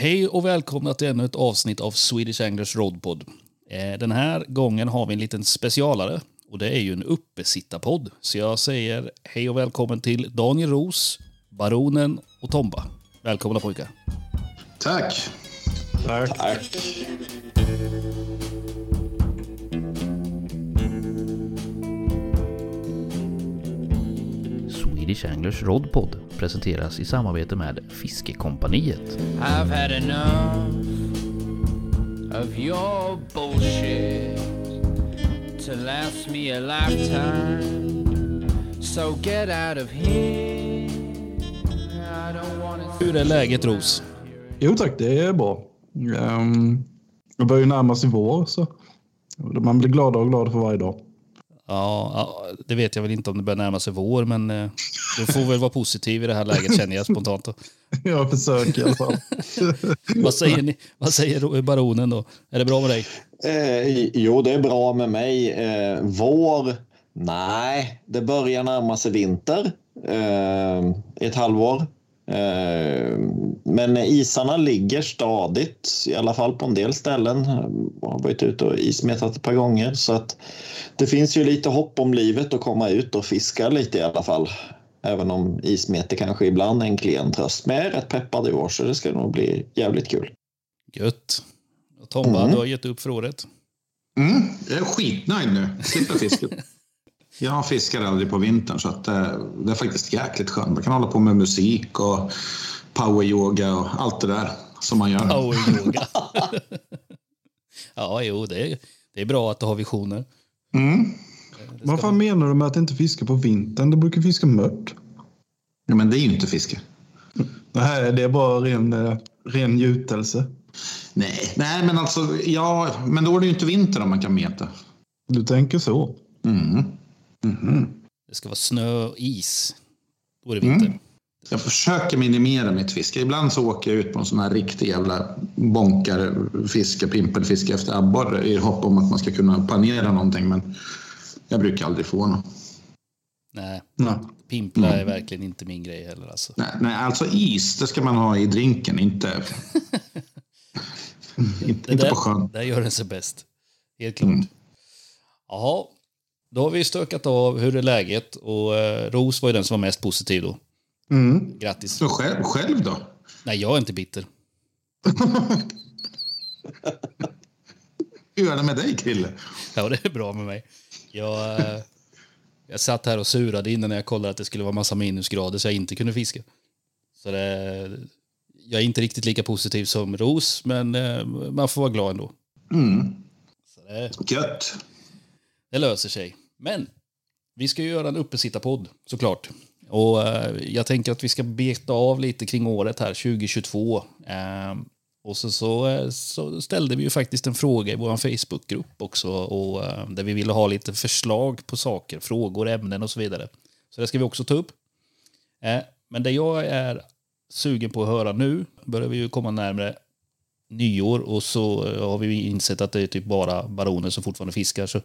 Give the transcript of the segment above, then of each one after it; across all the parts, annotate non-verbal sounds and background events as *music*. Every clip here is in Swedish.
Hej och välkomna till ännu ett avsnitt av Swedish Anglers Roadpod. Eh, Den här gången har vi en liten specialare och det är ju en uppesittarpodd. Så jag säger hej och välkommen till Daniel Ros, Baronen och Tomba. Välkomna pojkar. Tack. Tack. Swedish Anglers Roadpod presenteras i samarbete med Fiskekompaniet. I've had enough of your bullshit to last me a lifetime. So get out of here. I don't wanna Hur är läget Ros? Jo tack, det är bra. Um, det börjar ju närma sig vår så man blir gladare och gladare för varje dag. Ja, det vet jag väl inte om det börjar närma sig vår, men eh, du får väl vara positiv i det här läget känner jag spontant. *laughs* Jag försöker i alla fall. *laughs* Vad säger, ni, vad säger baronen då? Är det bra med dig? Eh, jo, det är bra med mig. Eh, vår? Nej, det börjar närma sig vinter. Eh, ett halvår. Eh, men isarna ligger stadigt, i alla fall på en del ställen. Jag har varit ute och ismetat ett par gånger. Så att det finns ju lite hopp om livet att komma ut och fiska lite i alla fall. Även om ismete kanske ibland är en klen tröst. Men jag är rätt peppad i år så det ska nog bli jävligt kul. Gött. Och Tomba, Mm. du har gett upp för året. Mm, jag är skitnöjd nu. Slipper fisket. *laughs* Jag fiskar aldrig på vintern så att det, det är faktiskt jäkligt skönt. Man kan hålla på med musik och poweryoga och allt det där som man gör. Power *laughs* yoga. ja, jo, det är, det är bra att du har visioner. Mm. Vad fan menar du med att inte fiska på vintern? Det brukar fiska mört. Ja, men det är ju inte fiske. Nej, det är bara ren, eh, ren njutelse. Nej, nej men alltså, ja, men då är det ju inte vinter om man kan meta. Du tänker så? Mm. Mhm. Det ska vara snö och is. Då är det vinter. Mm. Jag försöker minimera mitt fiske. Ibland så åker jag ut på en sån här riktig jävla bonkarfiske, pimpelfiske efter abborre i hopp om att man ska kunna panera någonting. Men jag brukar aldrig få något. Nej, Nej. pimpla Mm. är verkligen inte min grej heller. Alltså. Nej, nej, alltså is, det ska man ha i drinken, inte, *laughs* inte där, på sjön. där gör den sig bäst. Helt klart. Mm. Jaha, då har vi stökat av hur är läget och eh, Ros var ju den som var mest positiv då. Mm. Grattis. Så själv, själv då? Nej, jag är inte bitter. *laughs* Hur är det med dig, Krille? Ja, det är bra med mig. Jag, eh, jag satt här och surade innan jag kollade att det skulle vara massa minusgrader så jag inte kunde fiska. Så det, jag är inte riktigt lika positiv som Ros, men eh, man får vara glad ändå. Mm. Så det, Gött det löser sig. Men vi ska ju göra en uppesittarpodd såklart. Och eh, jag tänker att vi ska beta av lite kring året här, 2022. Eh, och så, så, eh, så ställde vi ju faktiskt en fråga i vår Facebookgrupp också, och, där vi ville ha lite förslag på saker, frågor, ämnen och så vidare. Så det ska vi också ta upp. Men det jag är sugen på att höra nu, börjar vi ju komma närmare nyår och så har vi insett att det är typ bara baroner som fortfarande fiskar. Så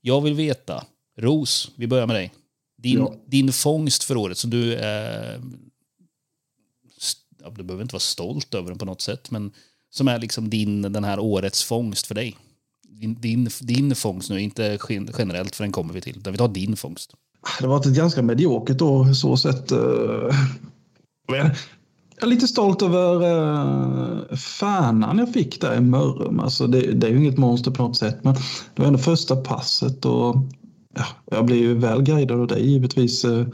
jag vill veta, Ros, vi börjar med dig. Din, Ja. din fångst för året, så du är... Ja, du behöver inte vara stolt över den på något sätt, men som är liksom din, den här årets fångst för dig. Din, din, din fångst nu, inte gen- generellt för den kommer vi till, utan vi tar din fångst. Det varit ett ganska mediokert år så sett. eh, men Jag är lite stolt över uh, fanan jag fick där i Mörrum. Alltså det, det är ju inget monster på något sätt, men det var ändå första passet och ja, jag blir ju väl guidad av dig givetvis. eh,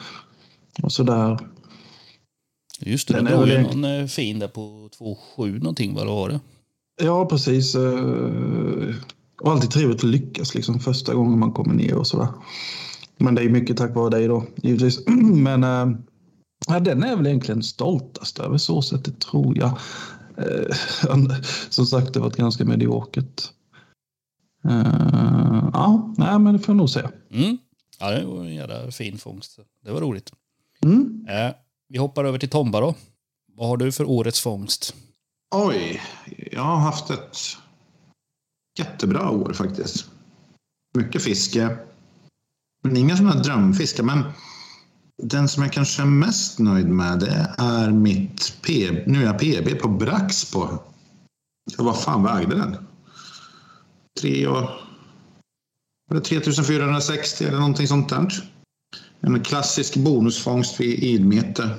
och sådär. Just det, Den du drog ju någon eh, fin där på 2,7 någonting, vad var det? Ja, precis. eh, Och alltid trevligt att lyckas liksom första gången man kommer ner och sådär. Men det är mycket tack vare dig då, givetvis. *clears throat* Men äh, ja, den är jag väl egentligen stoltast över så sättet tror jag. Eh, *laughs* som sagt, det varit ganska mediokert. Eh, ja, nej, men det får jag nog säga. Mm. Ja, det var en jävla fin fångst. Det var roligt. Mm. Eh, vi hoppar över till Tomba då. Vad har du för årets fångst? Oj, jag har haft ett jättebra år faktiskt. Mycket fiske. Men inga sådana här drömfiske. Men den som jag kanske är mest nöjd med det är mitt P, nu är jag PB på Brax Så vad fan vägde den? 3 och... Var det 3460 eller någonting sånt där? En klassisk bonusfångst vid idmete.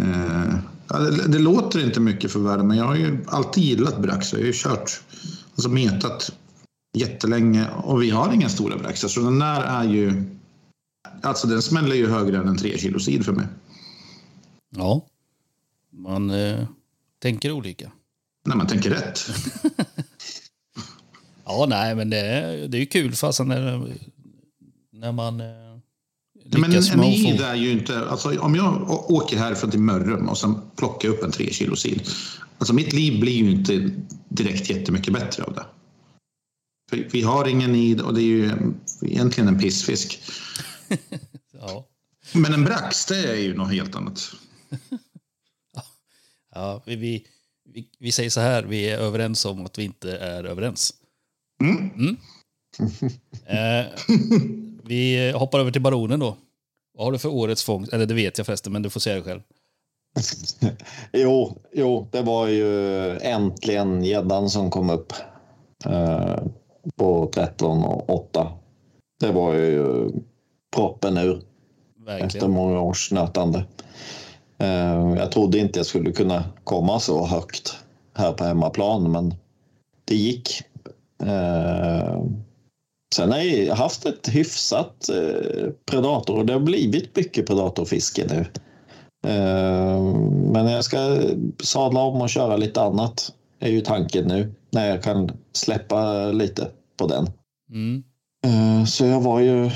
Eh, det, det, låter inte mycket för världen, men jag har ju alltid gillat Brax. Jag har ju kört, alltså metat jättelänge och vi har inga stora Braxar. Så den där är ju Alltså den smäller ju högre än en 3 kilo sid för mig. Ja, man eh, tänker olika. När man tänker rätt. *laughs* ja, nej, men det är, det är ju kul fasen när, när man eh, Nej, men en id är ju inte... Alltså, om jag åker härifrån till Mörrum och sen plockar upp en 3 kilo sid. Alltså mitt liv blir ju inte direkt jättemycket bättre av det. För vi har ingen id och det är ju egentligen en pissfisk. *laughs* ja. Men en brax, det är ju något helt annat. *laughs* ja, vi, vi, vi, vi, säger så här, vi är överens om att vi inte är överens. Mm. Mm. *laughs* eh, vi hoppar över till baronen då. Vad har du för årets fångst? Eller det vet jag förresten, men du får säga det själv. jo, jo, det var ju äntligen gäddan som kom upp eh, på 13 och 8. Det var ju proppen ur Verkligen. efter många års nötande. Eh, jag trodde inte jag skulle kunna komma så högt här på hemmaplan, men det gick. Eh, sen har jag haft ett hyfsat eh, predator och det har blivit mycket predatorfiske nu. Men jag ska sadla om och köra lite annat är ju tanken nu när jag kan släppa lite på den. Mm. Eh, så jag var ju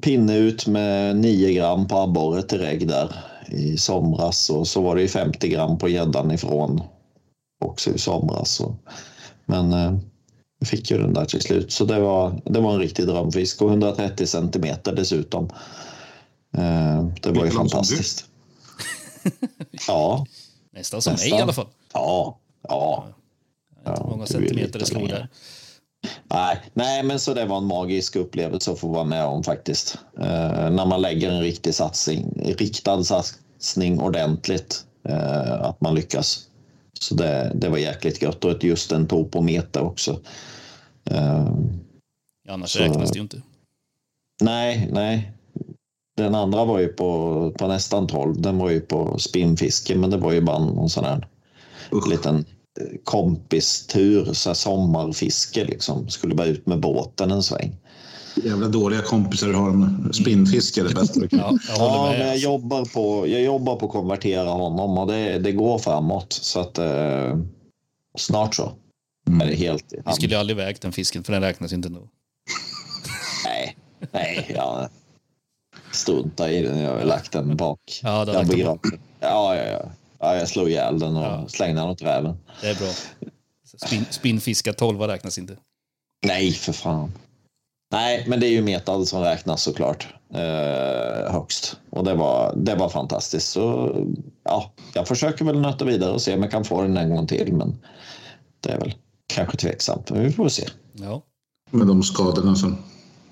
pinne ut med 9 gram på abborre till regg där i somras och så var det ju 50 gram på gäddan ifrån också i somras. Men jag eh, fick ju den där till slut så det var, det var en riktig drömfisk och 130 centimeter dessutom. Eh, det var ju fantastiskt. *laughs* ja. Nästan som mig i alla fall. Ja. Ja. ja. Många centimeter det slog där. Nej, nej, men så det var en magisk upplevelse att få vara med om faktiskt. Eh, när man lägger en riktig satsning, riktad satsning ordentligt, eh, att man lyckas. Så det, det var jäkligt gött och just en topometer också. Eh, Annars så, räknas det ju inte. Nej, nej. Den andra var ju på, på nästan 12. Den var ju på spinnfiske, men det var ju bara någon sån här Usch. liten kompistur, så sommarfiske liksom. Skulle bara ut med båten en sväng. Jävla dåliga kompisar du har. Spinnfiske är det bästa du kan. Ja, jag, ja, men jag, jobbar på, jag jobbar på att konvertera honom och det, det går framåt. Så att eh, snart så. Mm. Är det helt Vi skulle ju aldrig vägt den fisken för den räknas inte ändå. nej, nej, ja. Strunta i den. Jag har lagt den bak. Ja, det har ja, ja, ja. Ja, jag slog ihjäl den och ja. slängde den åt räven. Det är bra. Spin, spinnfiska 12 räknas inte. Nej, för fan. Nej, men det är ju metad som räknas såklart eh, högst. Och det var, det var fantastiskt. Så ja, jag försöker väl nöta vidare och se om jag kan få den en gång till. Men det är väl kanske tveksamt. Men vi får se. Ja. Med de skadorna som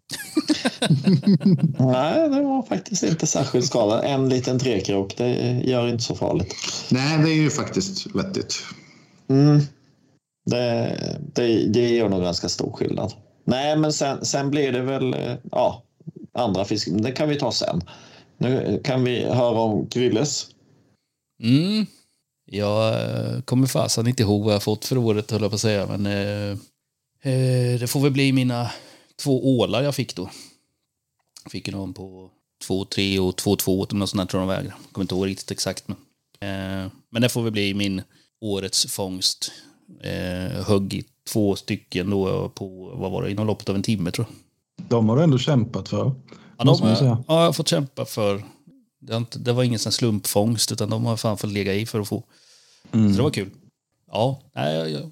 *laughs* *laughs* Nej, det var faktiskt inte särskilt skadad. En liten trekrok, det gör inte så farligt. Nej, det är ju faktiskt vettigt. Mm. Det, det, det gör nog ganska stor skillnad. Nej, men sen, sen blir det väl ja, andra fisk. Det kan vi ta sen. Nu kan vi höra om Krylles. Mm. Jag eh, kommer fasen inte ihåg vad jag fått för året, höll jag på att säga. Men eh, eh det får väl bli mina två ålar jag fick då. Fick någon på 2-3 och 2-2 eller något sånt där tror jag de vägde. Kommer inte ihåg riktigt exakt. Men, eh, men det får väl bli min årets fångst. Eh, högg i två stycken då på, vad var det, inom loppet av en timme tror jag. De har du ändå kämpat för. Ja, de, ja, jag har fått kämpa för. Det, inte, det var ingen sån slumpfångst utan de har fan fått lägga i för att få. Mm. Så det var kul. Ja, nej, jag,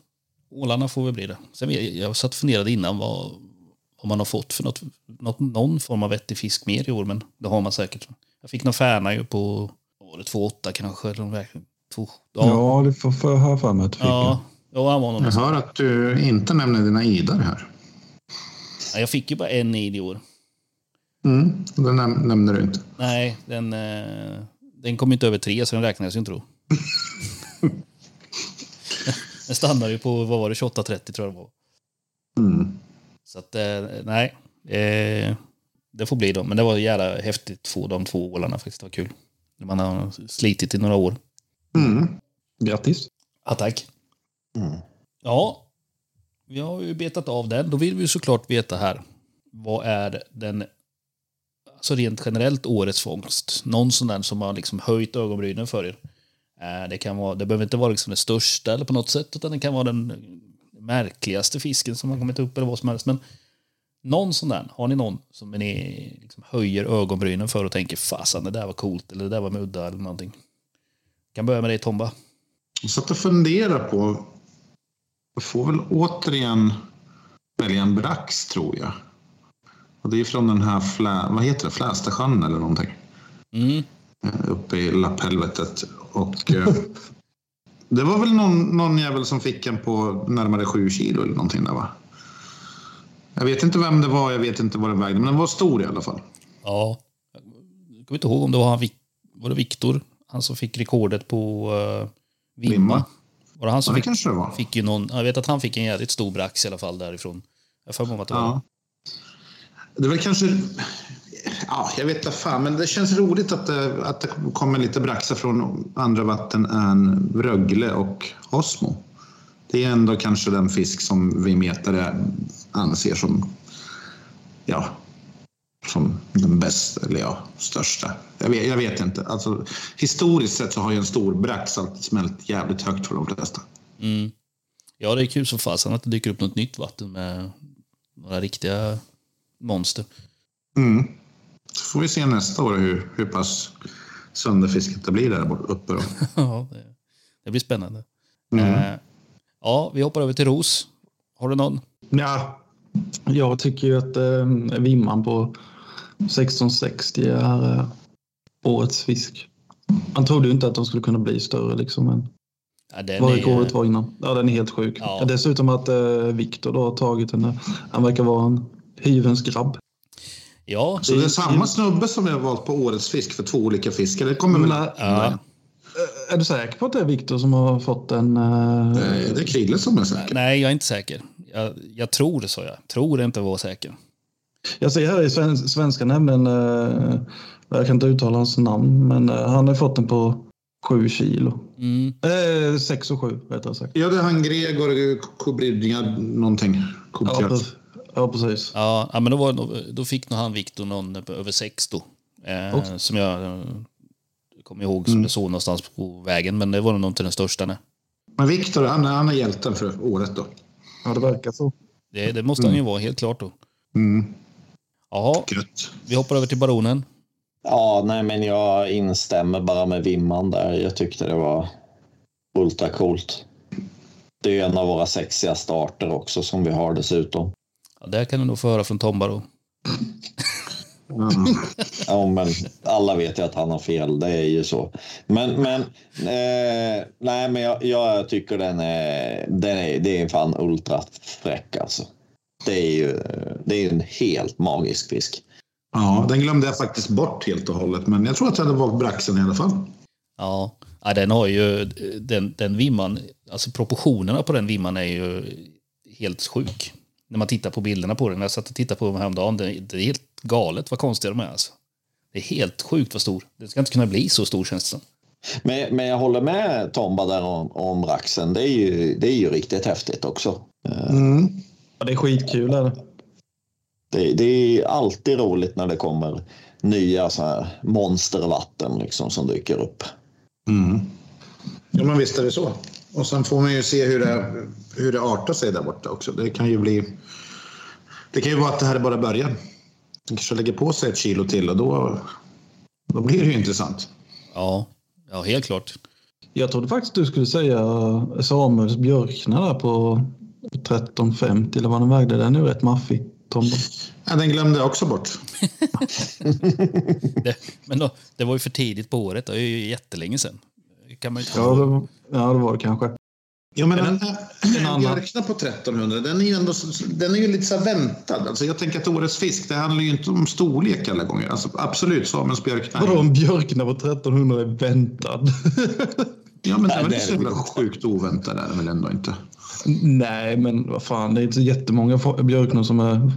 ålarna får väl bli det. Sen, jag, jag satt och funderade innan vad, om man har fått för något, något, någon form av vettig fisk mer i år, men det har man säkert. Jag fick någon färna ju på, var det 2,8 kanske? Eller två, ja. ja, det får jag höra för mig att. Ja, ja, han var någon jag hör att du inte nämner dina idar här. Ja, jag fick ju bara en id i år. Mm, det näm- nämner du inte. Nej, den, eh, den kom inte över tre så den räknades ju inte då. *laughs* den stannade ju på, vad var det, 28-30 tror jag det var. Mm. Så att, eh, nej. Eh, det får bli dem. Men det var jävla häftigt få de två ålarna faktiskt. Det var kul. Man har slitit i några år. Mm. Grattis. Ja, tack. Mm. Ja, vi har ju betat av den. Då vill vi såklart veta här. Vad är den, alltså rent generellt, årets fångst? Någon sån där som har liksom höjt ögonbrynen för er. Eh, Det, kan vara, det behöver inte vara liksom den största eller på något sätt, utan det kan vara den märkligaste fisken som har kommit upp eller vad som helst. Men någon sån där, har ni någon som ni liksom höjer ögonbrynen för och tänker fasen det där var coolt eller det där var mudda eller någonting? kan börja med dig Tomba. Jag satt och funderade på... Jag får väl återigen välja en brax, tror jag. Och det är från den här, flä, vad heter det, Flästasjön eller någonting. Mm. Eh, Uppe i lapphelvetet. Och eh, *laughs* det var väl någon, någon jävel som fick en på närmare sju kilo eller någonting där va? Jag vet inte vem det var, jag vet inte vad den vägde, men den var stor i alla fall. Ja. Jag kommer inte ihåg om det var han, var det Viktor, han som fick rekordet på uh, Vimma. Vimma. Var det han som Ja, det fick, kanske det var. fick ju någon, jag vet att han fick en jävligt stor brax i alla fall därifrån. Jag får att det var Ja. Det är väl kanske... Ja, jag vet inte fan, men det känns roligt att det, att det kommer lite braxar från andra vatten än Rögle och Osmo. Det är ändå kanske den fisk som vi metare anser som, ja, som den bästa, eller ja, största. Jag vet, jag vet inte. Alltså, historiskt sett så har ju en stor brax alltid smält jävligt högt för de flesta. Mm. Ja, det är kul som fasen att det dyker upp något nytt vatten med några riktiga monster. Mm. Så får vi se nästa år hur, hur pass sönderfiskat det blir där bort- uppe. Då. *laughs* ja, det, blir spännande. Mm. Eh, ja, vi hoppar över till ros. Har du någon? Ja, jag tycker ju att eh, Vimman på 1660 är eh, årets fisk. Man trodde ju inte att de skulle kunna bli större liksom. Men Ja, vad är- rekordet var innan. Ja, den är helt sjuk. Ja. Ja. Dessutom att eh, Viktor då har tagit den där. Han verkar vara en hyvens grabb. Ja, Så det är samma snubbe som vi har valt på årets fisk för två olika fiskar. Det kommer väl... Nej. ja. Är du säker på att det är Viktor som har fått den? Eh, Eh, Det är Krille som är säker. Nej, jag är inte säker. Jag, jag tror det, sa jag. Tror inte vara säker. Jag ser här i sven svenska nämnden, eh, jag kan inte uttala hans namn, men eh, han har fått den på 7 kilo. Mm. Eh, 6 och 7 rättare sagt. Ja, det är han Gregor Kubridja någonting. Ja, Kubridja. pre- ja precis. Ja, men då, var, då fick nog han Viktor någon över sex då. Eh, Okej. Som jag eh, kommer ihåg som jag såg någonstans på vägen. Men det var nog inte den största. Nej. Men Viktor, han, är- han är hjälten för året då. Ja, det verkar så. Det, det måste han ju vara, helt klart då. Mm. Jaha, Gött. vi hoppar över till Baronen. Ja, nej, men jag instämmer bara med Vimman där. Jag tyckte det var ultra coolt. Det är en av våra sexigaste arter också som vi har dessutom. Ja, det kan du nog få höra från Tomba då. Ja. Ja, men alla vet ju att han har fel. Det är ju så. Men, men, eh, nej, men jag, jag tycker den är, den är, det är fan ultra fräck alltså. Det är ju det är en helt magisk fisk. ja, den glömde jag faktiskt bort helt och hållet. Men jag tror att jag hade valt braxen i alla fall. Ja, ja den har ju, den, den vimman, alltså proportionerna på den vimman är ju helt sjuk. När man tittar på bilderna på den. Jag satt och tittade på dem häromdagen. Det, det är helt galet vad konstiga de är alltså. Det är helt sjukt vad stor. Den ska inte kunna bli så stor känns det som. Men, men jag håller med Tomba där om, om raxen. Det är, ju, det är ju riktigt häftigt också. Eh, Mm. Ja, det är skitkul. Det. Det, det är alltid roligt när det kommer nya så här monstervatten liksom, som dyker upp. Mm. Ja, men visst är det så. Och sen får man ju se hur det, hur det artar sig där borta också. Det kan ju bli... Det kan ju vara att det här är bara början. Den kanske lägger på sig ett kilo till och då, då blir det ju intressant. Ja, ja helt klart. Jag trodde faktiskt du skulle säga Samuels Björkna där på 13,50 eller vad den vägde. Den är ju rätt maffig. Tomba. Ja, den glömde jag också bort. *laughs* Det, men då, det var ju för tidigt på året. Det är ju jättelänge sedan. Kan man ju inte Ja, det var, ja, det var det kanske. Ja, men en, en en, annan- björkna på 1300, den är ju ändå så- den är ju lite så väntad. Alltså jag tänker att årets fisk, det handlar ju inte om storlek alla gånger. Alltså absolut, Samuels björkna. Vadå en björkna på 1300 är väntad? *laughs* Ja, men det Nej, det ju är så jävla inte. sjukt oväntad är det väl ändå inte. Nej, men vad fan, det är inte så jättemånga björknor som är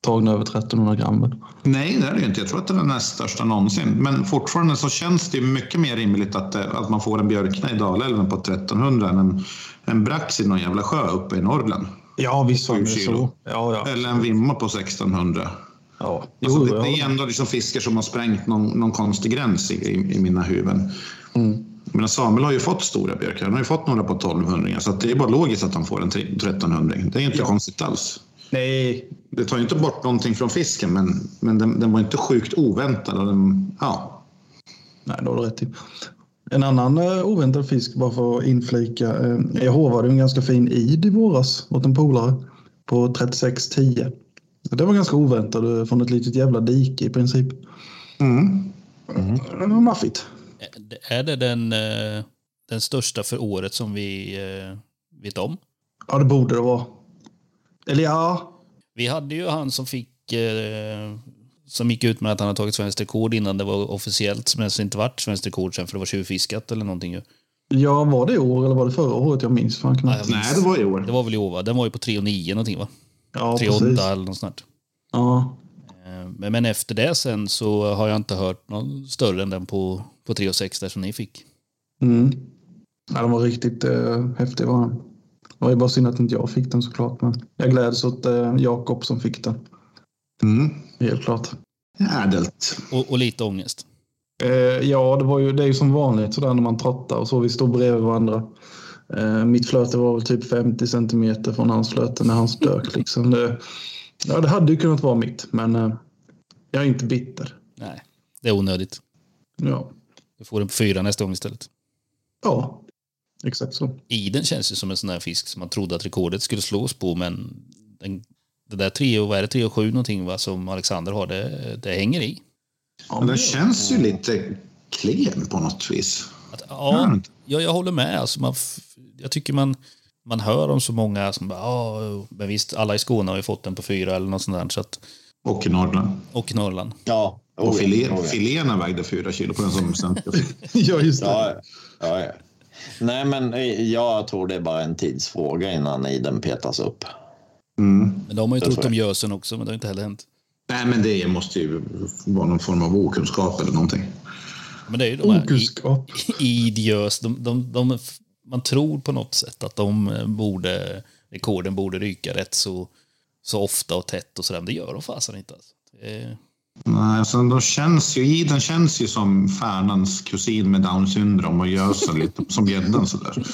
tagna över 1300 gram. Nej, det är det inte. Jag tror att det är den näst största någonsin. Men fortfarande så känns det mycket mer rimligt att, det- att man får en björkna i Dalälven på 1300 än en, en brax i någon jävla sjö uppe i Norrland. Ja, visst var det så. Ja, ja. Eller en vimma på 1600. ja. Alltså, det, det är ändå liksom fiskar som har sprängt någon, någon konstig gräns i, i, i mina huvuden. Mm. Men Samuel har ju fått stora björkar. Han har ju fått några på 1200 så det är bara logiskt att han får en 1300 Det är inte Ja. konstigt alls. Nej, Det tar ju inte bort någonting från fisken men, men den, den var inte sjukt oväntad. Och den, ja. nej, det har du rätt i. En annan uh, oväntad fisk, bara för att inflika. Uh, jag håvade en ganska fin id i våras åt en polare på 36,10. Det var ganska oväntat eh, från ett litet jävla dike i princip. Mm. Det var maffigt. Är det den, eh, den största för året som vi eh, vet om? Ja, det borde det vara. Eller ja, Vi hade ju han som fick eh, som gick ut med att han hade tagit svenskt rekord innan det var officiellt, men det inte vart svenskt rekord sen för det var tjuvfiskat eller någonting. ju. ja, var det i år eller var det förra året? Jag minns fan Nej, knappt. Nej, det var i år. Det var väl i år, va? Den var ju på 3,9 någonting, va? Ja, 3,8 precis. eller något sånt. Ja, Eh, Men, men efter det sen så har jag inte hört någon större än den på, på 3,6 där som ni fick. mm. ja, den var riktigt uh, häftig. Var den. Det var ju bara synd att inte jag fick den såklart. Men jag gläds åt uh, Jakob som fick den. Mm. Helt klart. Ädelt. Och, och lite ångest. Eh, ja, det, var ju, det är ju som vanligt sådär när man trottar och så. Vi står bredvid varandra. Eh, mitt flöte var väl typ 50 centimeter från hans flöte när han stök. *laughs* Liksom. Det, ja, det hade ju kunnat vara mitt, men eh, jag är inte bitter. Nej, det är onödigt. Ja, Du får den på fyra nästa gång istället. ja exakt så. Iden känns ju som en sån här fisk som man trodde att rekordet skulle slås på, men den, det där 3 och, vad är det, 3 och 7 någonting va, som Alexander har, det, det hänger i. Ja, Men den känns ju lite klen på något vis. Att, ja, jag, jag håller med. Alltså man, jag tycker man, man hör om så många som bara, ja, men visst, alla i Skåne har ju fått den på fyra eller något sånt där. Så att, Och i Norrland. och i Norrland. Ja. Och oh ja, filé, oh filéerna vägde fyra kilo på den *laughs* som ja, just det. Ja, ja, ja. Nej, men eh, jag tror det är bara en tidsfråga innan iden petas upp. Mm. Men de har ju trott om gösen också, men det har inte heller hänt. Nej, men det måste ju vara någon form av okunskap eller någonting. Men det är ju de här Okunskap. *laughs* idjös, de, de, de, man tror på något sätt att de eh, borde, rekorden borde ryka rätt så, så ofta och tätt och sådär, men det gör de fasen inte. Alltså. Det är, Nej, alltså, de känns ju, iden känns ju som Färnans kusin med down syndrom och gösen lite som gäddan sådär. *laughs*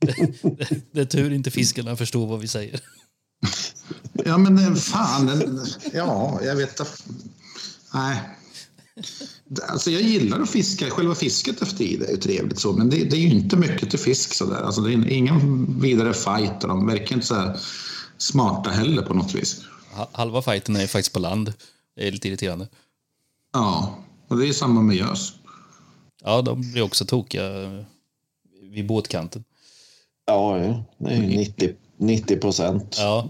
det, det är tur inte fiskarna förstår vad vi säger. Ja, men den- fan. Den, ja, jag vet inte. Nej. Alltså jag gillar att fiska. Själva fisket efter ide är ju trevligt så, men det, det är ju inte mycket till fisk sådär. Alltså det är ingen vidare fight och de verkar inte så här smarta heller på något vis. Ha- Halva fighten är faktiskt på land. Det är lite irriterande. Ja, och det är samma med gös. Ja, de blir också tokiga vid båtkanten. Ja, ja. det är ju 90, 90 procent. Ja.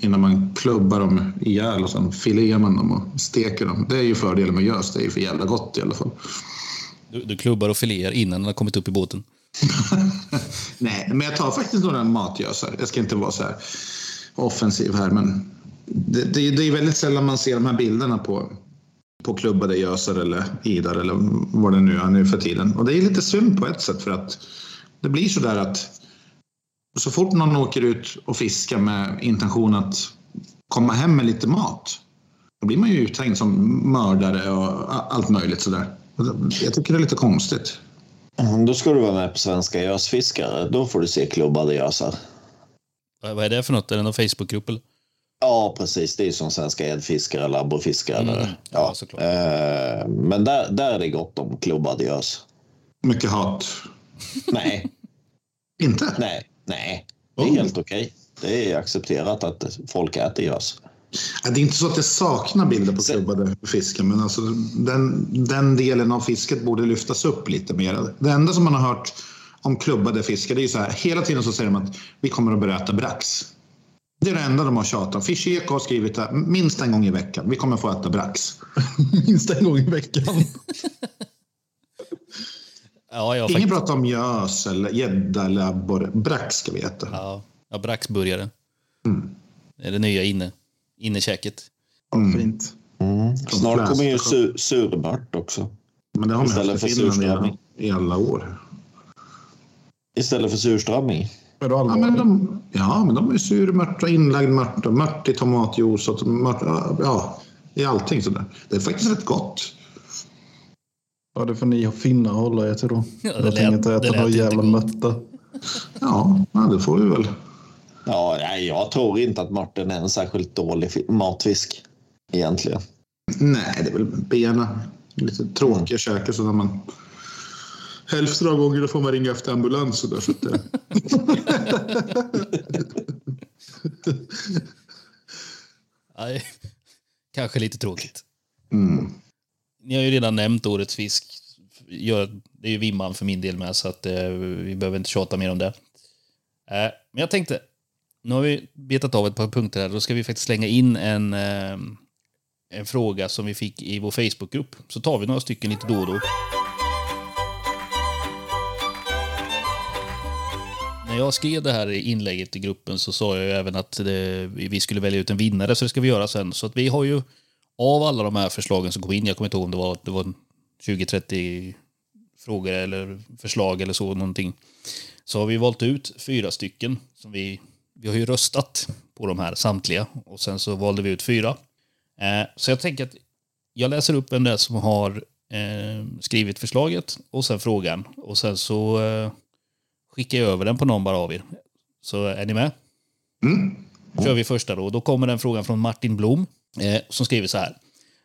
Innan man klubbar dem ihjäl och sen filear man dem och steker dem. Det är ju fördelen med gös. Det är ju för jävla gott i alla fall. Du, du klubbar och filear innan den har kommit upp i båten. *laughs* Nej, men jag tar faktiskt några matgösar. Jag ska inte vara så här offensiv här, men det, det, det är väldigt sällan man ser de här bilderna på, på klubbade gösar eller idar eller vad det nu är nu för tiden. Och det är lite synd på ett sätt för att det blir så där att så fort någon åker ut och fiskar med intention att komma hem med lite mat, då blir man ju uthängd som mördare och allt möjligt sådär. Jag tycker det är lite konstigt. Då ska du vara med på Svenska gösfiskare. Då får du se klubbade gösar. Vad är det för något? Är det någon Facebookgrupp eller? Ja, precis. Det är som Svenska edfiskare eller abborrfiskare. Mm, ja, Ja, såklart. Eh, men där, där är det gott om klubbad gös. Mycket hat. Nej, Inte? nej, nej. Det är Oh. helt okej. Det är accepterat att folk äter gös. Ja, Det är inte så att jag saknar bilder på klubbade fiskar, men alltså den, den delen av fisket borde lyftas upp lite mer. Det enda som man har hört om klubbade fiskar, det är ju så här, hela tiden så säger de att vi kommer att börja äta brax. Det är det enda de har tjatat om. Fish Eko har skrivit det minst en gång i veckan. Vi kommer få äta brax. *laughs* Minst en gång i veckan. *laughs* Ja, Ingen faktiskt, pratar om gös eller gädda eller abborre. Brax ska vi äta. ja, ja, braxburgare. Mm. Det är det nya inne, innekäket. Ja, fint. Mm. Snart kommer ju sur, surmört också. Men det har man haft i Finland i, i alla år. Istället för surströmming. Ja, men de, ja, men de är surmört och inlagd mört och mört i tomatjuice och mört, ja, i allting sådär. Det är faktiskt rätt gott. Ja, det får ni finnar hålla er till då. Ja, det jag lät- tänker inte äta några jävla. Ja, ja, det får vi väl. Ja, jag tror inte att Martin är en särskilt dålig fi- matfisk egentligen. Nej, det är väl bena. Lite tråkiga käkar så när man hälften av gångerna får man ringa efter ambulans. Och där, så att. *laughs* Nej, kanske lite tråkigt. mm. Ni har ju redan nämnt årets fisk. Det är ju Vimman för min del med, så att, eh, vi behöver inte tjata mer om det. Eh, men jag tänkte, nu har vi betat av ett par punkter här. Då ska vi faktiskt slänga in en, eh, en fråga som vi fick i vår Facebookgrupp. Så tar vi några stycken lite då och då. När jag skrev det här inlägget i gruppen så sa jag ju även att det, vi skulle välja ut en vinnare, så det ska vi göra sen. Så att vi har ju av alla de här förslagen som kom in, jag kommer inte ihåg om det var, det var 20-30 frågor eller förslag eller så någonting. Så har vi valt ut fyra stycken. Som vi, vi har ju röstat på de här samtliga och sen så valde vi ut fyra. Eh, så jag tänker att jag läser upp vem det är som har eh, skrivit förslaget och sen frågan. Och sen så eh, skickar jag över den på någon bara av er. Så är ni med? Mm. kör vi första då. Då kommer den frågan från Martin Blom som skriver så här.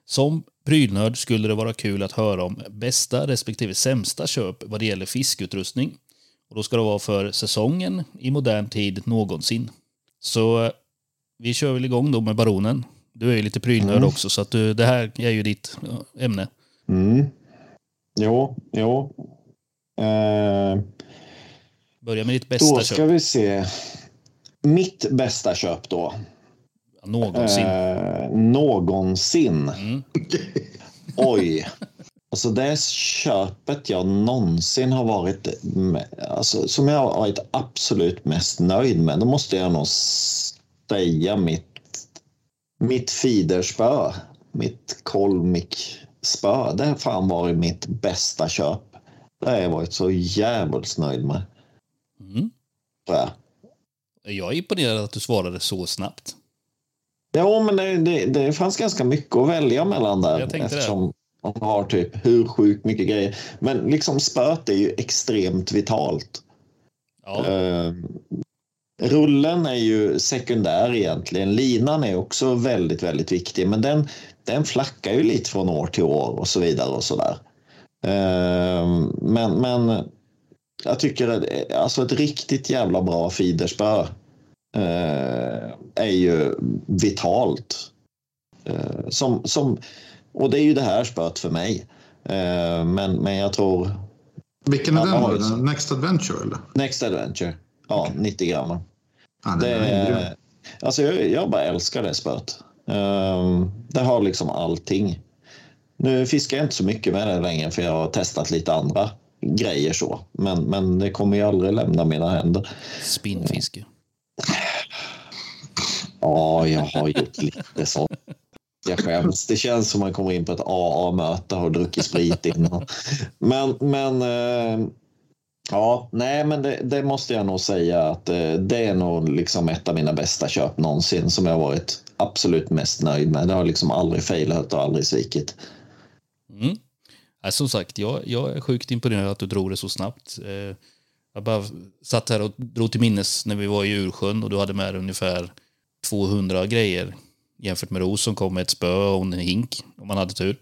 Som prylnörd skulle det vara kul att höra om bästa respektive sämsta köp vad det gäller fiskutrustning. Och då ska det vara för säsongen i modern tid någonsin. Så eh, vi kör väl igång då med Baronen. Du är ju lite prylnörd också så att du, det här är ju ditt ja, ämne. Mm. Jo, jo. Eh, Börja med ditt bästa då ska köp. vi se. Mitt bästa köp då. Någonsin. Eh, någonsin. Mm. Oj. *laughs* Alltså det köpet jag någonsin har varit alltså, som jag har varit absolut mest nöjd med, då måste jag nog säga mitt, mitt feederspö. Mitt kolmikspö. Det har fan varit mitt bästa köp. Det har jag varit så jävligt nöjd med. Mm. tror jag. Är imponerad att du svarade så snabbt. Ja, men det, det, det fanns ganska mycket att välja mellan där. Jag tänkte det. Man har typ hur sjukt mycket grejer. Men liksom spöet är ju extremt vitalt. Ja, Eh, rullen är ju sekundär egentligen. Linan är också väldigt, väldigt viktig. Men den, den flackar ju lite från år till år och så vidare och så där. Eh, men, men jag tycker att alltså ett riktigt jävla bra feederspö eh, är ju vitalt. Som, som, och det är ju det här spöet för mig. Eh, men, men jag tror Vilken är ju så. Den Next Adventure eller? Next Adventure. Ja, 90 gram. Den Det, är- alltså jag, jag bara älskar det spöet. Um, det har liksom allting. Nu fiskar jag inte så mycket med det längre för jag har testat lite andra grejer så. Men, men det kommer ju aldrig lämna mina händer. spinnfiske. Ja, jag har gjort lite så. Jag skäms. Det känns som man kommer in på ett AA-möte och har druckit sprit innan. Men, men eh, ja, nej, men det, det måste jag nog säga att eh, det är nog liksom ett av mina bästa köp någonsin som jag varit absolut mest nöjd med. Det har liksom aldrig failat och aldrig svikit. Mm. Nej, som sagt, jag, jag är sjukt imponerad att du drog det så snabbt. Eh, jag bara satt här och drog till minnes när vi var i Ursjön och du hade med dig ungefär 200 grejer jämfört med Ros som kom med ett spö och en hink om man hade tur.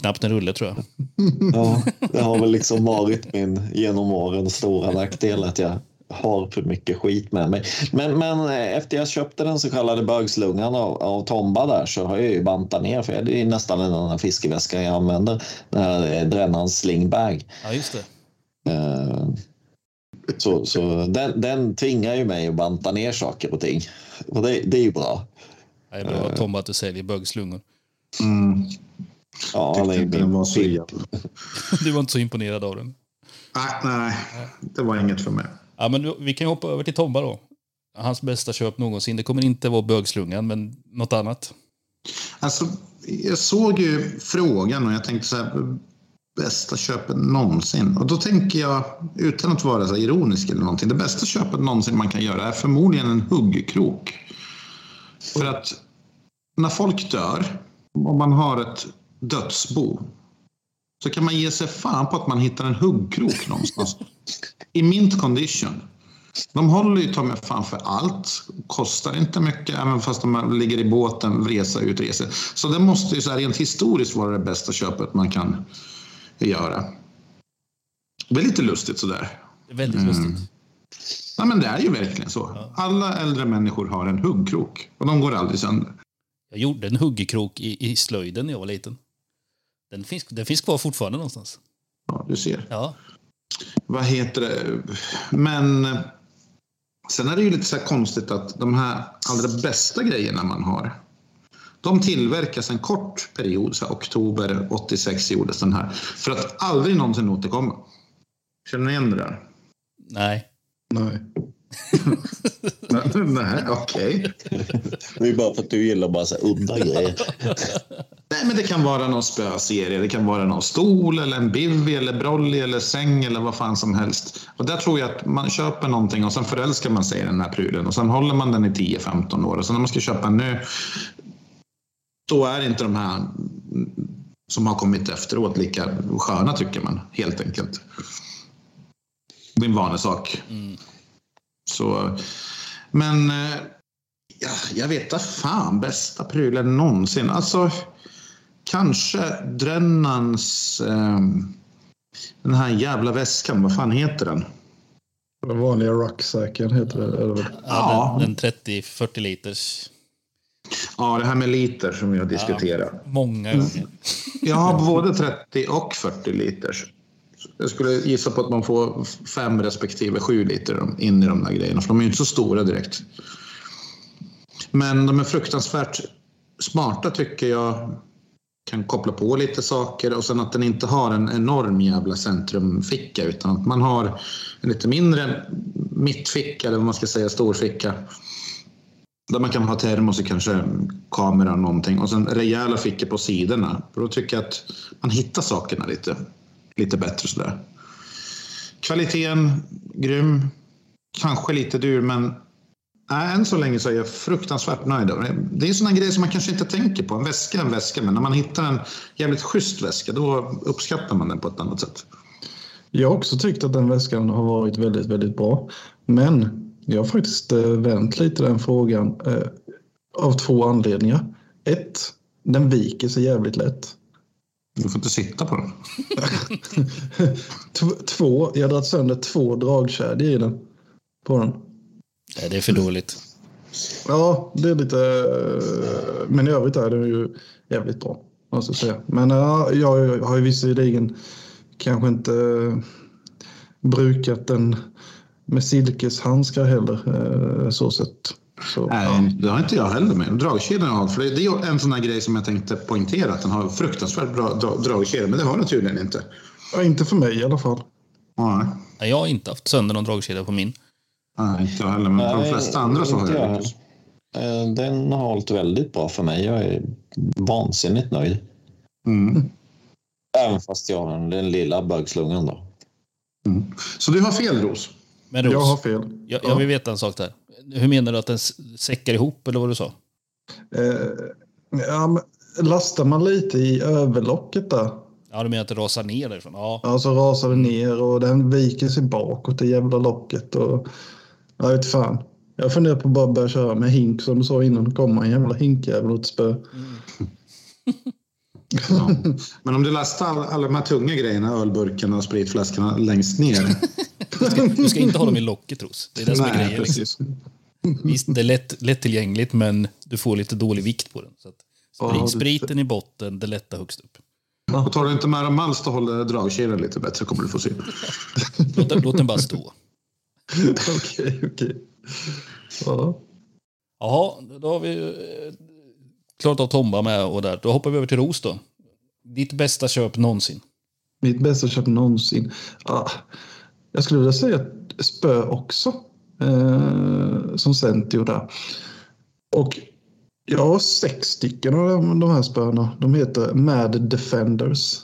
Knappt en rulle tror jag. *laughs* Ja, det har väl liksom varit min genom åren stora nackdel att jag har för mycket skit med mig. Men, men eh, efter jag köpte den så kallade bögslungan av, av Tomba där så har jag ju bantat ner för det är nästan den här fiskeväskan jag använder. Den här Drennans slingbag. Ja, just det. Eh, Så, så den, den tvingar ju mig att banta ner saker och ting. Och det, det är ju bra. Det är bra Tom att du säljer bögslungor. Mm. Ja, Tyckte inte den var så. *laughs* Du var inte så imponerad av den. Nej, nej, det var inget för mig. Ja, men vi kan hoppa över till Tomba då. Hans bästa köp någonsin. Det kommer inte vara bögslungan, men något annat. Alltså, jag såg ju frågan och jag tänkte så här, bästa köpet någonsin. Och då tänker jag, utan att vara så ironisk eller någonting, det bästa köpet någonsin man kan göra är förmodligen en huggkrok. För att när folk dör, om man har ett dödsbo, så kan man ge sig fan på att man hittar en huggkrok någonstans. *laughs* I mint condition. De håller ju ta med fan för allt. Kostar inte mycket, även fast de ligger i båten, resa ut, resa. Så det måste ju så här, rent historiskt vara det bästa köpet man kan göra. Det är lite lustigt sådär. Väldigt lustigt. Nej, men det är ju verkligen så. Alla äldre människor har en huggkrok och de går aldrig sönder. Jag gjorde en huggkrok i, i slöjden när jag var liten. Den finns, den finns kvar fortfarande någonstans. Ja, du ser. Ja, Vad heter det? Men eh, sen är det ju lite så här konstigt att de här allra bästa grejerna man har, de tillverkas en kort period, så här, oktober 86 gjordes den här, för att aldrig någonsin återkomma. Känner ni igen det där? nej. Nej. Nej, okej. Det är bara för att du gillar bara så här udda grejer. Nej, men det kan vara någon spöserie, det kan vara någon stol eller en bivvi eller brolly eller säng eller vad fan som helst. Och där tror jag att man köper någonting och sen förälskar man sig i den här prylen och sen håller man den i 10-15 år och sen när man ska köpa en ny då är inte de här som har kommit efteråt lika sköna tycker man helt enkelt. Det är en vanesak. Så, men eh, ja, jag vet inte fan bästa prylen någonsin. Alltså kanske Drennans eh, den här jävla väskan, vad fan heter den? Den vanliga rucksacken heter det. Eller? Ja, Ja. Den, den 30-40 liters. Ja, det här med liter som vi har diskuterat. Många Mm. gånger. Jag har både 30 och 40 liters. Jag skulle gissa på att man får fem respektive sju liter in i de där grejerna, för de är ju inte så stora direkt. Men de är fruktansvärt smarta tycker jag. Kan koppla på lite saker och sen att den inte har en enorm jävla centrumficka utan att man har en lite mindre mittficka eller vad man ska säga, storficka. Där man kan ha termos och kanske kamera och någonting. Och sen rejäla fickor på sidorna. För då tycker jag att man hittar sakerna lite, lite bättre sådär. Kvaliteten, grym. Kanske lite dyr, men nej, än så länge så är jag fruktansvärt nöjd. det. Är sådana grejer som man kanske inte tänker på. En väska är en väska, men när man hittar en jävligt schysst väska då uppskattar man den på ett annat sätt. Jag har också tyckt att den väskan har varit väldigt, väldigt bra. Men jag har faktiskt eh, vänt lite den frågan eh, av två anledningar. Ett, den viker sig jävligt lätt. Du får inte sitta på den. *laughs* Två, jag har dragit sönder två dragkedjor i den. På den. Nej, det är för dåligt. Ja, det är lite... eh, Men i övrigt är den ju jävligt bra. Måste jag säga. Men ja, jag har ju visserligen kanske inte eh, brukat den med silkeshandskar heller. eh, Så sett. Så, ja. Nej, det har inte jag heller med. Dragkedjan har för det är en sån här grej som jag tänkte poängtera att den har fruktansvärt bra dra- dragkedja, men det har den tydligen inte. Ja, Inte för mig i alla fall. Nej, Nej, Jag har inte haft sönder någon dragkedja på min. nej inte jag heller, men för de Nej, flesta andra så har jag jag. Eh, Den har hållit väldigt bra för mig. Jag är vansinnigt nöjd. Mm. Även fast jag har den lilla bögslungan då. Så du har fel, Ros? Men Ros, Jag har jag, fel. jag, vill veta en sak där. Hur menar du att den säckar ihop, eller vad du sa? Eh, ja, men lastar man lite i överlocket där Ja, du menar att det rasar ner därifrån? Ja. Ja, så rasar det ner och den viker sig bakåt det jävla locket. Och, jag vet fan. Jag funderar på att bara börja köra med hink som du sa innan. Kommer en jävla hinkjävel och ett spö. Ja. Men om du lastar alla, alla de här tunga grejerna, ölburkarna och spritflaskorna längst ner Du *laughs* ska, du ska inte ha dem i locket, Ros. Det är det som är Nej, grejen. Liksom. *laughs* Visst, det är lätt, lättillgängligt, men du får lite dålig vikt på den. Så att sprit, spriten i botten, det lätta högst upp. Och tar du inte med dig Malst och håller dragkedjan lite bättre kommer du få se. *laughs* Låt, den- låt den bara stå. *laughs* Okej, okej. Ja. Jaha, då har vi eh, klarat av Tomba med och där. Då hoppar vi över till Ros då. Ditt bästa köp någonsin. Mitt bästa köp någonsin. Ja, jag skulle vilja säga spö också. Eh, som Centio där. Och jag har sex stycken av de- här spöna. De heter Mad Defenders.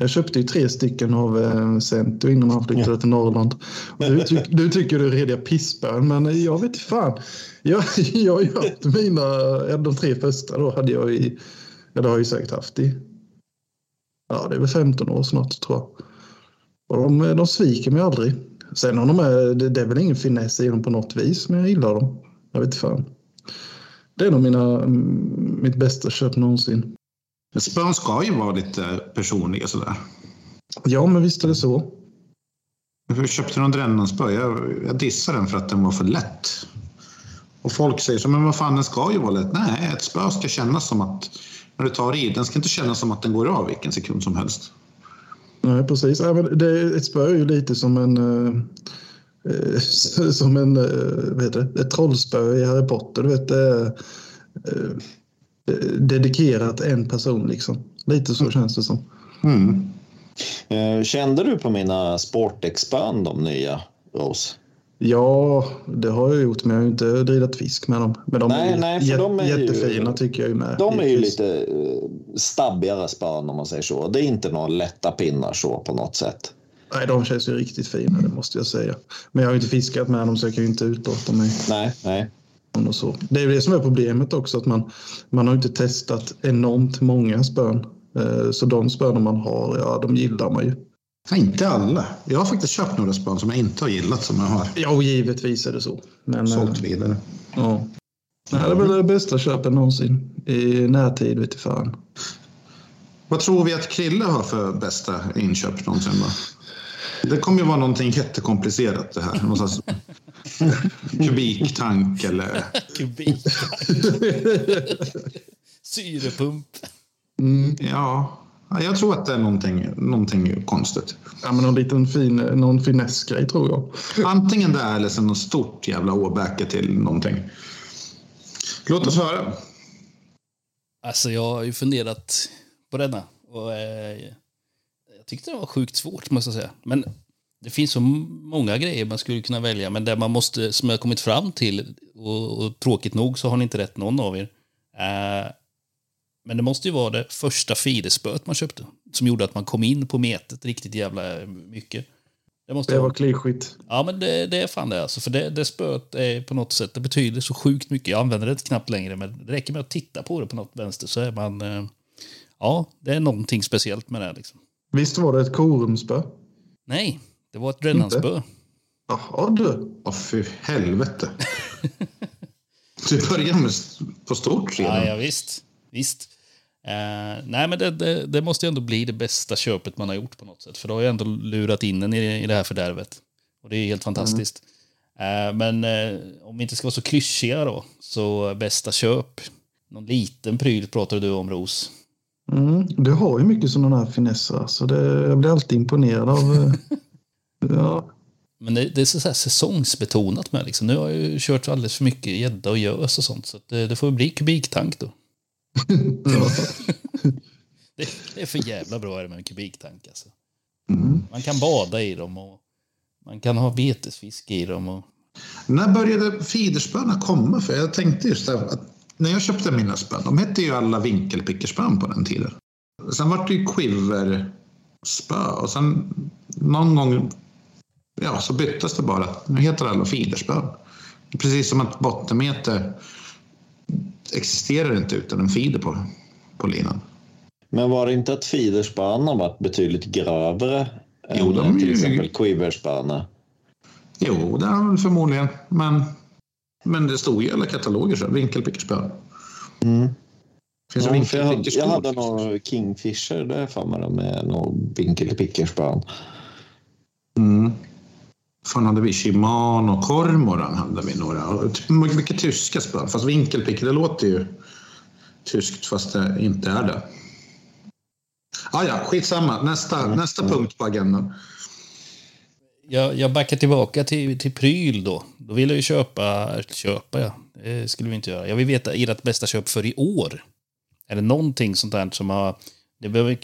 Jag köpte ju tre stycken av eh, Centio innan han flyttade till Norrland. Och du, tyck, du tycker du är rediga pissspön, men jag vet inte fan. Jag, *laughs* jag har ju haft mina, de tre första då hade jag i, ja det har jag ju säkert haft i Ja, det är väl 15 år snart tror jag. Och de, de sviker mig aldrig. Sen om de är, det, det är väl ingen finess i dem på något vis, men jag gillar dem. Jag vet fan. Det är nog mina, mm, mitt bästa köp någonsin. Spön ska ju vara lite personliga sådär. Ja, men visst är det så. Jag köpte någon Drennanspö. Jag, jag dissade den för att den var för lätt. Och folk säger så, men vad fan den ska ju vara lätt. Nej, ett spö ska kännas som att när du tar i, den ska inte kännas som att den går av vilken sekund som helst. Nej, precis. Ja, men det, ett spö är ju lite som en... eh, *laughs* som en... eh, vad heter det? Ett trollspö i Harry Potter. Du vet, eh, dedikerat en person liksom. Lite så känns det som. Mm. Eh, Kände du på mina Sportexpand, de nya, Rose? Ja, det har jag gjort, men jag har ju inte drivat fisk med dem. Men de Nej, är, nej, för jät- de är ju- jättefina tycker jag ju med. De är ju lite eh, stabbigare spön om man säger så. Det är inte några lätta pinnar så på något sätt. Nej, de känns ju riktigt fina, det måste jag säga. Men jag har ju inte fiskat med dem så jag kan ju inte utlåta mig Nej, nej. och så. Det är det som är problemet också, att man, man har inte testat enormt många spön. Eh, Så de spön man har, ja, de gillar man ju. Nej, inte alla. Jag har faktiskt köpt några spön som jag inte har gillat som jag har Ja, och givetvis är det så. Men, eh, sålt vidare. ja. Det är väl det bästa köpen någonsin. I närtid, vet du fan. Vad tror vi att Krille har för bästa inköp någonsin då? Det kommer ju vara någonting jättekomplicerat det här. Någon slags *laughs* kubiktank eller... Kubik. Syrepump. Ja, Ja, jag tror att det är någonting, någonting konstigt. Ja, men någon liten fin, någon finessgrej tror jag. Antingen det eller sen något stort jävla åbäke till någonting. Låt oss höra. Alltså, jag har ju funderat på denna. Och, eh, jag tyckte det var sjukt svårt, måste jag säga. Men det finns så många grejer man skulle kunna välja, men där man måste, som jag har kommit fram till, och, och tråkigt nog så har ni inte rätt någon av er. Eh, men det måste ju vara det första fidespöet man köpte, som gjorde att man kom in på metet riktigt jävla mycket. Det måste Det var klyschigt. Ja, men det, det är fan det alltså. För det, det spöet är på något sätt, det betyder så sjukt mycket. Jag använder det knappt längre, men det räcker med att titta på det på något vänster så är man... Eh, ja, det är någonting speciellt med det liksom. Visst var det ett korumspö? Nej, det var ett Drennanspö. Jaha du. Åh, fy helvete. *laughs* Du börjar med på stort redan. Ja, ja, visst. visst. Eh, nej, men det, det, det måste ändå bli det bästa köpet man har gjort på något sätt. För då har jag ändå lurat in en i, i det här fördärvet. Och det är helt fantastiskt. Eh, men eh, om vi inte ska vara så klyschiga då, så bästa köp. Någon liten pryl pratar du om, Ros. Mm, du har ju mycket sådana här finesser, så det, jag blir alltid imponerad av... *laughs* ja. Men det, det är så här säsongsbetonat med. Liksom. Nu har jag ju kört alldeles för mycket gädda och gös och sånt. Så det, det får bli kubiktank då. Det, det är för jävla bra är det med en kubiktank. Alltså. Mm. Man kan bada i dem och man kan ha betesfiske i dem. Och... När började fiderspöna komma? För jag tänkte just det, att när jag köpte mina spön, de hette ju alla vinkelpickerspön på den tiden. Sen var det ju quiverspö och sen någon gång ja, så byttes det bara. Nu heter alla fiderspön. Precis som att bottenmeter existerar inte utan en feeder på, på linan. Men var det inte att feederspöna var betydligt grövre Jo, än de till ju- exempel quiverspöna? Jo, det är förmodligen. Men, men det stod ju i alla kataloger så. Vinkelpickerspön. Mm. Finns det Ja, för jag, hade, vinkelpickerskor? jag hade några Kingfisher där för mig med någon vinkelpickerspön. Mm. Fan hade vi? Shimano, Cormoran hade vi några. Mycket tyska spön. Fast vinkelpick, det låter ju tyskt fast det inte är det. Ah, ja, skitsamma. Nästa, nästa punkt på agendan. Jag, jag backar tillbaka till, till pryl då. Då vill jag ju köpa, köpa ja. Det skulle vi inte göra. Jag vill veta ert bästa köp för i år. Är det någonting sånt där som har... Det, behöver,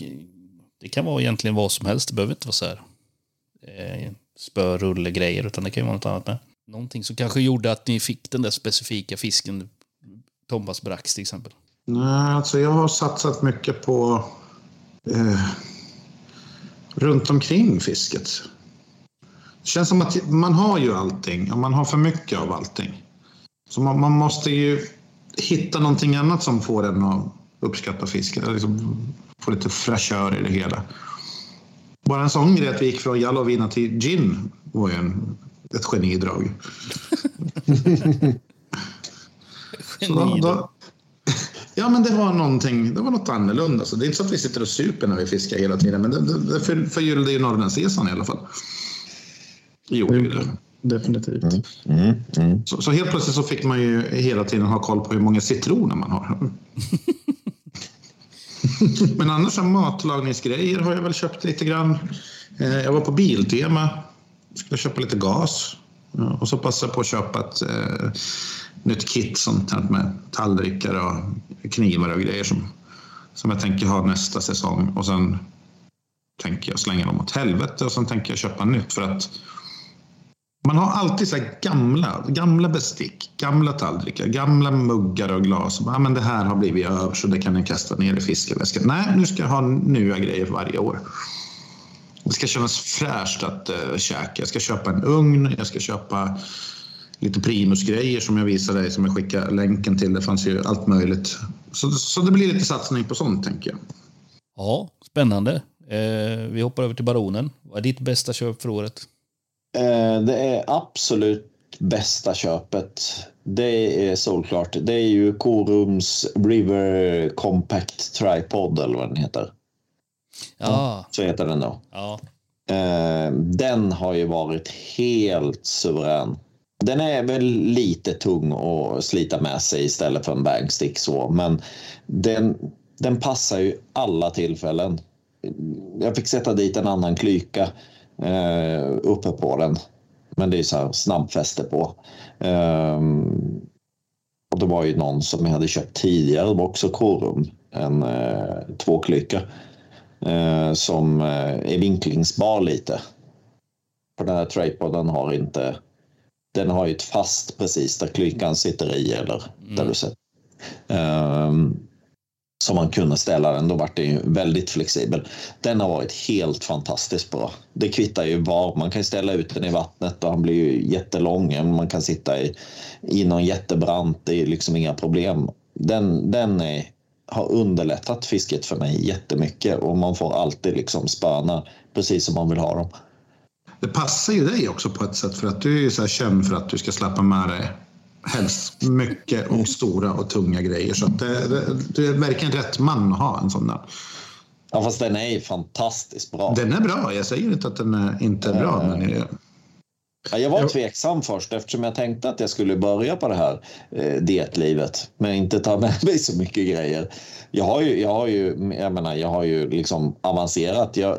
det kan vara egentligen vad som helst. Det behöver inte vara så här spörullegrejer. Utan det kan ju vara något annat med. Någonting som kanske gjorde att ni fick den där specifika fisken. Tombas brax till exempel. Nej, alltså jag har satsat mycket på eh, runt omkring fisket. Det känns som att man har ju allting och man har för mycket av allting. Så man, man måste ju hitta någonting annat som får en att uppskatta fisket. Liksom få lite fräschör i det hela. Bara en sån grej att vi gick från Jalovina till gin var ju en, ett genidrag. *laughs* Så då, då, ja, men det var någonting. Det var något annorlunda. Så det är inte så att vi sitter och super när vi fiskar hela tiden, men det, det, det för, förgyllde ju Norrlandsresan i alla fall. Jo, Det. Definitivt. Mm, mm. Så, så helt plötsligt så fick man ju hela tiden ha koll på hur många citroner man har. *laughs* *laughs* Men annars som matlagningsgrejer har jag väl köpt lite grann. Eh, jag var på Biltema. Skulle köpa lite gas. Och så passade jag på att köpa ett eh, nytt kit sånt här med tallrikar och knivar och grejer som, som jag tänker ha nästa säsong. Och sen tänker jag slänga dem åt helvete och sen tänker jag köpa nytt för att man har alltid så här gamla, gamla bestick, gamla tallrikar, gamla muggar och glas. Ja, men det här har blivit över så det kan jag kasta ner i fiskeväskan. Nej, nu ska jag ha nya grejer varje år. Det ska kännas fräscht att uh, käka. Jag ska köpa en ugn, jag ska köpa lite primusgrejer som jag visade dig, som jag skickade länken till. Det fanns ju allt möjligt. Så, så det blir lite satsning på sånt, tänker jag. Ja, spännande. Eh, vi hoppar över till Baronen. Vad är ditt bästa köp för året? Eh, Det är absolut bästa köpet. Det är solklart. Det är ju Korums River Compact Tripod eller vad den heter. Ja, Så heter den då. ja. Eh, Den har ju varit helt suverän. Den är väl lite tung att slita med sig istället för en bangstick så, men den, den passar ju alla tillfällen. Jag fick sätta dit en annan klyka eh, uppe på den. Men det är så här snabbfäste på. Ehm, och det var ju någon som jag hade köpt tidigare, det var också Korum, en eh, tvåklyka eh, som eh, är vinklingsbar lite. För den här tripoden har inte, den har ju ett fast precis där klykan sitter i eller där du sätter. Ehm, som man kunde ställa den. Då var det ju väldigt flexibel. Den har varit helt fantastiskt bra. Det kvittar ju var. Man kan ställa ut den i vattnet och han blir ju jättelång. Man kan sitta i, i någon jättebrant. Det är liksom inga problem. Den, den är, har underlättat fisket för mig jättemycket och man får alltid liksom spöna precis som man vill ha dem. Det passar ju dig också på ett sätt för att du är så här känd för att du ska släppa med dig helst mycket och stora och tunga grejer. Så det, det, du är verkligen rätt man att ha en sån där. Ja, fast den är ju fantastiskt bra. Den är bra, jag säger inte att den är inte är bra. Men det, Ja, jag var tveksam först eftersom jag tänkte att jag skulle börja på det här eh, dietlivet men inte ta med *laughs* mig så mycket grejer. Jag har ju, jag har ju, jag menar, jag har ju liksom avancerat. Jag,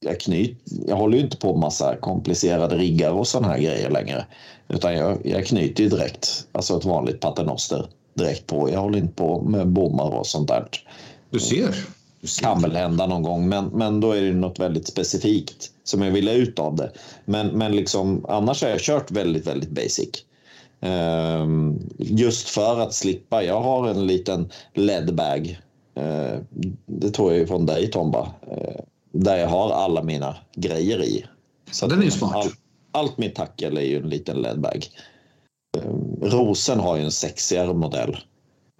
jag, knyt, jag håller ju inte på massa komplicerade riggar och sådana här grejer längre. Utan jag, jag knyter ju direkt, alltså ett vanligt paternoster direkt på. Jag håller inte på med bommar och sånt där. du ser. Du ser. Kan väl hända någon gång, men, men då är det något väldigt specifikt som jag vill ha ut av det. Men, men liksom, annars har jag kört väldigt, väldigt basic. Ehm, just för att slippa. Jag har en liten LED-bag. Uh, det tror jag ju från dig Tomba. Uh, där jag har alla mina grejer i. Så Den är ju smart. All, allt mitt tackel är ju en liten LED-bag. Ehm, Rosen har ju en sexigare modell.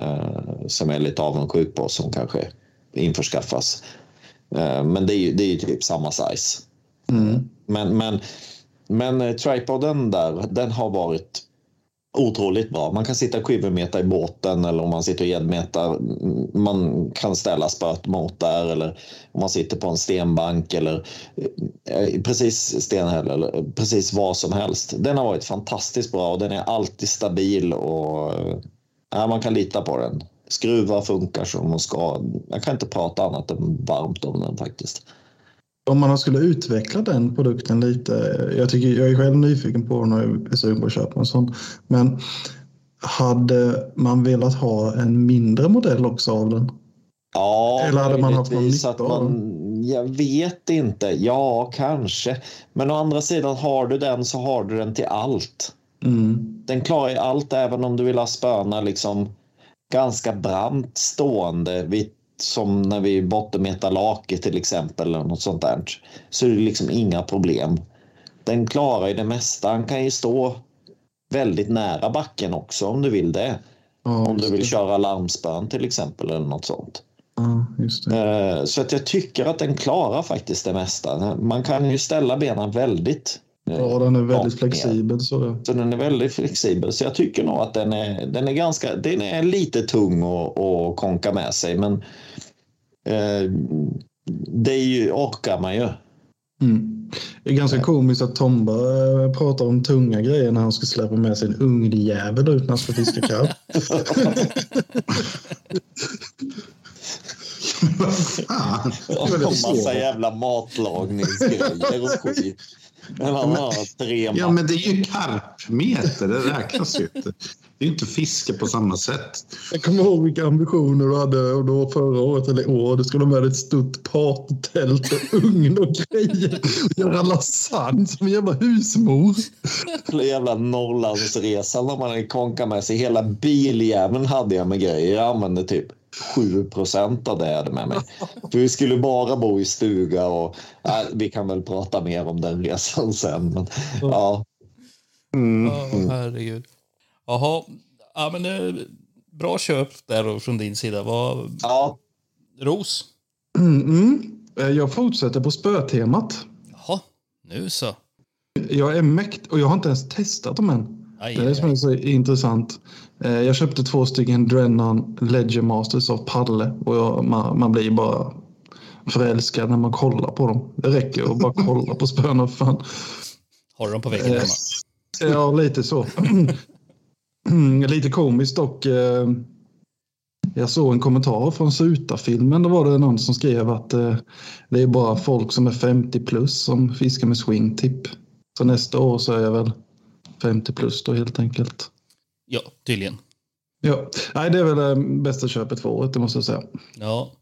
eh, som jag är lite avundsjuk på som kanske införskaffas. Eh, men det är ju, det är ju typ samma size. Mm. Men, men, men eh, tripoden där, den har varit otroligt bra. Man kan sitta och i båten eller om man sitter och gäddmetar. Man kan ställa spöet mot där eller om man sitter på en stenbank eller eh, precis stenhäll eller precis vad som helst. Den har varit fantastiskt bra och den är alltid stabil och eh, ja, man kan lita på den. Skruvar funkar som de ska. Jag kan inte prata annat än varmt om den faktiskt. Om man skulle utveckla den produkten lite. Jag, tycker, jag är själv nyfiken på den och är sugen på att köpa en sån. Men hade man velat ha en mindre modell också av den? Ja, Eller hade man haft någon nytta att man, Jag vet inte. Ja, kanske. Men å andra sidan, har du den så har du den till allt. Mm. Den klarar ju allt även om du vill ha spöna liksom ganska brant stående vid, som när vi bottenmetar lake till exempel eller något sånt där. Så är det liksom inga problem. Den klarar ju det mesta. Han kan ju stå väldigt nära backen också om du vill det. Ja, Om du vill det. köra larmspön till exempel eller något sånt. Ja. Eh, Så att jag tycker att den klarar faktiskt det mesta. Man kan ju ställa benen väldigt Ja, den är väldigt flexibel. Så. Så den är väldigt flexibel. Så jag tycker nog att den är, den är ganska, den är lite tung att att konka med sig. Men eh, det är ju, orkar man ju. Mm. Det är ganska komiskt att Tomba eh, pratar om tunga grejer när han ska släppa med sin ungjävel ut när han ska fiska krabb. Vad *laughs* *laughs* fan? En massa jävla matlagningsgrejer och skit. Men han har tre Ja, men det är ju karpmeter. Det räknas ju inte. Det är ju inte fiske på samma sätt. Jag kommer ihåg vilka ambitioner du hade och då förra året eller i år. Du skulle ha med ett stort partytält och ugn och grejer. Och göra lasagne som en jävla husmor. Den jävla Norrlandsresan när man hade konkat med sig. Hela biljäveln hade jag med grejer. Jag använde typ 7 procent av det jag hade med mig. För vi skulle bara bo i stuga och ja, vi kan väl prata mer om den resan sen. Men, ja, Ja, herregud. Jaha, ja, men eh, bra köp där då från din sida. Vad, ja, ros? Mm, mm. Jag fortsätter på spötemat. Jaha, nu så. Jag är mäkt och jag har inte ens testat dem än. Aj, Det är det som är så intressant. Eh, Jag köpte två stycken Drennan Ledger Masters av Palle och jag, man, man blir bara förälskad när man kollar på dem. Det räcker att bara kolla på spöna för fan. Har du dem på väggen Eh, hemma? Ja, lite så. *clears throat* lite komiskt dock. eh, Jag såg en kommentar från Suta-filmen. Då var det någon som skrev att eh, det är bara folk som är 50 plus som fiskar med swingtip. Så nästa år så är jag väl 50 plus då helt enkelt. Ja, tydligen. Ja, nej, det är väl det bästa köpet för året, det måste jag säga. Ja.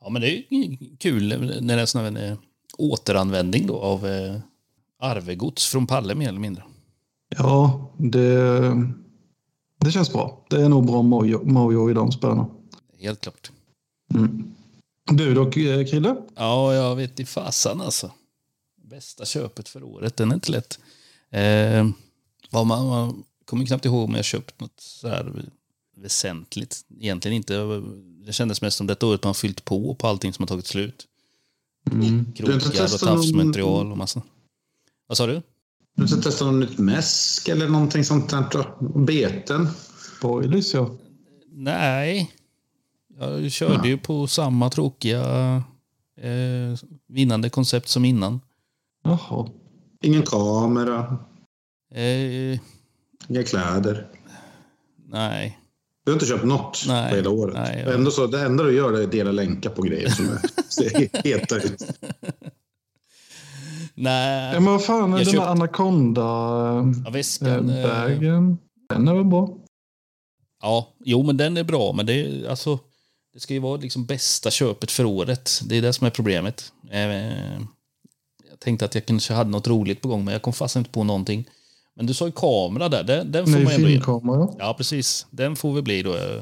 ja, men det är ju kul när det är sån här, eh, återanvändning då av eh, arvegods från Palle mer eller mindre. Ja, det, det känns bra. Det är nog bra mojo, mojo i de spöna. Helt klart. Mm. Du då, eh, Krille? Ja, jag vet i fasan alltså. Bästa köpet för året, den är inte lätt. Eh, vad man, man kommer knappt ihåg om jag köpt något så här väsentligt. Egentligen inte. Det kändes mest som detta året man fyllt på på allting som har tagit slut. Mm. Du har inte Krokar och någon- tafsmaterial och massa. Vad sa du? Du ska testa något nytt mäsk eller någonting sånt där? Beten? Boilies, ja. Nej. Jag körde ju på samma tråkiga eh, vinnande koncept som innan. Jaha. Ingen kamera? Eh, Inga kläder? nej. Du har inte köpt något Nej, på hela året? nej, jag- Ändå så, det enda du gör är att dela länkar på grejer som är, *laughs* ser heta ut. Nej. Ja, men vad fan, Jag den köpt- där Anaconda Ja, äh, eh. Den är väl bra? Ja, jo, men den är bra. Men det, är, alltså, det ska ju vara liksom bästa köpet för året. Det är det som är problemet. Eh, jag tänkte att jag kanske hade något roligt på gång, men jag kom fast inte på någonting. Men du sa ju kamera där. Den, den får man ändå filmkamera. Ja, precis. Den får vi bli då. Jag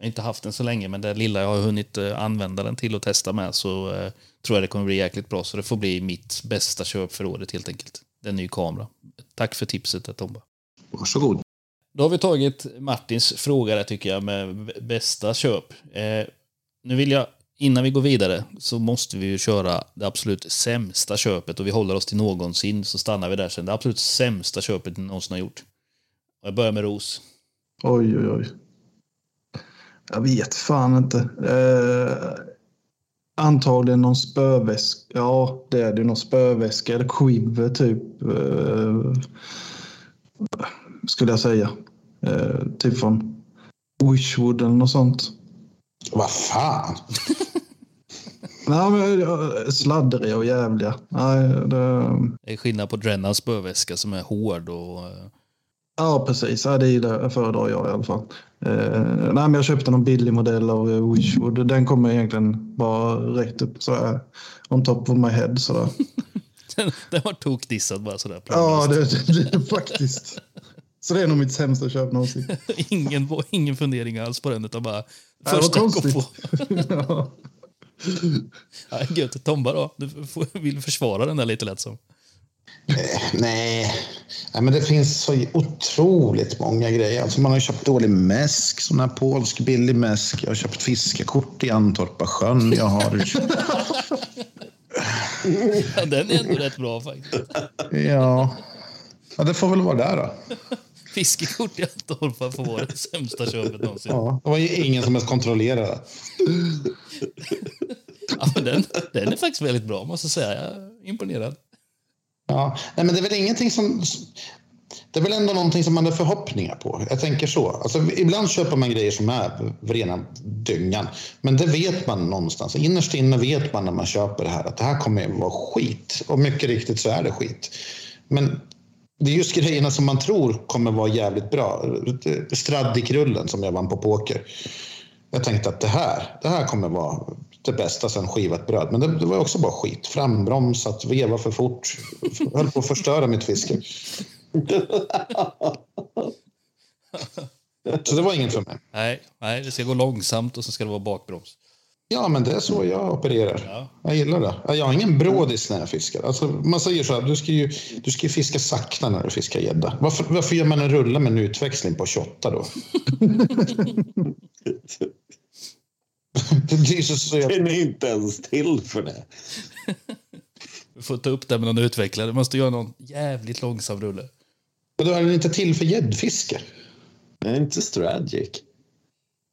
har inte haft den så länge, men det lilla jag har hunnit eh, använda den till att testa med så eh, tror jag det kommer bli jäkligt bra. Så det får bli mitt bästa köp för året helt enkelt. Den ny kamera. Tack för tipset, Tomba. Varsågod. Då har vi tagit Martins fråga där tycker jag med bästa köp. Eh, nu vill jag, innan vi går vidare, så måste vi ju köra det absolut sämsta köpet och vi håller oss till någonsin så stannar vi där sen. Det absolut sämsta köpet ni någonsin har gjort. Jag börjar med ros. Oj, oj, oj. Jag vet fan inte. Eh, antagligen någon spöväska. Ja, det är det. Någon spöväska eller quiver typ. Eh, skulle jag säga. Eh, typ från Wishwood eller något sånt. Vad fan? *laughs* Nej, men eh, sladdriga och jävliga. Nej, det... Det är skillnad på Drennans spöväska som är hård och... eh, Ja, precis. Ja, det är det föredrar jag i alla fall. Eh, nej, men jag köpte någon billig modell av eh, Wishwood. Den kommer egentligen bara rätt upp så här, on top of my head. Så där. *laughs* Den, den var tokdissad bara sådär. ja, det, det, det är faktiskt. Så det är nog mitt sämsta köp någonsin. *laughs* ingen, ingen fundering alls på den, utan bara det första jag kom på. *laughs* ja. *laughs* Ja, gött. Tomba då? Du får, vill försvara den där lite lätt som. Nej. Nej, men det finns så otroligt många grejer. Alltså man har köpt dålig mäsk, sån här polsk billig mäsk. Jag har köpt fiskekort i Antorpa sjön. Jag har... Ja, den är ändå rätt bra faktiskt. ja. ja, det får väl vara där då. Fiskekort i Antorpa vara det sämsta köpet någonsin. Ja, det var ju ingen som ens kontrollerade. Ja, men den, den är faktiskt väldigt bra måste jag säga. Jag är imponerad. Ja, nej, men det är väl ingenting som... Det är väl ändå någonting som man har förhoppningar på. Jag tänker så. Alltså, ibland köper man grejer som är rena dyngan. Men det vet man någonstans. Innerst inne vet man när man köper det här att det här kommer att vara skit. Och mycket riktigt så är det skit. Men det är just grejerna som man tror kommer vara jävligt bra. Straddikrullen som jag vann på poker. Jag tänkte att det här, det här kommer vara det bästa sen skivat bröd. Men det, det var också bara skit. Frambromsat, veva för fort. Höll på att förstöra mitt fiske. Så det var inget för mig. Nej, nej, det ska gå långsamt och så ska det vara bakbroms. Ja, men det är så jag opererar. Ja. Jag gillar det. Jag har ingen brådis när jag fiskar. Alltså, man säger så här, du ska ju, du ska ju fiska sakta när du fiskar gädda. Varför, varför gör man en rulle med en utväxling på 28 då? *laughs* det är så, så jag, Den är inte ens till för det. Du får ta upp det med någon utvecklare. Du måste göra någon jävligt långsam rulle. då är den inte till för gäddfiske. Den är inte strategic.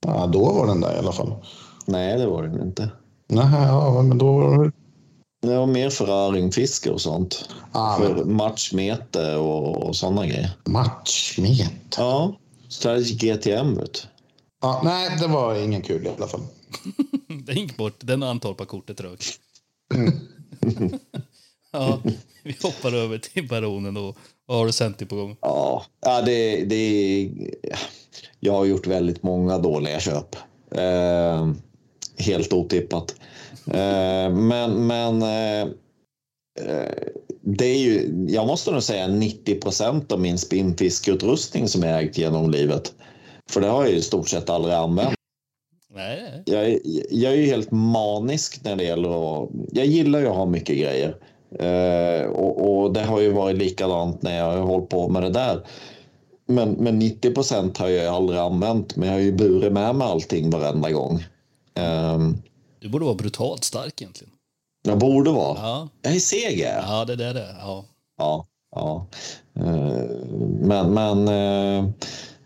Ja, då var den där i alla fall. Nej, det var den inte. Nej, ja, men då var det... Det var mer för öringfiske och sånt. Ah, För men matchmete och, och sådana grejer. matchmet. Ja, strategic GTM vet du. Ja, nej, det var ingen kul i alla fall. *laughs* Den gick bort. Den Antorpa-kortet rök. *laughs* ja, vi hoppar över till Baronen och vad har du Centi på gång? Ja, ja det, det Jag har gjort väldigt många dåliga köp. Eh, helt otippat. Eh, men men eh, eh, det är ju, jag måste nog säga 90 procent av min spinnfiskeutrustning som jag ägt genom livet. För det har jag ju i stort sett aldrig använt. Nej, nej. Jag är, jag är ju helt manisk när det gäller att... Jag gillar ju att ha mycket grejer. Eh, och, och det har ju varit likadant när jag har hållit på med det där. Men, men 90 procent har jag aldrig använt. Men jag har ju burit med mig allting varenda gång. Eh, Du borde vara brutalt stark egentligen. jag borde vara. Ja, Jag är seg ja det är det. Ja. Ja, ja. Eh, Men, men eh,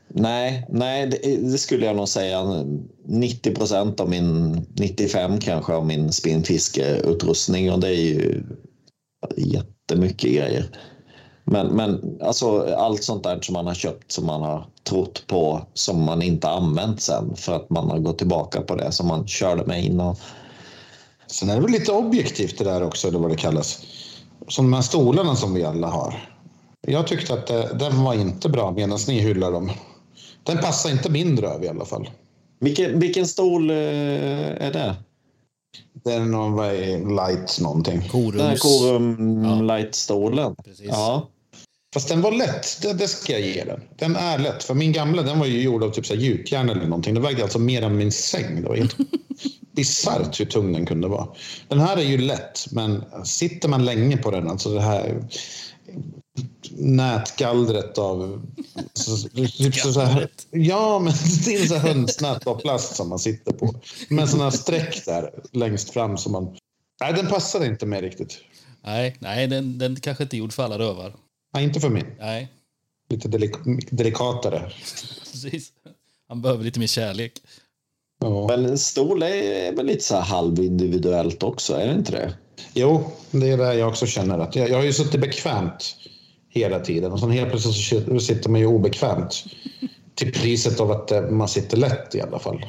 nej, nej det, det skulle jag nog säga. 90 procent av min, 95 kanske av min spinnfiskeutrustning och det är ju jättemycket grejer. Men, men alltså allt sånt där som man har köpt som man har trott på som man inte använt sen för att man har gått tillbaka på det som man körde med innan. Sen är det väl lite objektivt det där också, eller vad det kallas. Som de här stolarna som vi alla har. Jag tyckte att det, den var inte bra medan ni hyllar dem. Den passar inte min röv i alla fall. Vilken, vilken stol eh, är det? Det är någon light någonting. Den här Korums. Corum Ja. Light-stolen? Precis. Ja. Fast den var lätt, det, det ska jag ge den. Den är lätt. För min gamla den var ju gjord av typ så här gjutjärn eller någonting. Det vägde alltså mer än min säng. Det var helt *laughs* bisarrt hur tung den kunde vara. Den här är ju lätt, men sitter man länge på den, alltså det här nätgallret av... Så, typ så, så här, ja, men *laughs* det är sån här hönsnät av plast som man sitter på. Med här streck där längst fram som man... Nej, den passade inte mig riktigt. Nej, nej den, den kanske inte är gjord för alla rövar. Nej, inte för min. Nej. Lite delik- delikatare. Precis. Han behöver lite mer kärlek. Ja. Men stol är väl lite så här halvindividuellt också, är det inte det? Jo, det är det jag också känner. att Jag, jag har ju suttit bekvämt hela tiden och sen helt plötsligt så sitter man ju obekvämt. Till priset av att eh, man sitter lätt i alla fall.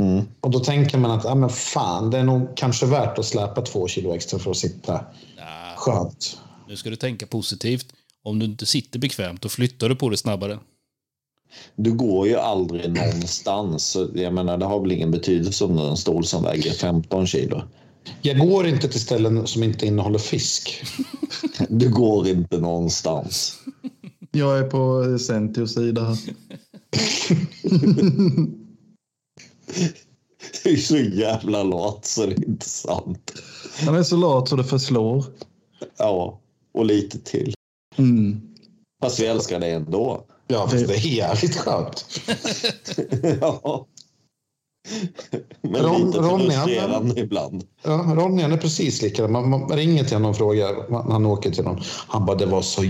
Mm. Och då tänker man att ah, men fan, det är nog kanske värt att släpa två kilo extra för att sitta Ja, skönt. Nu ska du tänka positivt. Om du inte sitter bekvämt, då flyttar du på dig snabbare. Du går ju aldrig någonstans. Jag menar, det har väl ingen betydelse om det är en stol som väger 15 kilo. Jag går inte till ställen som inte innehåller fisk. Du går inte någonstans. Jag är på Centios sida. *laughs* Du är så jävla lat så det är inte sant. Han är så lat så det förslår. Ja, och lite till. Mm. Fast vi älskar det ändå. Ja, fast det är jävligt skönt. *laughs* ja. Men Ron- lite Ronny, han- frustrerande ibland. Ja, Ronny han är precis likadan. Man, man ringer till honom och frågar, man, han åker till någon. Han bara, det var så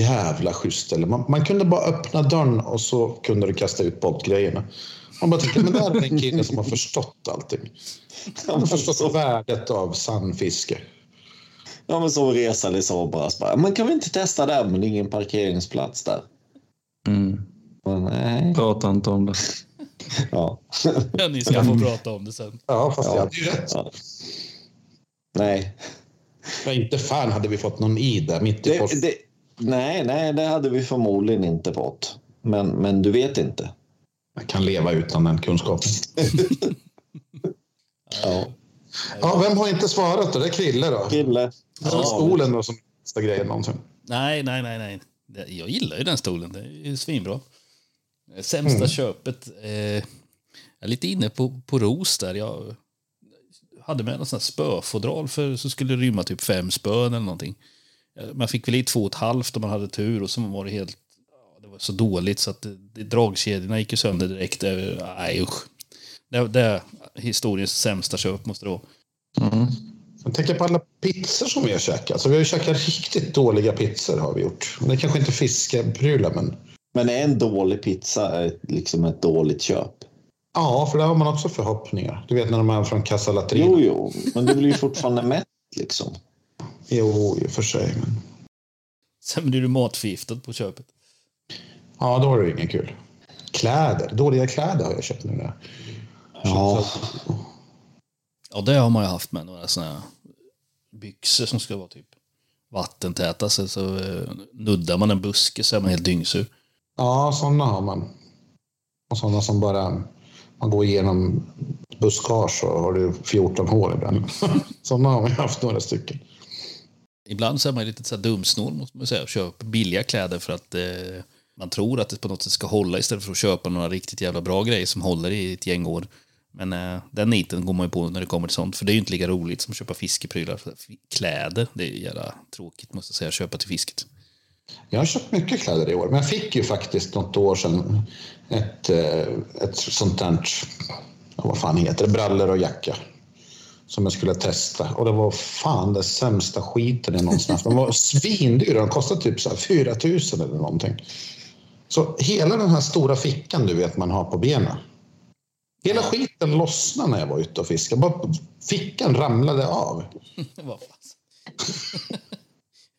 jävla schysst. Eller man, man kunde bara öppna dörren och så kunde du kasta ut poddgrejerna. Man bara tänker, men det här är en kille som har förstått allting. *laughs* Han har förstått värdet av sandfiske. Ja, men så reser i Sobras bara. Men kan vi inte testa där? Men det är ingen parkeringsplats där. Mm. Men, nej. Prata inte om det. Ja. Ja, ni ska få prata om det sen. Ja, fast Ja. jag hade ju rätt. ja. Nej. För inte fan hade vi fått någon i där mitt i Det, det, nej, nej, det hade vi förmodligen inte fått. Men, men du vet inte. Jag kan leva utan den kunskapen. *laughs* Ja. Ja, vem har inte svarat då? Det är Krille då. Kille. Ja, stolen då som bästa grejen någonsin. Nej, nej, nej, nej. Jag gillar ju den stolen. Det är ju svinbra. Sämsta köpet. Eh, jag är lite inne på, på ros där. Jag hade med en sån här spöfodral för så skulle det rymma typ fem spön eller någonting. Eh, Man fick väl i två och ett halvt om man hade tur och så var det helt... Det var så dåligt så att det, det, dragkedjorna gick sönder direkt. Eh, Nej usch. Det, det är historiens sämsta köp måste det vara. Mm. Jag tänker på alla pizzor som vi har käkat. Så vi har ju käkat riktigt dåliga pizzor har vi gjort. Det är kanske inte fiskeprylar men... Men en dålig pizza är liksom ett dåligt köp? Ja, för där har man också förhoppningar. Du vet när de är från Casa Latrina. Jo, jo, men du blir ju fortfarande mätt liksom. Jo, i och för sig. Men... Sen blir du matförgiftad på köpet. Ja, då är det ingen kul. Kläder. Dåliga kläder har jag köpt nu. Ja. Ja, det har man ju haft med några såna här byxor som ska vara typ vattentäta. Så, så eh, nuddar man en buske så är man helt dyngsur. Ja, sådana har man. Och sådana som bara... Man går igenom buskage och har du 14 hår ibland. *laughs* sådana har man haft några stycken. Ibland så är man lite så här dumsnål måste man säga och köper billiga kläder för att eh, man tror att det på något sätt ska hålla istället för att köpa några riktigt jävla bra grejer som håller i ett gäng år. Men eh, den niten går man ju på när det kommer till sånt. För det är ju inte lika roligt som att köpa fiskeprylar. För kläder, det är ju jävla tråkigt måste jag säga, att köpa till fisket. Jag har köpt mycket kläder i år, men jag fick ju faktiskt något år sedan ett, eh, ett sånt där, vad fan heter det, brallor och jacka. Som jag skulle testa. Och det var fan det sämsta skiten jag någonsin haft. De var svindyra, de kostade typ så här 4 000 eller någonting. Så hela den här stora fickan du vet man har på benen. Hela skiten lossnade när jag var ute och fiskade. Bara fickan ramlade av. *laughs* Vad.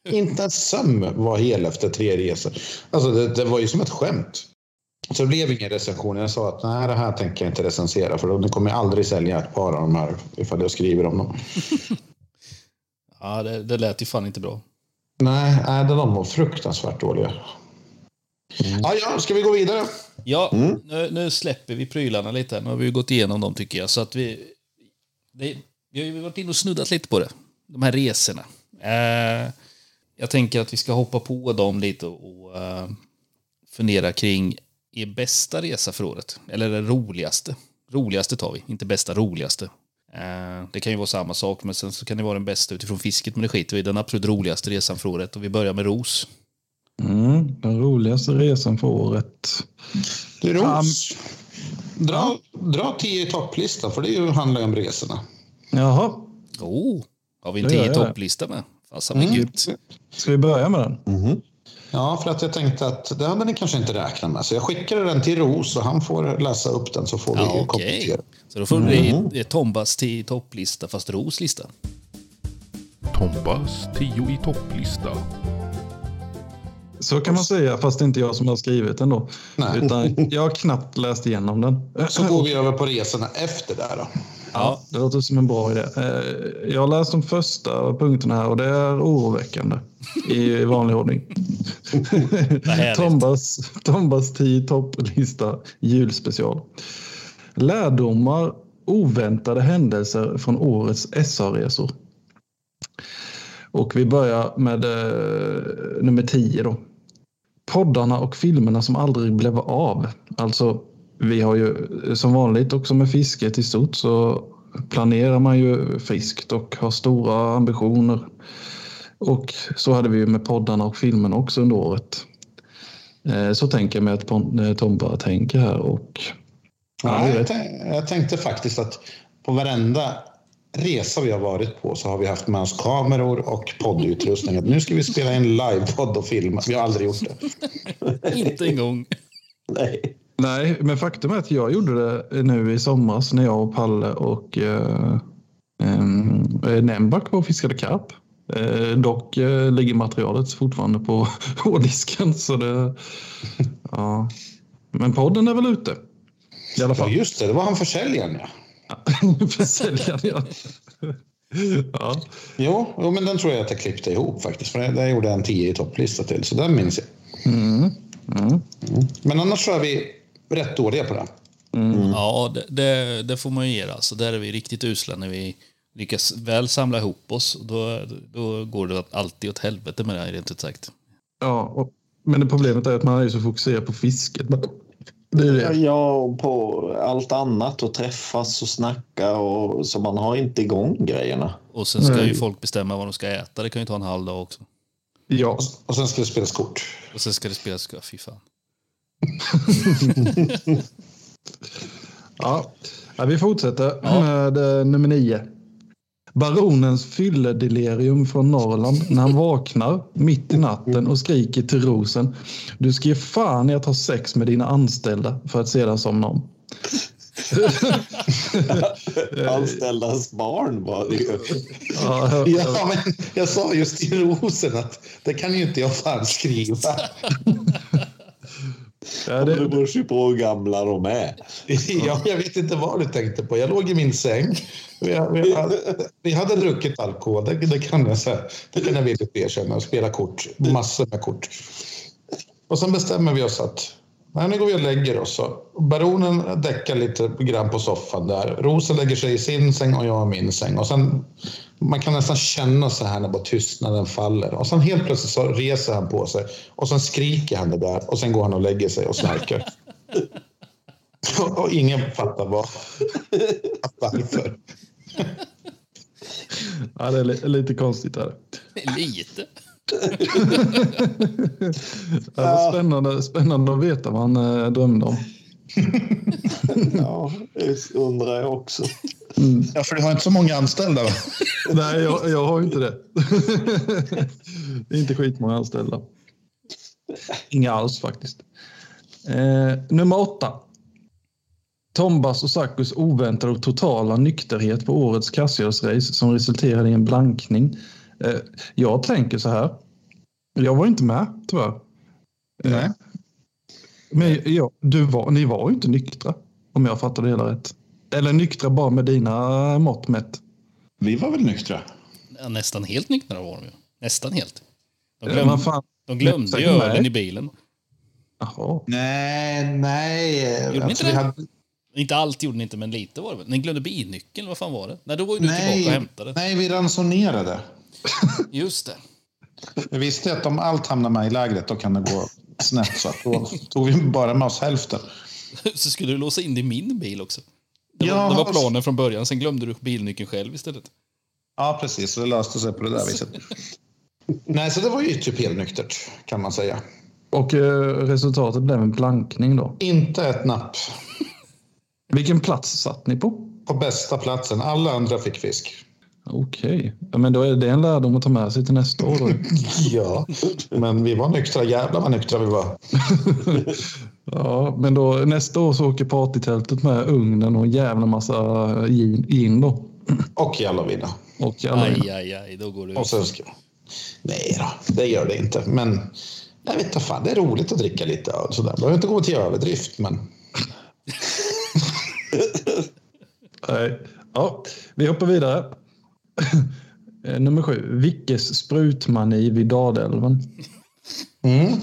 *laughs* Inte en söm var hel efter tre resor. Alltså det, det var ju som ett skämt. Så det blev ingen recension. Jag sa att nej, det här tänker jag inte recensera för då kommer jag aldrig sälja ett par av de här ifall jag skriver om dem. *laughs* Ja, det, det lät ju fan inte bra. Nej, nej de var fruktansvärt dåliga. Ja, ja, ska vi gå vidare? Ja, nu, nu släpper vi prylarna lite. Nu har vi ju gått igenom dem tycker jag. Så att vi, det, vi har ju varit inne och snuddat lite på det. De här resorna. Eh, jag tänker att vi ska hoppa på dem lite och, och eh, fundera kring er bästa resa för året. Eller den roligaste. Roligaste tar vi, inte bästa, roligaste. Eh, det kan ju vara samma sak, men sen så kan det vara den bästa utifrån fisket, men det skiter vi i. Den absolut roligaste resan för året. Och vi börjar med ros. Mm, den roligaste resan för året. Du, Ros. Dra, dra tio i topplistan, för det handlar ju om resorna. Jaha, Oh, har vi en tio det. topplista med? Fasen mm. ska vi börja med den? Mhm. Ja, för att jag tänkte att det hade ni kanske inte räknat med. Så jag skickade den till Ros och han får läsa upp den så får vi Ja, okej. komplettera. Så då får det bli ett Tombas till topplista fast Ros lista. Tombas 10 i topplista. Så kan man säga, fast det är inte jag som har skrivit den då. Nej. Utan jag har knappt läst igenom den. Så går vi över på resorna efter där då. Ja, det låter som en bra idé. Eh, Jag har läst de första punkterna här och det är oroväckande i vanlig ordning. Tombas, Tombas 10 topplista julspecial. Lärdomar, oväntade händelser från årets SA-resor. Och vi börjar med eh, nummer 10 då. Poddarna och filmerna som aldrig blev av. Alltså, vi har ju som vanligt också med fisket i stort så planerar man ju friskt och har stora ambitioner. Och så hade vi ju med poddarna och filmerna också under året. Eh, Så tänker jag mig att eh, Tomba tänker här och Ja, jag tänkte faktiskt att på varenda resa vi har varit på så har vi haft med oss kameror och poddutrustning. Nu ska vi spela in livepodd och filma. Vi har aldrig gjort det. *laughs* Inte en gång. Nej. Nej, men faktum är att jag gjorde det nu i somras när jag och Palle och eh, eh, Nembak var och fiskade karp. Eh, dock eh, ligger materialet fortfarande på *laughs* hårddisken. Så det, *laughs* ja. Men podden är väl ute? I alla Ja, fall. just det. Det var han försäljaren, ja. *laughs* Försäljaren, ja. ja. Jo, jo, men den tror jag att jag klippte ihop faktiskt. För där gjorde jag en 10 i topplista till, så den minns jag. Mm. Mm. Men annars tror jag vi är rätt dåliga på det. Ja, det, det, det får man ju ge alltså. Där är vi riktigt usla när vi lyckas väl samla ihop oss. Då, då går det alltid åt helvete med det här, rent ut sagt. ja och, men det problemet är att man är ju så fokuserad på fisket. Men Det är det. Ja, och på allt annat och träffas och snacka och så man har inte igång grejerna. Och sen ska ju Nej. folk bestämma vad de ska äta. Det kan ju ta en halv dag också. Ja, Och sen ska det spelas kort. Och sen ska det spelas... ja, Fy fan. *laughs* Ja, ja vi fortsätter med eh, nummer nio. Baronens fylledelirium från Norrland när han vaknar mitt i natten och skriker till rosen. Du ska ge fan i att ha sex med dina anställda för att sedan somna om. *laughs* Anställdas barn var det ju. Ja, Ja, men jag sa just till Rosen att det kan ju inte jag fan skriva. *laughs* ja, Det det, beror ju på hur gamla de är. *laughs* Ja, jag vet inte vad du tänkte på. Jag låg i min säng. Vi, hade, vi hade druckit alkohol, det, det kan jag säga. Det kan jag villigt erkänna. Spela kort. Massor med kort. Och sen bestämmer vi oss att nej, nu går vi och lägger oss. Baronen däckar lite grann på soffan där. Rosen lägger sig i sin säng och jag i min säng. Och sen, man kan nästan känna så här när bara tystnaden faller. Och sen helt plötsligt så reser han på sig. Och sen skriker han det där. Och sen går han och lägger sig och snarkar. Och- ingen fattar vad. *laughs* Varför. ja, det är li- lite konstigt. Här. Lite. *laughs* Ja, det är spännande, spännande att veta vad han eh, drömde om. *laughs* Ja, det undrar jag också. Ja, för du har inte så många anställda va? *laughs* Nej, jag, jag har inte det. det är inte skitmånga anställda. Inga alls faktiskt. Eh, nummer åtta. Tombas och Sakus oväntade och totala nykterhet på årets Cassius-race som resulterade i en blankning. Eh, jag tänker så här. Jag var inte med tyvärr. Nej. Men ja, du var, ni var ju inte nyktra om jag fattade det hela rätt. Eller nyktra bara med dina mått mätt. Vi var väl nyktra? Ja, nästan helt nyktra var de ju. Nästan helt. De glömde, fan, de glömde ju ölen i bilen. Jaha. Nej, nej. Gjorde ni Alltså, inte vi det? hade, Inte allt gjorde ni inte, men lite var det väl. Ni glömde bilnyckeln, vad fan var det? Nej, då var ju du nej, tillbaka och hämtade. nej, vi ransonerade. Just det. Vi visste att om allt hamnar med i lägret då kan det gå snett. Så att då tog vi bara med oss hälften. *laughs* Så skulle du låsa in det i min bil också. Det var, Ja, det var planen från början, sen glömde du bilnyckeln själv istället. Ja, precis. Så det löste sig på det där viset. *laughs* Nej, så det var ju typ helnyktert kan man säga. Och eh, resultatet blev en blankning då. Inte ett napp. Vilken plats satt ni på? På bästa platsen. Alla andra fick fisk. Okej, ja, men då är det en lärdom att ta med sig till nästa år. Då. *laughs* Ja, men vi var nyktra. Jävlar vad nyktra vi var. *laughs* Ja, men då nästa år så åker partytältet med ugnen och en jävla massa gin, gin då. Och Jalovina. Och alla Aj, aj, aj, då går det Och sen ska... Nej då, det gör det inte. Men jag vet inte fan, det är roligt att dricka lite öl sådär. Behöver inte gå till överdrift, men *laughs* Nej. Ja, vi hoppar vidare. Eh, Nummer sju. Vickes sprutmani vid Dalälven. mm.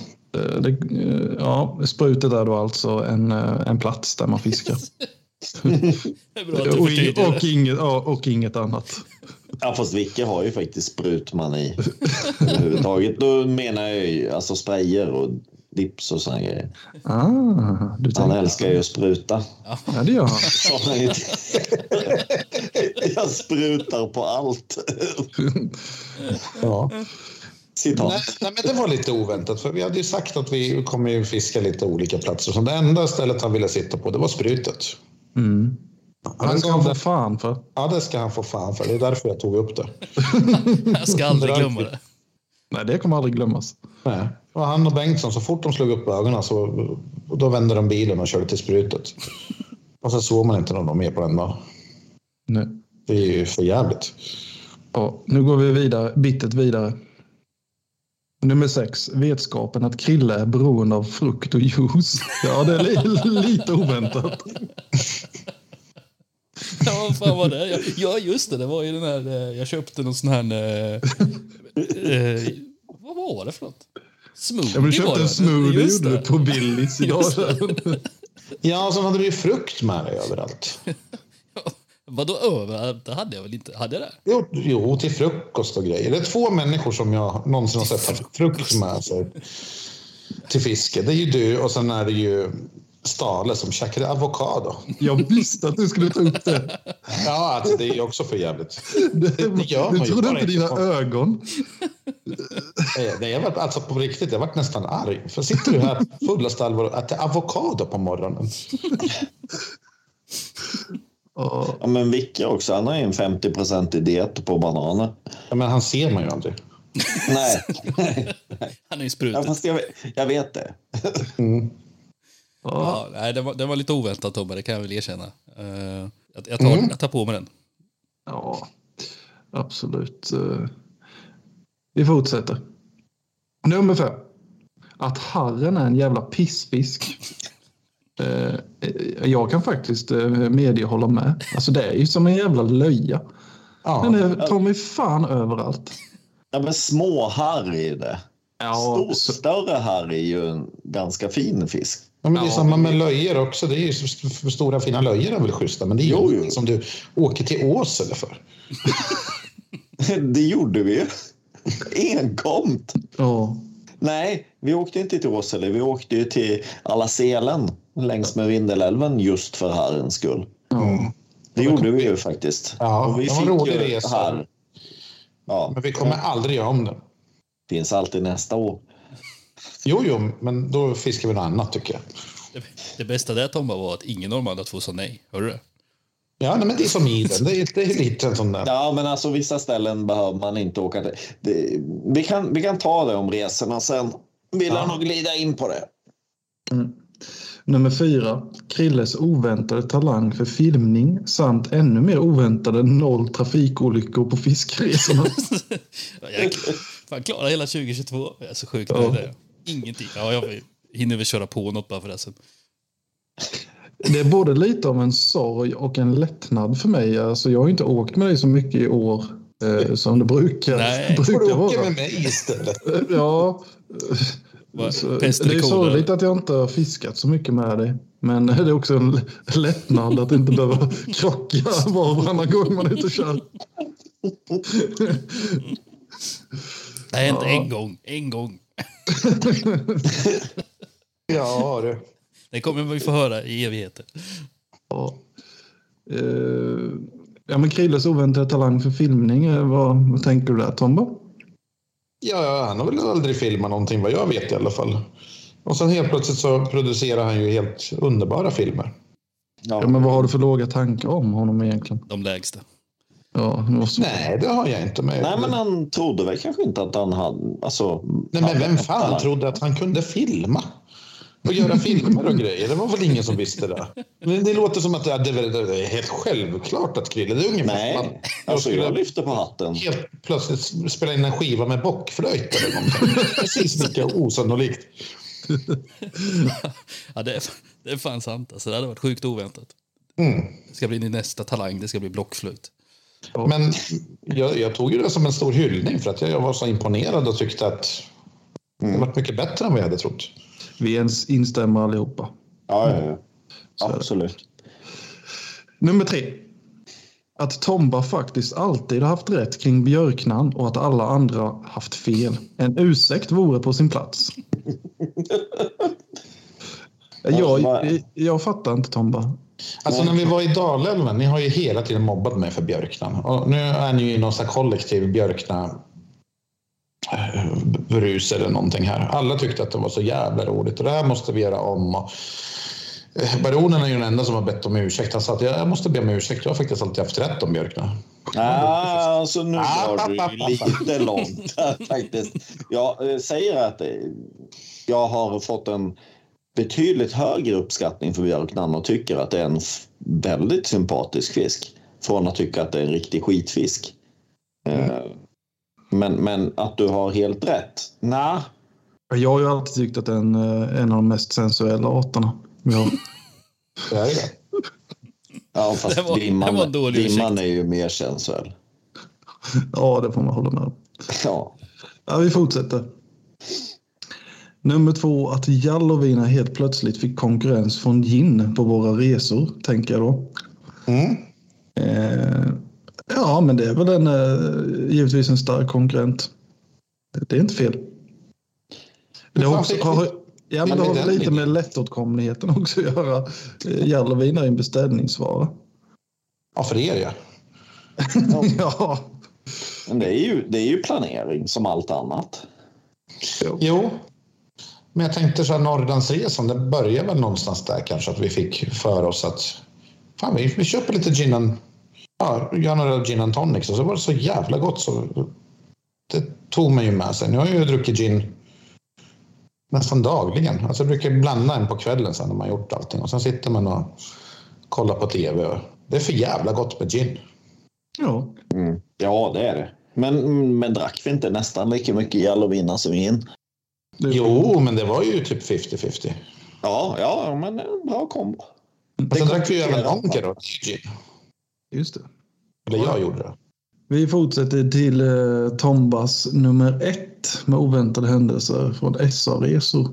Det, eh, ja, sprutet är då alltså en, eh, en plats där man fiskar. *laughs* Och, och, inget, ja, och inget annat. Ja, fast Vicke har ju faktiskt sprutmani *laughs* överhuvudtaget. Då menar jag ju alltså sprayer och dips och såna grejer. Ah, du Han älskar ju att spruta. Ja, det gör han. *laughs* Han jag sprutar på allt. *laughs* ja. Citat. Nej, nej, men det var lite oväntat. För vi hade ju sagt att vi kommer ju fiska lite olika platser. Så det enda stället han ville sitta på, det var sprutet. Mm. Ja, Det ska han få fan för. ja, det ska han få fan för. Det är därför jag tog upp det. *laughs* Jag ska aldrig glömma det. Nej, det kommer aldrig glömmas. Nej. Och han och Bengtsson, så fort de slog upp ögonen så då vände de bilen och körde till sprutet. *laughs* Och så såg man inte någon mer på den dagen. Nej. Det är ju för jävligt. Ja, nu går vi vidare, bittet vidare. Nummer sex, vetskapen att Krille är beroende av frukt och juice. *laughs* Ja, det är li lite oväntat. Ja, vad fan var det? Ja, just det. Det var ju den här... eh, Jag köpte någon sån här... *laughs* eh, vad var det för något? Smoothie Ja, men du var köpte det. en smoothie Just det. på Willys idag. Det. Ja, och så hade du ju frukt med dig överallt. Vadå över? Det hade jag väl inte? Hade jag det? Jo, jo, till frukost och grejer. Det är två människor som jag någonsin har sett ha frukt med sig till fiske. Det är ju du och sen är det ju Stale som käkade avokado. Jag visste att du skulle ta upp det. Ja, alltså, det är ju också för jävligt. Det, det gör du man ju trodde inte dina inte. ögon. Nej, jag var, alltså på riktigt, jag varit nästan arg. För sitter du här fullaste allvar och äter avokado på morgonen? Ja, Ja, men Vicke också. Han har ju en 50% diet på bananer. Ja, men han ser man ju aldrig. Nej, *laughs* Han är ju ja, sprutet. fast jag, jag vet det. Mm. Ja, nej, det, var, det var lite oväntat Tobbe, det kan jag väl erkänna. Eh, jag, jag, tar, jag tar på mig den. ja, absolut. Eh, Vi fortsätter. Nummer fem. Att harren är en jävla pissfisk. Eh, Jag kan faktiskt medge hålla med. Alltså det är ju som en jävla löja. Ja. Den är, tar mig fan överallt. Ja, men små harr är det. Stor, så- Större harr är ju en ganska fin fisk. Ja, men det är Ja, samma men med löjor också. Det är ju stora fina löjor är väl schyssta, men det är ju Jo, jo. inget som du åker till Åsele för. *laughs* Det gjorde vi ju. Enkomt. Ja, Nej, vi åkte inte till Åsele. Vi åkte ju till Alla Selen längs med Vindelälven just för harrens skull. ja. Det gjorde vi ju faktiskt. Ja, Och vi det var en fick rolig ju resa. Ja, Men vi kommer aldrig göra om det. finns alltid nästa år. Jo, jo, men då fiskar vi något annat tycker jag. Det, det bästa där Tomba var att ingen av de andra två sa nej. Hörde du? Ja, nej, men det är som iden. Det är, det är lite en sån där. Ja, men alltså vissa ställen behöver man inte åka till. Det, vi, kan, vi kan ta det om resorna sen. Vill Ja. jag nog glida in på det. Nummer fyra. Krilles oväntade talang för filmning samt ännu mer oväntade noll trafikolyckor på fiskresorna. *laughs* Jag fan, klarar hela 2022. Jag är så sjukt Ja. nöjd. Ingenting. Ja, jag hinner väl köra på något bara förresten. Det är både lite av en sorg och en lättnad för mig. Alltså, jag har inte åkt med dig så mycket i år eh, som det brukar, Nej. *laughs* Får brukar du åka vara. med mig istället? Eh, Ja, så, det är sorgligt att jag inte har fiskat så mycket med dig. Men *laughs* det är också en lättnad att inte behöva *laughs* krocka var och varannan gång man är ute och kör. Det har hänt Ja. en gång. En gång. *laughs* Ja, du. Det kommer vi få höra i evigheter. Ja. Eh, ja, men Krilles oväntade talang för filmning, vad, vad tänker du där Tomba? Ja, han har väl aldrig filmat någonting vad jag vet i alla fall. Och sen helt plötsligt så producerar han ju helt underbara filmer. Ja, men vad har du för låga tankar om honom egentligen? De lägsta. Ja, måste Nej, det har jag inte. Men... Nej, men han trodde väl kanske inte att han hade... Alltså, Nej, men vem fan talang. trodde att han kunde filma? Och göra filmer och grejer. Det var väl ingen som visste det. Men det låter som att det är, det är helt självklart att Krille... Det är ungefär Nej, jag alltså skulle jag lyfter på hatten. helt plötsligt spela in en skiva med bockflöjt eller någonting. *laughs* Precis lika osannolikt. *laughs* Ja, det, är, det är fan sant. Alltså, det hade varit sjukt oväntat. Mm. Det ska bli din nästa talang. Det ska bli blockflöjt. Men jag, jag tog ju det som en stor hyllning för att jag, jag var så imponerad och tyckte att det var mycket bättre än vad jag hade trott. Vi ens instämmer allihopa. Ja, ja, ja. det. Absolut. Nummer tre. Att Tomba faktiskt alltid har haft rätt kring björknan och att alla andra haft fel. En ursäkt vore på sin plats. *laughs* Jag, jag fattar inte Tomba. Alltså när vi var i Dalälven, ni har ju hela tiden mobbat mig för björknan. Och nu är ni ju i någon slags kollektiv björkna eh, brus eller någonting här. Alla tyckte att det var så jävla roligt och det här måste vi göra om. Eh, Baronen är ju den enda som har bett om ursäkt. Han sa att jag måste be om ursäkt. Jag har faktiskt alltid haft rätt om björkna. Ah, alltså nu Ah, var du pa, pa, pa. lite långt faktiskt. Jag eh, säger att eh, jag har fått en betydligt högre uppskattning för björknan och tycker att det är en väldigt sympatisk fisk. Från att tycka att det är en riktig skitfisk. Eh, Men, men att du har helt rätt? Nej. Jag har ju alltid tyckt att det är en, eh, en av de mest sensuella arterna. vi har. Det är det. Ja, fast Det var- det dimman, var en dålig dimman är ju mer sensuell. Ja, det får man hålla med om. Ja. Ja, vi fortsätter. Nummer två, att Jallovina helt plötsligt fick konkurrens från gin på våra resor, tänker jag då. Mm. Eh, ja, men det är väl en, eh, givetvis en stark konkurrent. Det är inte fel. Det har också, har, ja, men det har lite med lättåtkomligheten också att göra. Eh, Jallovin är en beställningsvara. Ja, för er ja. *laughs* ja, Men det är, ju, det är ju planering som allt annat. Jo. Men jag tänkte så här Norrlandsresan, det börjar väl någonstans där kanske att vi fick för oss att fan, vi, vi köper lite gin and, ja, gör några gin and tonics och så var det så jävla gott så det tog mig ju med sig. Nu har jag ju druckit gin nästan dagligen. Alltså jag brukar blanda en på kvällen sen när man gjort allting och sen sitter man och kollar på tv. Och det är för jävla gott med gin. ja. Mm. Ja, det är det. Men, men drack vi inte nästan lika mycket Jallovina som in? Det, Jo, men det var ju typ 50-50. Ja, ja, men en bra kombo. Och sen drack vi ju även komplicerar. Onker och gin. Just det. Eller jag gjorde det. Vi fortsätter till eh, Tombas nummer ett med oväntade händelser från SA-resor.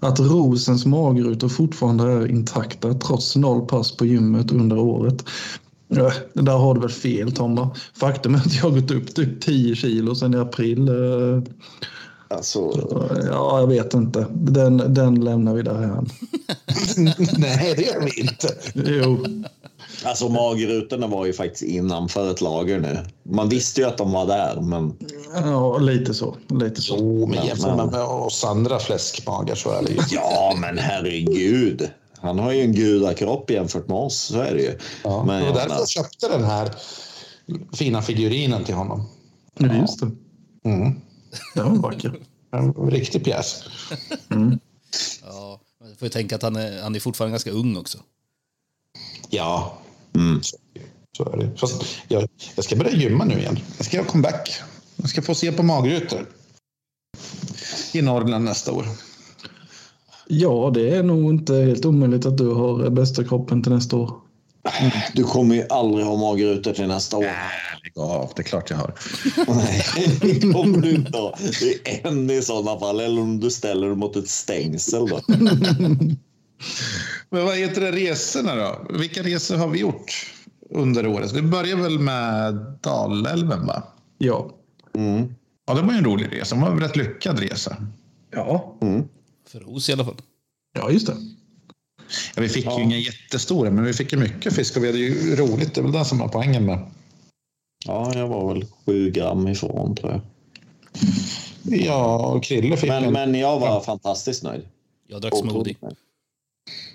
Att Rosens magrutor fortfarande är intakta trots noll pass på gymmet under året. Ja, det där har du väl fel Tomba. Faktum är att jag har gått upp typ 10 kilo sedan i april. Eh, Alltså, Ja, jag vet inte. Den, den lämnar vi där här. *laughs* Nej, det gör vi inte. Jo, alltså magrutorna var ju faktiskt innanför ett lager nu. Man visste ju att de var där, men ja, lite så. Lite så. Jo, men Men- jämför man med oss andra fläskmagar så är det ju... ja, men herregud. Han har ju en gudakropp jämfört med oss, så är det ju. Ja, men det var därför jag köpte den här fina figurinen till honom. Ja, just det. Mm. Den var vacker. En riktig pjäs. Ja, man får ju tänka att han är, han är fortfarande ganska ung också. Ja, mm. så, så är det. Fast jag, jag ska börja gymma nu igen. Jag ska göra comeback. Jag ska få se på magrutor. I Norrland nästa år. Ja, det är nog inte helt omöjligt att du har bästa kroppen till nästa år. Du kommer ju aldrig ha magrutor till nästa år. Lägg av, det är klart jag har. *laughs* Nej, det kommer du inte ha. Det är en i sådana fall. Eller om du ställer dig mot ett stängsel då. *laughs* Men vad heter det resorna då? Vilka resor har vi gjort under året? Vi börjar väl med Dalälven va? Ja. Mm. Ja, det var ju en rolig resa. Det var en rätt lyckad resa. Ja, För Ros i alla fall. ja just det. Ja, vi fick Ja. ju inga jättestora, men vi fick ju mycket fisk och vi hade ju roligt. Det är väl det som var poängen med. Ja, jag var väl sju gram ifrån tror jag. Ja, och Krille fick Men, en... men jag var fantastiskt nöjd. Jag drack smoothie.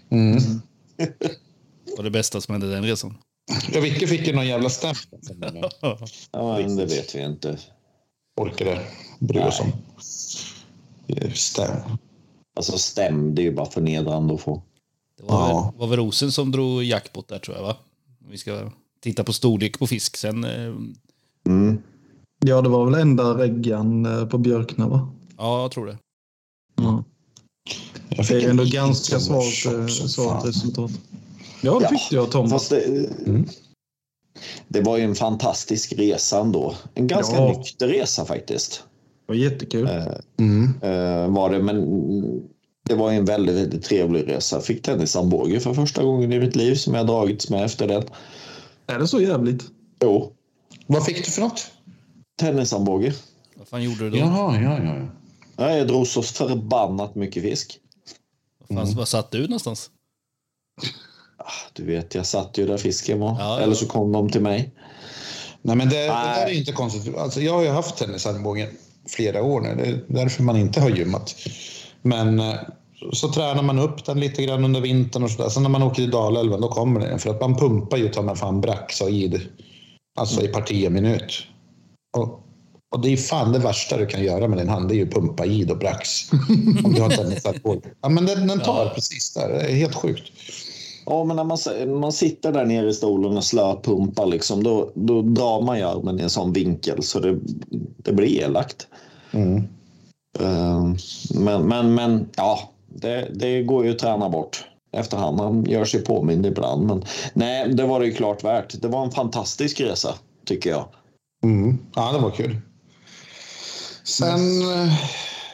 Mm. Det var det bästa som hände den resan. Ja, Vicke fick ju någon jävla stäm. Ja, men det vet vi inte. Orkade bry oss om. Stäm. Alltså stäm, det är ju bara förnedrande att få. Det var, Ja. väl, var väl Rosen som drog jackpot där tror jag va? Vi ska titta på storlek på fisk sen. eh, Mm. Ja, det var väl enda reggan eh, på Björkna va? Ja, jag tror det. Ja. Jag Det är ändå en ganska svagt, eh, svagt resultat. Ja, det Ja, tyckte jag Tom. Det, Mm. det var ju en fantastisk resa ändå. En ganska Ja. nykter resa faktiskt. Det var jättekul. Mm. Var det, men det var en väldigt, väldigt trevlig resa. Fick tennisarmbåge för första gången i mitt liv som jag dragits med efter den. Är det så jävligt? Jo, Vad fick du för något? tennisarmbåge. Vad fan gjorde du då? Jaha, ja, ja. ja. Ja, jag drog så förbannat mycket fisk. Vad, fan, vad satt du någonstans? Du vet, jag satt ju där fisken var. Ja, Eller så kom de till mig. Nej, men det, det Nej. där är inte konstigt. Alltså, jag har ju haft tennisarmbågen flera år nu. Det är därför man inte har gymmat. Men eh, så tränar man upp den lite grann under vintern och sådär. Sen när man åker till Dalälven, då kommer den. För att man pumpar ju ta mig fan Braxaid. Alltså i parti och minut. Och, och det är fan det värsta du kan göra med din hand. Det är ju pumpa id och Brax. *laughs* om du har tennisarmbåge. Ja, men den, den tar precis där. Det är helt sjukt. Ja, men när man, man sitter där nere i stolen och slöpumpar liksom, då, då drar man ju armen i en sån vinkel så det, det blir elakt. Mm. Eh, Men, men, men ja, det, det går ju att träna bort efterhand. Han gör sig påmind ibland. Men nej, det var det ju klart värt. Det var en fantastisk resa, tycker jag. Mm. Ja, det var kul. Sen eh,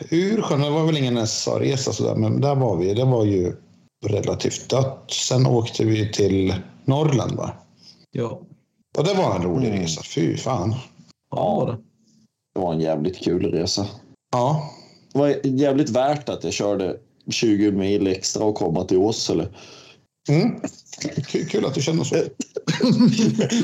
Ursjön, det var väl ingen SA-resa sådär, men där var vi. Det var ju relativt dött. Sen åkte vi till Norrland va? Ja, Och det var en rolig resa. Fy fan. ja. var det. Det var en jävligt kul resa. Ja, Det var jävligt värt att jag körde 20 mil extra och komma till Åsele. mm. kul, att du känner så. *laughs*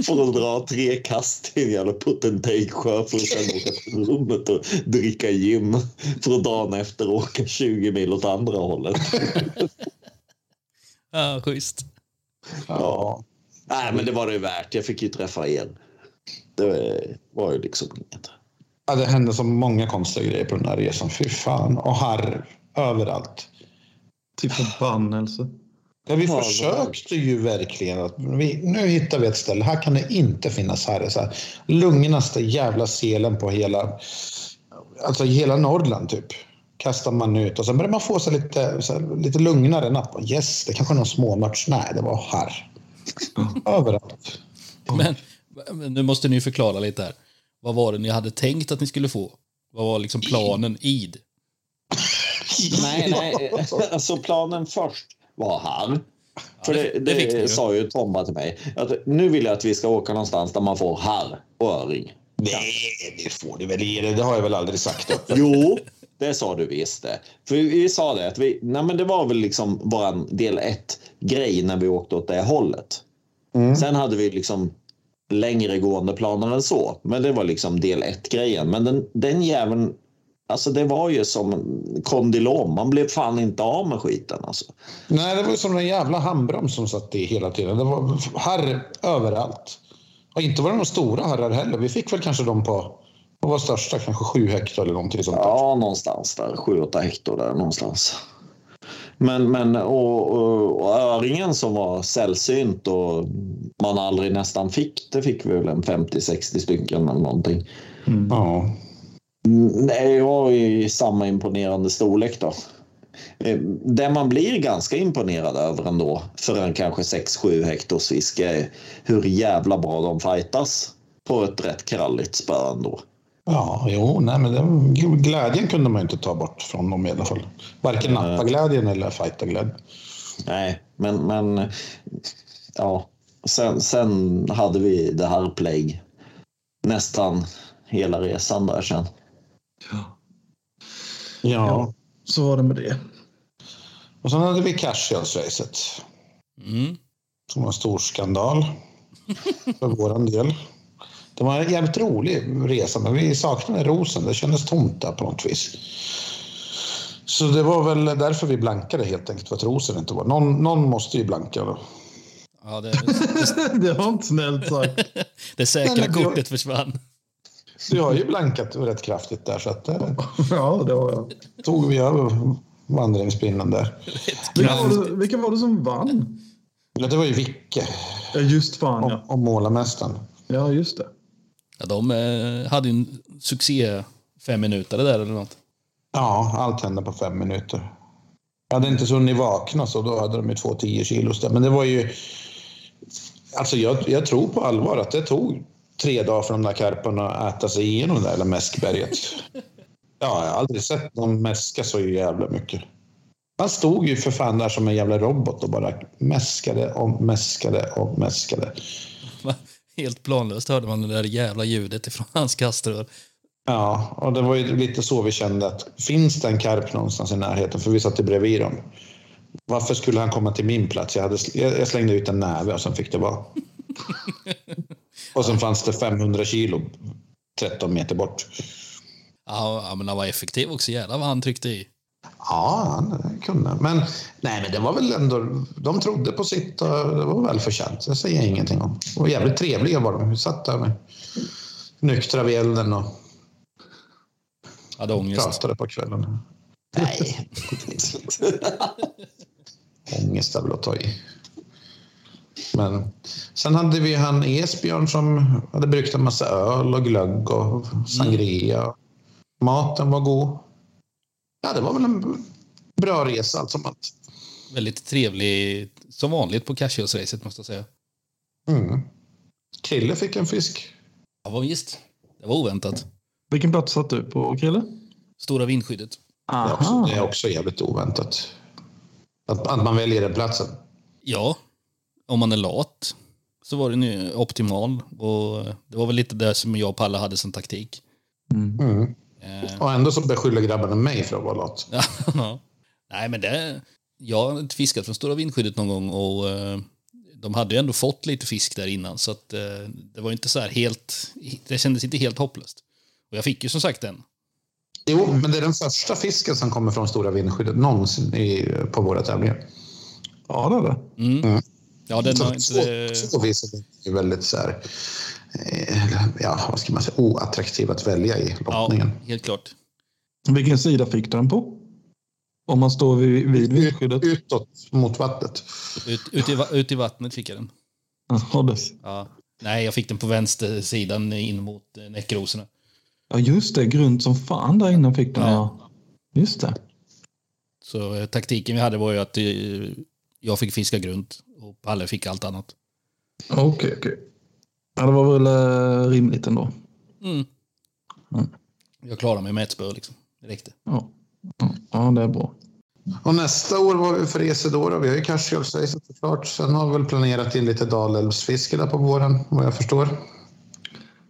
För att dra tre kast i en jävla potentatesjö för att sen åka till rummet och dricka gin. För att dagen efter åka 20 mil åt andra hållet. *laughs* Ja, schysst. Ja. Nej, men det var det värt. Jag fick ju träffa er. Det var ju liksom inget. ja, det hände så många konstiga grejer på den här resan. Fy fan. Och harr överallt. Till förbannelse. Ja, vi försökte ju verkligen att vi, nu hittar vi ett ställe. Här kan det inte finnas här. Så här lugnaste jävla selen på hela, alltså hela Norrland typ. Kastar man ut och sen börjar man få sig lite, så här, lite lugnare napp. Yes, det kanske är någon småmörts. Nej, det var här. Överallt. Men, men nu måste ni förklara lite här. Vad var det ni hade tänkt att ni skulle få? Vad var liksom planen id? Nej, nej. *laughs* Alltså planen först var här. För det- det, det det sa ju Tomba till mig. Att nu vill jag att vi ska åka någonstans där man får harr och öring. Nej, det får du väl dig. Det har jag väl aldrig sagt. *laughs* Jo, det sa du visst det. För vi, vi sa det att vi, nej men det var väl liksom våran del ett grej när vi åkte åt det hållet. Sen hade vi liksom längre gående planer än så. Men det var liksom del ett grejen. Men den, den jäveln, alltså det var ju som kondylom. Man blev fan inte av med skiten alltså. Nej, det var ju som en jävla handbroms som satt i hela tiden. Det var harr överallt. Och inte var det några stora harrar heller. Vi fick väl kanske dem på, vad var största? Kanske sju hektar eller någonting sånt där. Ja, någonstans där. 7-8 hektar där någonstans. Men, men och, och, och öringen som var sällsynt och man aldrig nästan fick, det fick vi väl en 50-60 stycken eller någonting. Ja. Mm, Det var i samma imponerande storlek då. Eh, Det man blir ganska imponerad över ändå för en kanske 6-7 hektars fisk är hur jävla bra de fightas på ett rätt kralligt spö ändå. Ja, jo, nej, men den glädjen kunde man inte ta bort från dem i alla fall. Varken nappa-glädjen eller fighta-glädjen. Nej, men, men ja. Sen, sen hade vi det här play nästan hela resan där sen. Ja. Så var det med det. Och sen hade vi Cashials-racet. Mm. Som var en stor skandal för vår del. Det var en jävligt rolig resa, men vi saknade rosen. Det kändes tomt där på något vis. Så det var väl därför vi blankade helt enkelt, för att rosen inte var... Någon, någon måste ju blanka då. Ja, det, det, *laughs* det var inte snällt sagt. *laughs* det säkra kortet försvann. Så jag har ju blankat rätt kraftigt där. Så att, eh, *laughs* Ja, det var jag. tog vi över vandringspinnen där. Vilka var, det, vilka var det som vann? Ja, Det var ju Vicke Ja, just fan och, ja. och målarmästaren. Ja, just det. Ja, de eh, hade ju en succé fem minuter där eller något. Ja, allt hände på fem minuter. Jag hade inte så ni vaknade så då hade de ju två 10 kilos där. Men det var ju... Alltså jag, jag tror på allvar att det tog tre dagar för de där karparna att äta sig igenom det där mäskberget. Ja, jag har aldrig sett någon mäska så jävla mycket. Han stod ju för fan där som en jävla robot och bara mäskade och mäskade och mäskade. *laughs* Helt planlöst hörde man det där jävla ljudet ifrån hans kaströr. Ja, och det var ju lite så vi kände att finns det en karp någonstans i närheten, för vi satt ju bredvid dem. Varför skulle han komma till min plats? Jag, hade, jag slängde ut en näve och sen fick det vara. *laughs* och sen fanns det 500 kilo 13 meter bort. Ja, men han var effektiv också. Jävlar vad han tryckte i. Ja, han kunde. Men, nej, men det var väl ändå... De trodde på sitt och det var väl förtjänt. Det säger jag ingenting om. Och jävligt trevliga var de. Vi satt där med nyktra vid elden och Hade ångest. pratade på kvällen. Nej. *laughs* Ångest är väl att ta i. Men sen hade vi han Esbjörn som hade bryggt en massa öl och glögg och sangria. Maten var god. Ja, det var väl en bra resa allt som allt. Väldigt trevlig, som vanligt på Cashews-racet måste jag säga. Mm. Krille fick en fisk. Ja, visst. Det var oväntat. Vilken plats satt du på, Krille? Stora vindskyddet. Det är, också, det är också jävligt oväntat. Att, att man väljer den platsen. Ja, om man är lat så var den ju optimal. Och det var väl lite det som jag och Palle hade som taktik. Mm. Eh, Och ändå så beskyller grabbarna mig för att vara lat. *laughs* Nej, men det... Jag har inte fiskat från Stora vindskyddet någon gång och eh, de hade ju ändå fått lite fisk där innan så att eh, det var inte så här helt... Det kändes inte helt hopplöst. Och jag fick ju som sagt den. Jo, men det är den första fisken som kommer från Stora vindskyddet någonsin i, på våra tävlingar. Ja, det är det. Mm. Ja, den har inte... så, så vis är väldigt så här, eh, ja, vad ska man säga, oattraktiv att välja i Ja, lottningen. helt klart. Vilken sida fick du den på? Om man står vid, vid vindskyddet? Utåt mot vattnet. Ut, ut, i, ut i vattnet fick jag den. Ja, det. Ja. Nej, jag fick den på vänstersidan in mot eh, näckrosorna. ja, just det. Grunt som fan där inne fick den. Ja. Ja. Just det. Så eh, taktiken vi hade var ju att jag fick fiska grunt och Palle fick allt annat. Okej, okej. Ja, det var väl eh, rimligt ändå. Mm. Mm. Jag klarade mig med ett spö liksom. Det räckte. Ja, ja, ja det är bra. Och nästa år var vi för Esedora. Vi har ju Karsjölsracet såklart. Sen har vi väl planerat in lite Dalälvsfiske där på våren, vad jag förstår.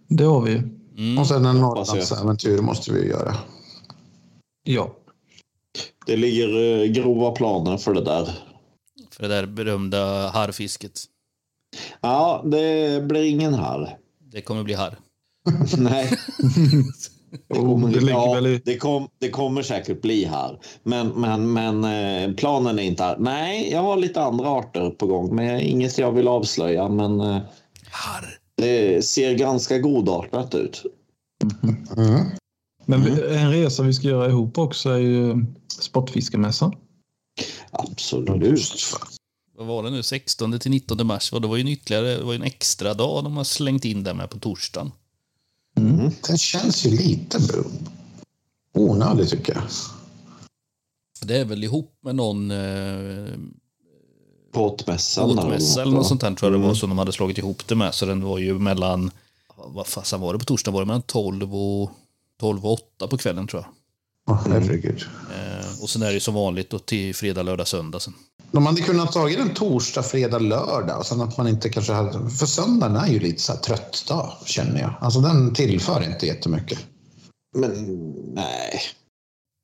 Det har vi. Mm. Och sen en. Norrlandsäventyr måste vi ju göra. Ja. Det ligger eh, grova planer för det där. För det där berömda harrfisket. Ja, det blir ingen här. Det kommer bli harr. *laughs* Nej. *laughs* Det kommer, det ja, det, kom, det kommer säkert bli här. Men, men, men eh, planen är inte här. Nej, jag har lite andra arter på gång. Men inget jag vill avslöja. Men eh, Harr! det ser ganska godartat ut. *laughs* Mm. Men vi, en resa vi ska göra ihop också är ju Sportfiskemässan. Absolut. Vad var det nu? 16 till 19 mars. Det var ju en ytterligare, det var en extra dag de har slängt in där med på torsdagen. Den känns ju lite onödig tycker jag. Det är väl ihop med någon eh, Båtmässan. där båtmässa eller något sånt där tror jag det var som de hade slagit ihop det med. Så den var ju mellan, vad fasen var det på torsdagen? Var det mellan 12 och, 12 och 8 på kvällen tror jag. Åh, herregud. Eh, och sen är det som vanligt då till fredag, lördag, söndag sen. De hade kunnat tagit den torsdag, fredag, lördag och sen att man inte kanske hade... För söndagen är ju lite så här trött dag, känner jag. Alltså den tillför inte jättemycket. Men nej.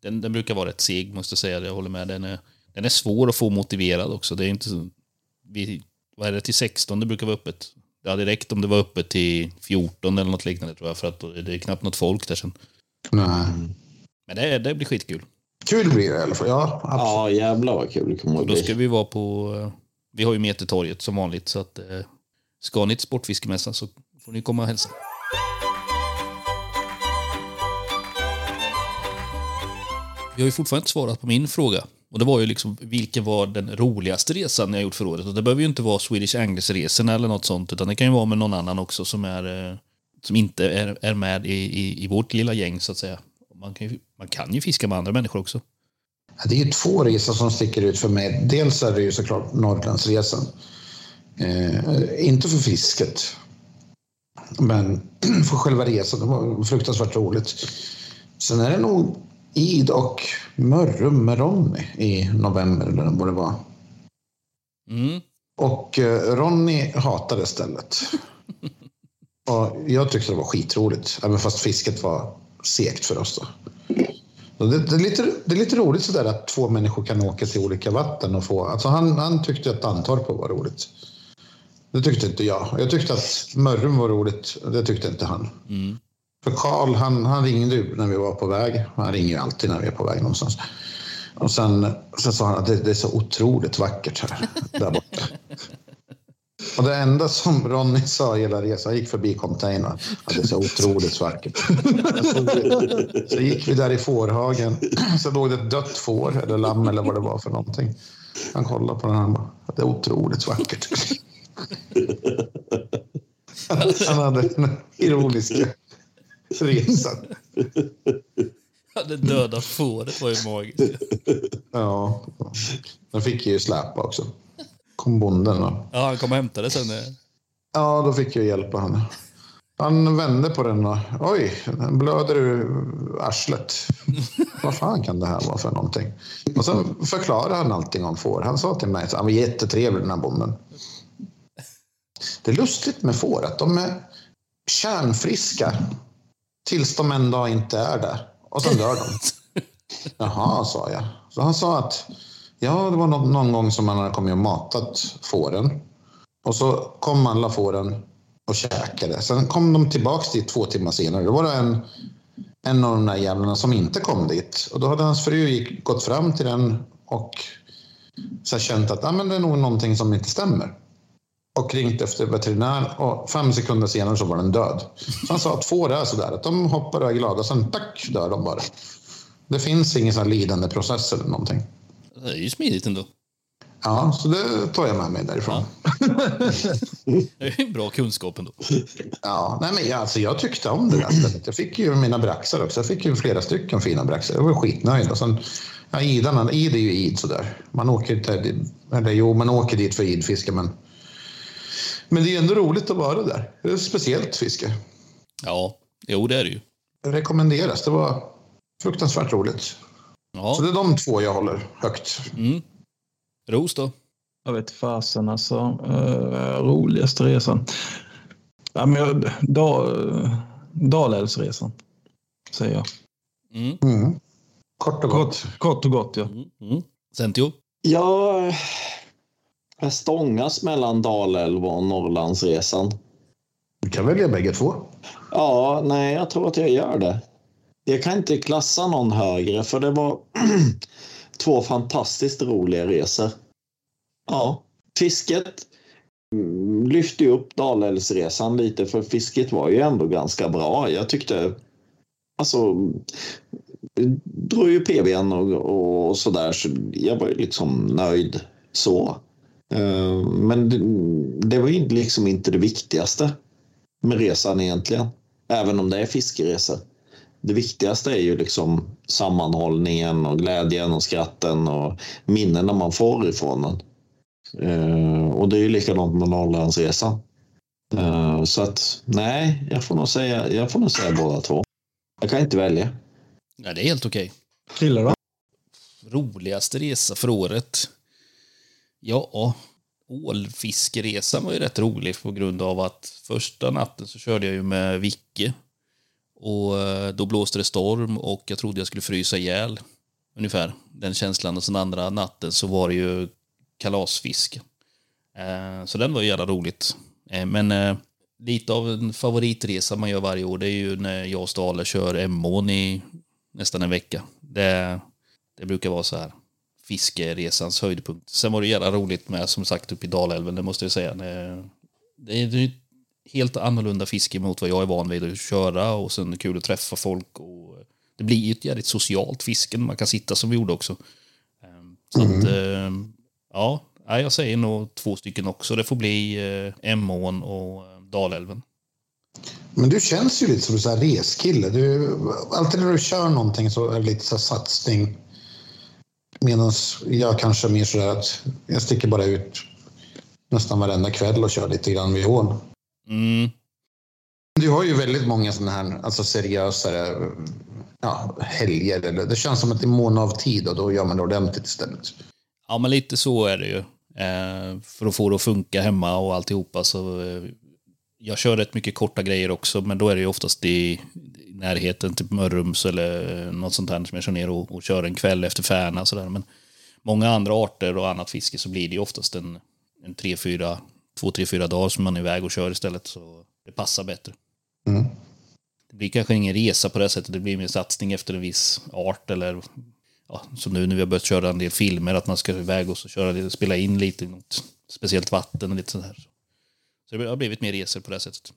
Den, den brukar vara rätt seg måste jag säga. Jag håller med. Den är, den är svår att få motiverad också. Det är inte så, vi, vad är det, till 16 det brukar vara öppet. Det hade räckt om det var öppet till 14 eller något liknande tror jag. För att det är knappt något folk där sen. Nej. Men det, det blir skitkul. Kul blir det i alla fall. Ja, absolut. Ja, jävlar vad kul det kommer att då bli. ska vi vara på... eh, Vi har ju Metertorget som vanligt så att eh, ska ni till Sportfiskemässan så får ni komma och hälsa. Vi har ju fortfarande inte svarat på min fråga. Och det var ju liksom, vilken var den roligaste resan jag gjort för året? Och det behöver ju inte vara Swedish Anglers-resorna eller något sånt, utan det kan ju vara med någon annan också som, är, eh, som inte är, är med i, i, i vårt lilla gäng, så att säga. Man kan, ju, man kan ju fiska med andra människor också. Det är ju två resor som sticker ut för mig. Dels är det ju såklart Norrlandsresan. Eh, inte för fisket. Men *clears throat* för själva resan. Det var fruktansvärt roligt. Sen är det nog Id och Mörrum med Ronny i november eller vad det var. Mm. Och eh, Ronny hatade stället. *laughs* Och jag tyckte det var skitroligt, även fast fisket var segt för oss. Då. Det, det, är lite, det är lite roligt sådär att två människor kan åka till olika vatten och få... Alltså han, han tyckte att Antorp var roligt. Det tyckte inte jag. Jag tyckte att Mörrum var roligt. Det tyckte inte han. För Karl, han, han ringde ju när vi var på väg. Han ringer ju alltid när vi är på väg någonstans. Och sen, sen sa han att det, det är så otroligt vackert här, där borta. *laughs* Och det enda som Ronny sa hela resan, gick förbi containern, det är så otroligt vackert. *laughs* Så gick vi där i fårhagen, så låg det ett dött får eller lamm eller vad det var för någonting. Han kollade på den och han bara, det är otroligt vackert. *laughs* Han hade den ironiska resan. Det döda fåret var ju magiskt. Ja, den fick ju släpa också. Kom bonden och Ja, han kom och hämtade sen. eh. Ja, då fick jag hjälpa honom. Han vände på den och oj, den blöder ur arslet. *laughs* Vad fan kan det här vara för någonting? Och sen förklarade han allting om får. Han sa till mig att han var jättetrevlig den här bonden. Det är lustigt med får att de är kärnfriska tills de en dag inte är där. Och sen dör de. *laughs* Jaha, sa jag. Så han sa att ja, det var någon, någon gång som han hade kommit och matat fåren. Och så kom alla fåren och käkade. Sen kom de tillbaks dit två timmar senare. Då var det en, en av de där jävlarna som inte kom dit. Och då hade hans fru gick, gått fram till den och så känt att ah, men det är nog någonting som inte stämmer. Och ringt efter veterinär och fem sekunder senare så var den död. Så han sa att får är sådär att de hoppar och är glada, sen tack dör de bara. Det finns ingen sån här lidande process eller någonting. Det är ju smidigt ändå. Ja, så det tar jag med mig därifrån. Det är ju bra kunskap ändå. Ja, nej men jag, alltså jag tyckte om det där stället. Jag fick ju mina braxar också. Jag fick ju flera stycken fina braxar. Jag var skitnöjd. Och sen, ja, idarna, id är ju id sådär. Man åker inte, eller jo, man åker dit för idfiske, men men det är ändå roligt att vara där. Det är speciellt fiske. Ja, jo det är det ju. Det rekommenderas. Det var fruktansvärt roligt. Så Ja. det är de två jag håller högt. Mm. Ros då? Jag vet fasen alltså. Uh, roligaste resan. Ja, men jag, da, Dalälvsresan. Säger jag. Mm. Mm. Kort och gott. Kort, kort och gott ja. Mm. Mm. Centio? Jag, jag stångas mellan Dalälv och Norrlandsresan. Du kan välja bägge två. Ja, nej, jag tror att jag gör det. Jag kan inte klassa någon högre för det var *clears throat* två fantastiskt roliga resor. Ja, fisket mm, lyfte ju upp Dalälvsresan lite för fisket var ju ändå ganska bra. Jag tyckte alltså drog ju PBn och, och sådär så jag var ju liksom nöjd så. Eh, men det, det var ju liksom inte det viktigaste med resan egentligen. Även om det är fiskeresor. Det viktigaste är ju liksom sammanhållningen och glädjen och skratten och minnena man får ifrån den. Eh, och det är ju likadant med Norrlandsresan. Eh, så att nej, jag får nog säga, jag får nog säga båda två. Jag kan inte välja. Ja, det är helt okej. Krille då? Roligaste resa för året? Ja, ålfiskeresan var ju rätt rolig på grund av att första natten så körde jag ju med Vicke. Och eh, då blåste det storm och jag trodde jag skulle frysa ihjäl. Ungefär den känslan. Och sen andra natten så var det ju kalasfiske. Eh, så den var ju jävla roligt. Eh, men lite av en favoritresa man gör varje år det är ju när jag och Stale kör Emån i nästan en vecka. Det, det brukar vara så här fiskeresans höjdpunkt. Sen var det jävla roligt med, som sagt, uppe i Dalälven, det måste jag säga. Det, det är det är ett helt annorlunda fiske mot vad jag är van vid att köra och sen kul att träffa folk. Och det blir ju ett jävligt socialt fiske, man kan sitta som vi gjorde också. Ehm, Så att, ehm, ja, nej, jag säger nog två stycken också. Det får bli eh, Emån och eh, Dalälven. Men du känns ju lite som en sån här reskille. Du, alltid när du kör någonting så är det lite så här satsning. Medan jag kanske är mer sådär att jag sticker bara ut nästan varenda kväll och kör lite grann vid ån. Mm. Du har ju väldigt många sådana här alltså seriösare ja, helger. Eller, det känns som att det är mån av tid och då gör man det ordentligt istället. Ja, men lite så är det ju. Eh, för att få det att funka hemma och alltihopa så... Eh, jag kör rätt mycket korta grejer också, men då är det ju oftast i, i närheten, typ Mörrums eller något sånt här som jag kör ner och, och kör en kväll efter Färna. Sådär. Men många andra arter och annat fiske så blir det ju oftast en, en tre, fyra, två, tre, fyra dagar som man är iväg och kör istället. Så det passar bättre. Mm. Det blir kanske ingen resa på det sättet, det blir mer satsning efter en viss art eller ja, som nu när vi har börjat köra en del filmer, att man ska iväg och så köra lite, spela in lite i något speciellt vatten och lite sånt här. Så det har blivit mer resor på det sättet.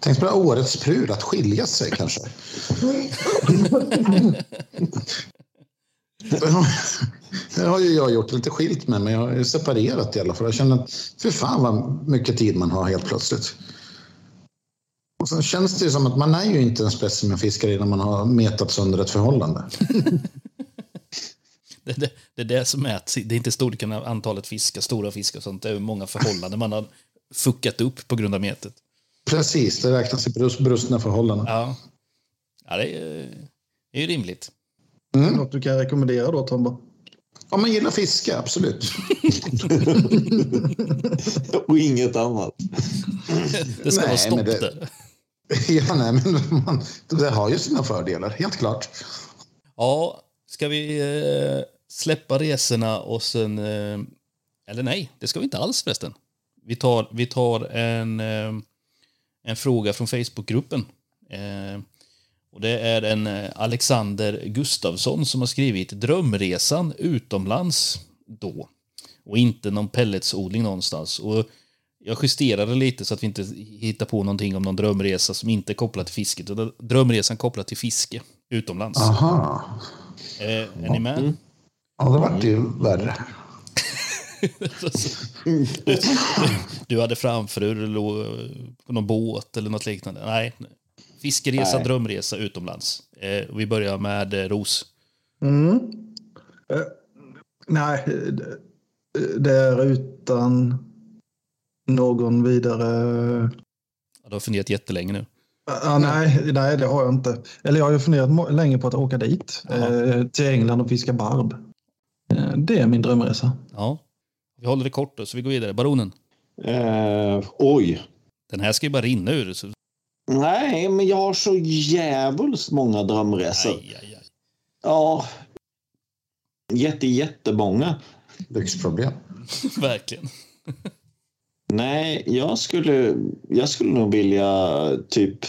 Tänk på det årets prur, att skilja sig kanske. *laughs* Det har ju jag gjort, lite skilt med men jag har separerat i alla fall. Jag känner att för fan vad mycket tid man har helt plötsligt. Och sen känns det ju som att man är ju inte en specimenfiskare innan man har metats under ett förhållande. *laughs* Det, det, det är det som mäts. Det är inte storleken av antalet fiskar, stora fiskar och sånt. Det är hur många förhållanden man har fuckat upp på grund av metet. Precis, det räknas i brust, brustna förhållanden. Ja, ja det, är, det är ju rimligt. Något du kan rekommendera då, Tomba? Om man gillar fiske, absolut. *laughs* Och inget annat. Det ska Nej, vara stopp men det- där. *laughs* Ja, nej, men man, det har ju sina fördelar, helt klart. Ja, ska vi eh, släppa resorna och sen... Eh, eller nej, det ska vi inte alls förresten. Vi tar, vi tar en, eh, en fråga från Facebookgruppen. Och det är en eh, Alexander Gustafsson som har skrivit Drömresan utomlands då. Och inte någon pelletsodling någonstans. Och jag justerade lite så att vi inte hittar på någonting om någon drömresa som inte är kopplad till fisket. Drömresan kopplad till fiske utomlands. Aha. Eh, är ni med? Ja, det vart ju värre. du, *laughs* du hade framför dig på någon båt eller något liknande. Nej. Fiskeresa, Nej. drömresa utomlands. Eh, vi börjar med eh, Ros. Mm. Eh, nej, det, är utan någon vidare... Ja, du har funderat jättelänge nu. Ah, nej, nej, det har jag inte. Eller jag har ju funderat länge på att åka dit. Eh, till England och fiska barb. Eh, det är min drömresa. Ja. Vi håller det kort då, så vi går vidare. Baronen. Eh, oj. Den här ska ju bara rinna ur. Så... Nej, men jag har så jävligt många drömresor. Aj, aj, aj. Ja. Jätte, jättemånga. Lyxproblem. *laughs* Verkligen. Nej, jag skulle, jag skulle nog vilja typ...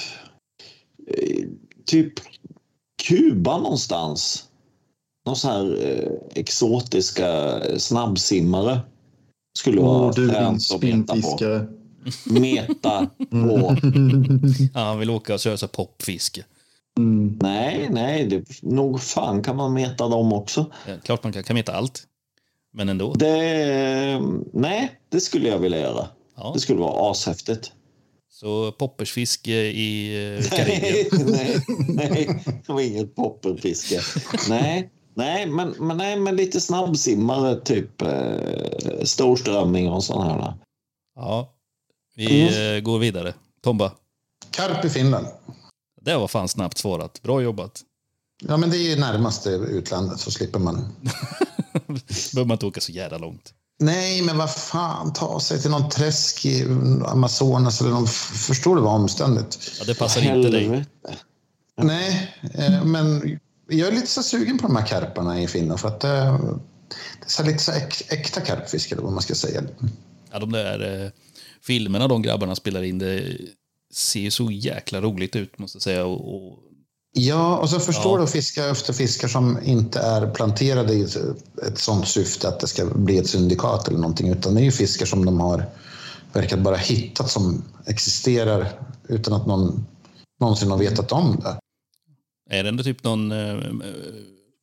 eh, Typ Kuba någonstans. Någon sån här eh, exotiska snabbsimmare. Skulle vara du din fränt att meta på. Meta på. Ja, han vill åka och köra popfiske. Mm. Nej, nej, det, nog fan kan man meta dem också. Ja, klart man kan, kan meta allt. Men ändå. Det, nej, det skulle jag vilja göra. Ja. Det skulle vara ashäftigt. Så poppersfiske i eh, Karibien. Nej, *laughs* nej, nej, det var inget popperfiske. Nej, nej, men, men, nej, men lite snabbsimmare, typ eh, storströmming och sådana här. Ja. Vi eh, går vidare. Tomba. Karp i Finland. Det var fan snabbt svarat. Bra jobbat. Ja, men det är ju närmaste utlandet så slipper man. *laughs* behöver man inte åka så jävla långt. Nej, men vad fan, ta sig till någon träsk i Amazonas eller någon... Förstår du vad omständigt? Ja, det passar inte dig. Helvete. Nej, eh, men jag är lite så sugen på de här karparna i Finland för att det, det är så lite så äk, äkta karpfiske eller vad man ska säga. Ja, de där eh, filmerna de grabbarna spelar in, det ser ju så jäkla roligt ut måste jag säga. Och, och Ja, och så förstår du att fiska efter fiskar som inte är planterade i ett, ett sånt syfte att det ska bli ett syndikat eller någonting, utan det är ju fiskar som de har verkat bara hittat som existerar utan att någon någonsin har vetat om det. Är det ändå typ någon... eh,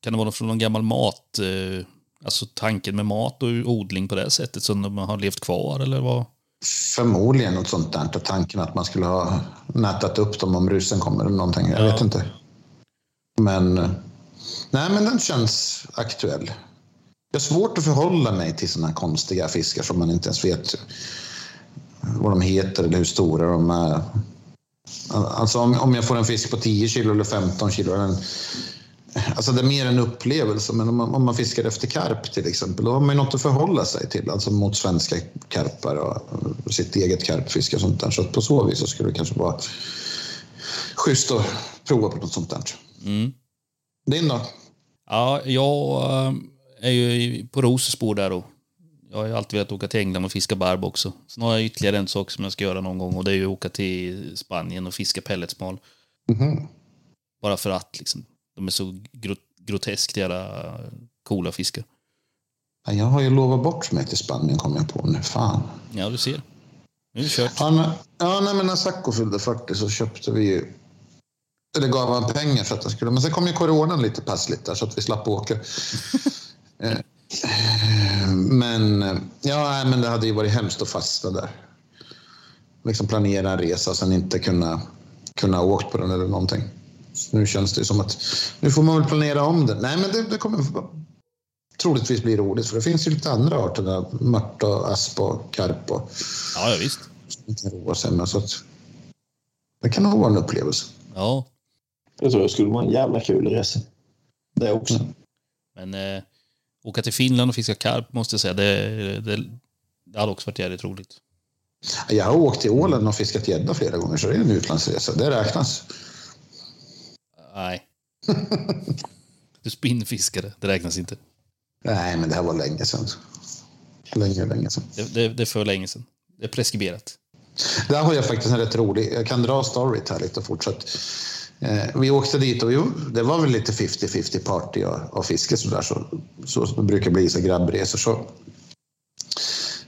Kan det vara från någon gammal mat... eh, Alltså tanken med mat och odling på det sättet som de har levt kvar eller vad? Förmodligen något sånt där. Tanken att man skulle ha nätat upp dem om ryssen kommer eller någonting. Jag Ja. vet inte. Men, nej, men den känns aktuell. Det är svårt att förhålla mig till sådana konstiga fiskar som man inte ens vet vad de heter eller hur stora de är. Alltså om, om jag får en fisk på 10 kilo eller 15 kilo. Den, alltså det är mer en upplevelse. Men om man, om man fiskar efter karp till exempel, då har man ju något att förhålla sig till. Alltså mot svenska karpar och sitt eget karpfiske och sånt där. Så på så vis så skulle det kanske vara schysst att prova på något sånt där. Mm. Din då? Ja, jag eh, är ju på Roses spår där då. Jag har ju alltid velat åka till England och fiska barb också. Sen har jag ytterligare en sak som jag ska göra någon gång och det är ju att åka till Spanien och fiska pelletsmal. Mhm. Bara för att liksom. De är så gro groteskt jävla coola fiskar. Ja, Jag har ju lovat bort mig till Spanien kom jag på nu. Fan. Ja, du ser. Nu är det kört. Ja, när, ja, nej, men när Sacco fyllde 40 så köpte vi ju... Eller gav han pengar för att han skulle... Men sen kom ju coronan lite passligt där så att vi slapp åka. *laughs* Eh, men ja, men det hade ju varit hemskt att fastna där. Liksom planera en resa och sen inte kunna, kunna åkt på den eller någonting. Nu känns det som att nu får man väl planera om det. Nej, men det, det kommer troligtvis bli roligt för det finns ju lite andra arter där. Mört och asp och karp och Ja, ja visst. med. Så att det kan nog vara en upplevelse. Ja, Jag tror det skulle vara en jävla kul resa. Det också. men eh, åka till Finland och fiska karp måste jag säga, det, det, det hade också varit jävligt roligt. Jag har åkt till Ålen och fiskat gädda flera gånger så det är en utlandsresa. Det räknas. Nej. Du spinnfiskade, det räknas inte. Nej, men det här var länge sedan. Länge, länge sedan. Det, det, det är för länge sedan. Det är preskriberat. Där har jag faktiskt en rätt rolig. Jag kan dra storyt här lite fortsatt. Eh, vi åkte dit och jo, det var väl lite 50-50 party och, och fiske sådär. Så, så, så brukar bli så grabbresor. Så,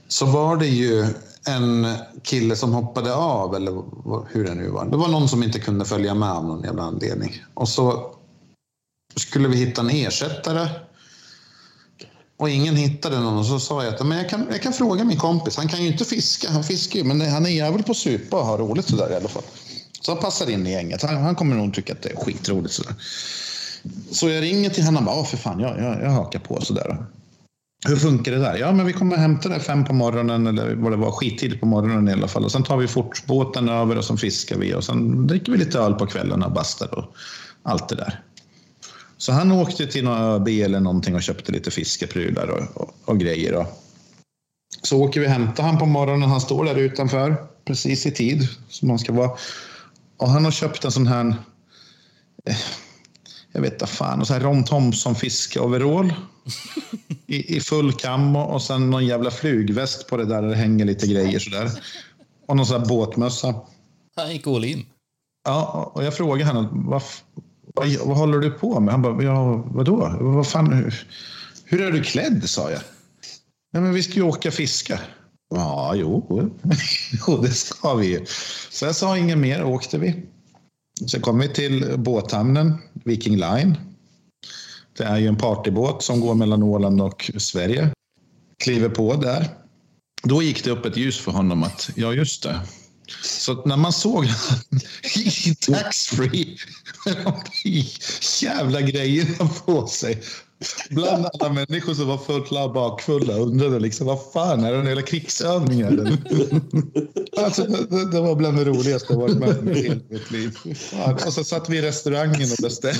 så var det ju en kille som hoppade av, eller hur det nu var. Det var någon som inte kunde följa med av någon jävla anledning. Och så skulle vi hitta en ersättare. Och ingen hittade någon och så sa jag att men jag, kan, jag kan fråga min kompis. Han kan ju inte fiska, han fiskar ju, men det- han är jävel på att supa och ha roligt sådär i alla fall. Så han passar in i gänget. Han, han kommer nog tycka att det är skitroligt sådär. Så jag ringer till honom och bara, "Ja, för fan, jag, jag, jag hakar på sådär. Hur funkar det där? Ja, men vi kommer hämta det fem på morgonen eller vad det var, skittidigt på morgonen i alla fall. Och sen tar vi fort båten över och sen fiskar vi och sen dricker vi lite öl på kvällen och bastar och allt det där. Så han åkte till någon ÖB eller någonting och köpte lite fiskeprylar och, och, och grejer. Och. Så åker vi och hämtar han på morgonen. Han står där utanför precis i tid som han ska vara. Och han har köpt en sån här, eh, jag vet inte fan, en sån här Ron Thompson fiskeoverall. *laughs* I, I full kam och, och sen någon jävla flugväst på det där, där det hänger lite grejer sådär. Och någon sån här båtmössa. Han gick all in. Ja, och jag frågade henne, vad, vad, vad håller du på med? Han bara, ja, vadå? Vad fan, hur, hur är du klädd? sa jag. Nej, men vi ska ju åka fiska. Ja, jo, *laughs* jo det ska vi ju. Så jag sa inget mer, åkte vi. Sen kom vi till båthamnen, Viking Line. Det är ju en partybåt som går mellan Åland och Sverige. Kliver på där. Då gick det upp ett ljus för honom att, ja just det, så när man såg *laughs* i taxfree med *laughs* de jävla grejerna på sig bland alla människor som var fulla och bakfulla undrade liksom vad fan är det en jävla krigsövning eller? *laughs* Alltså, det, det- var bland det roligaste jag varit med om i hela mitt liv. Fan. Och så satt vi i restaurangen och beställde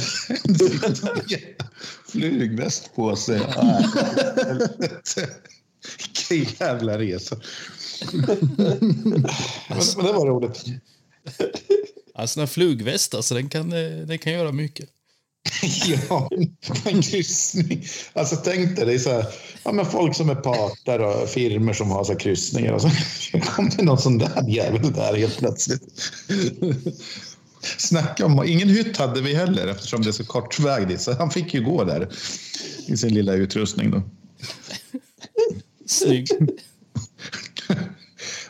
en flugväst på sig. Vilken jävla resa. Men, men det var roligt. Alltså en flugväst, alltså, den, kan, eh, den kan göra mycket. *laughs* Ja, en kryssning. Alltså tänk dig, det är så här, ja, men folk som är parter och firmer som har så här kryssningar och så *laughs* kommer någon sån där jävel där helt plötsligt. *laughs* Snacka om, ingen hytt hade vi heller eftersom det är så kort väg dit. Så han fick ju gå där i sin lilla utrustning. Då. Snyggt.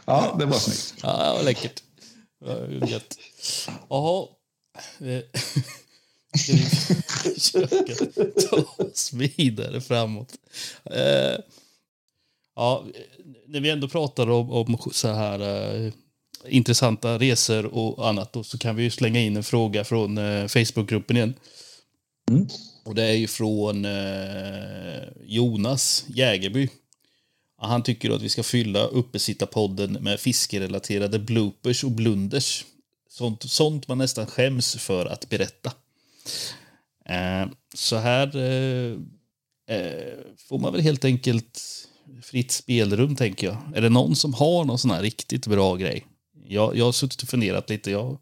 Ja, det var snyggt. Ja, det var läckert. Det. Jaha. Ska *laughs* vi försöka ta oss vidare framåt? Eh, ja, när vi ändå pratar om, om så här eh, intressanta resor och annat då, så kan vi ju slänga in en fråga från eh, Facebookgruppen igen. Mm. Och det är ju från eh, Jonas Jägerby. Han tycker att vi ska fylla uppesittarpodden med fiskerelaterade bloopers och blunders. Sånt, sånt man nästan skäms för att berätta. Eh, så här eh, eh, får man väl helt enkelt fritt spelrum, tänker jag. Är det någon som har någon sån här riktigt bra grej? Jag, jag har suttit och funderat lite. Jag,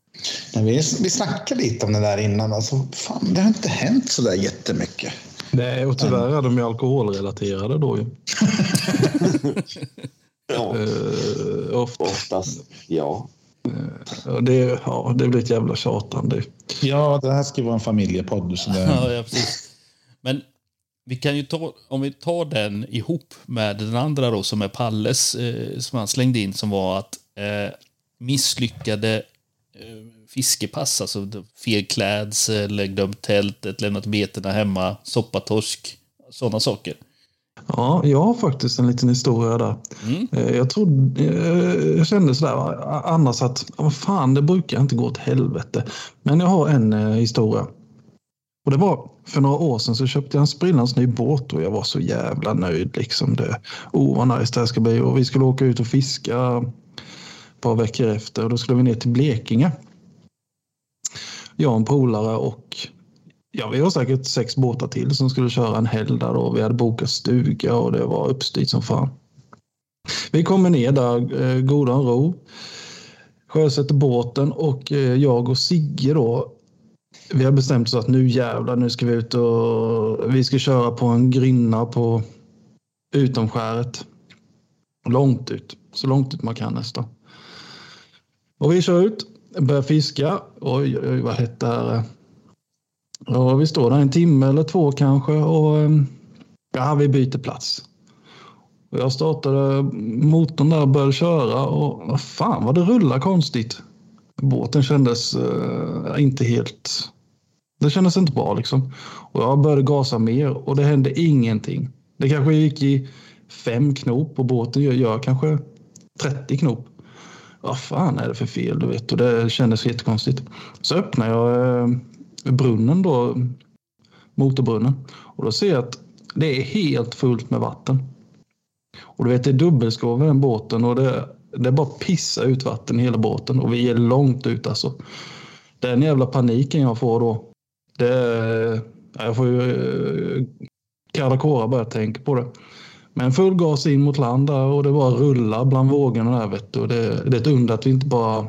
Men vi, vi snackade lite om det där innan. Alltså, fan, det har inte hänt så där jättemycket. Nej, och tyvärr är de ju alkoholrelaterade då ju. *laughs* Ja, Uh, ofta. oftast. Ja. Och det, ja, det blir ett jävla tjatande. Ja, det här ska ju vara en familjepodd. Så det... *laughs* Ja, ja, precis. Men vi kan ju ta, om vi tar den ihop med den andra då, som är Palles, eh, som han slängde in, som var att eh, misslyckade eh, fiskepass, alltså fel klädsel, glömt tältet, lämnat betena hemma, soppatorsk, sådana saker. Ja, jag har faktiskt en liten historia där. Mm. Eh, Jag, trodde, eh, jag kände sådär va, annars att vad fan, det brukar inte gå åt helvete. Men jag har en eh, historia. Och det var för några år sedan så köpte jag en sprillans ny båt och jag var så jävla nöjd. Liksom det, oh vad nice det här ska bli. Och vi skulle åka ut och fiska ett par veckor efter och då skulle vi ner till Blekinge. Jag och en polare och Ja, vi var säkert sex båtar till som skulle köra en helg där och vi hade bokat stuga och det var uppstyrt som fan. Vi kommer ner där, eh, godan ro, sjösätter båten och eh, jag och Sigge då, vi har bestämt oss att nu jävlar, nu ska vi ut och vi ska köra på en grynna på utomskäret. Långt ut, så långt ut man kan nästan. Och vi kör ut, börjar fiska. Oj, oj, vad hett det här är. Och vi står där en timme eller två kanske och ehm, ja, vi byter plats. Och jag startade motorn där och började köra och fan vad det rullar konstigt. Båten kändes eh, inte helt... Det kändes inte bra liksom. Och jag började gasa mer och det hände ingenting. Det kanske gick i fem knop och båten gör, gör kanske 30 knop. Vad fan är det för fel du vet? Och det kändes jättekonstigt. Så öppnar jag ehm, brunnen då, motorbrunnen. Och då ser jag att det är helt fullt med vatten. Och du vet det är dubbelskrov i den båten och det, det är bara pissa ut vatten i hela båten och vi är långt ut alltså. Den jävla paniken jag får då. Det, är... jag får ju eh, karakora kalla kårar bara jag tänker på det. Men full gas in mot land där och det bara rullar bland vågorna där vet du. Och det, det är ett under att vi inte bara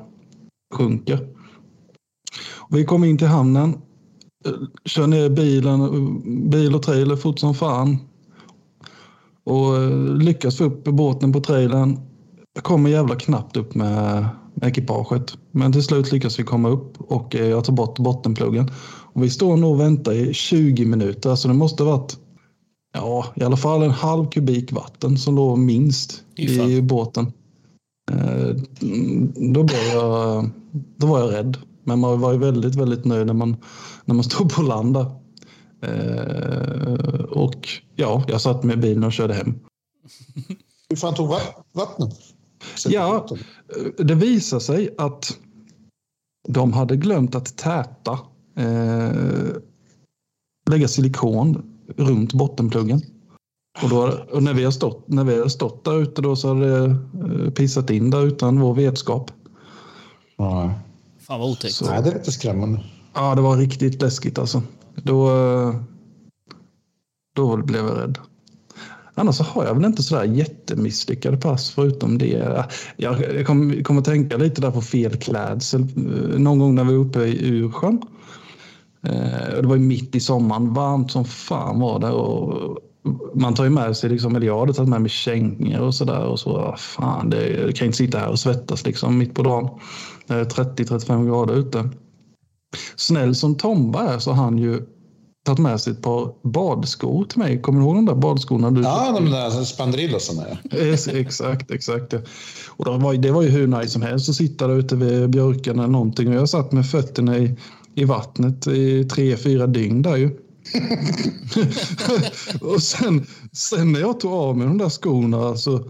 sjunker. Och vi kom in till hamnen, eh, kör ner bilen, bil och trailer fort som fan. Och eh, lyckas få upp båten på trailern. Jag kommer jävla knappt upp med ekipaget. Men till slut lyckas vi komma upp och eh, jag tar bort bottenpluggen. Och vi står nog och väntar i 20 minuter. Alltså det måste ha varit ja, i alla fall en halv kubik vatten som låg minst fan. i båten. Eh, Då, blev jag, då var jag rädd. Men man var ju väldigt, väldigt nöjd när man, när man stod på land där. Eh, och ja, jag satt med bilen och körde hem. Hur fan tog va- vattnet? Ja, eh, det visar sig att de hade glömt att täta, eh, lägga silikon runt bottenpluggen. Och, då, och när, vi har stått, när vi har stått där ute då så har det eh, pissat in där utan vår vetskap. Ja. Fan vad otäckt. Så- Nej, det är lite skrämmande. Ja, det var riktigt läskigt alltså. Då, då blev jag rädd. Annars så har jag väl inte sådär jättemisslyckade pass förutom det. Jag, jag kommer kom att tänka lite där på fel klädsel. eh, Någon gång när vi var uppe i Ursjön. Eh, Det var ju mitt i sommaren. Varmt som fan var det. Och man tar ju med sig, liksom, eller jag hade tagit med mig kängor och sådär. Och så, ah, fan, det, jag kan inte sitta här och svettas liksom mitt på dagen. Det är 30-35 grader ute. snäll som Tomba är så har han ju tagit med sig ett par badskor till mig. Kommer du ihåg de där badskorna? Du Ja, de där spandrillosarna. Ja. Exakt, exakt. Ja. Och det, var, det var ju hur nice som helst att sitta där ute vid björken eller någonting. Och jag satt med fötterna i, i vattnet i tre, fyra dygn där ju. *laughs* *laughs* och sen, sen när jag tog av mig de där skorna så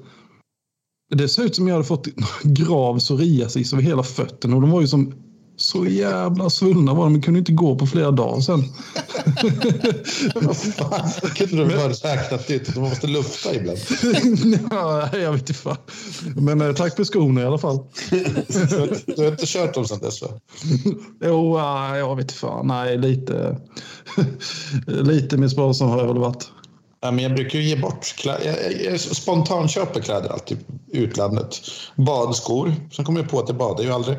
det såg ut som jag hade fått grav psoriasis över hela fötterna och de var ju som så jävla svullna var de. De kunde inte gå på flera dagar sen. *laughs* Fan, kunde du väl räknat ut de måste lufta ibland? *laughs* ja, jag vet inte fan. Men eh, tack för skorna i alla fall. Du har inte kört dem sedan dess va? *laughs* Jo, ja, jag vet inte fan. Nej, lite, lite mer sparsam har jag väl varit. Ja, men jag brukar ju ge bort kläder. Jag, jag, spontanköper kläder alltid utlandet. Badskor. Sen kommer jag på att jag badar ju aldrig.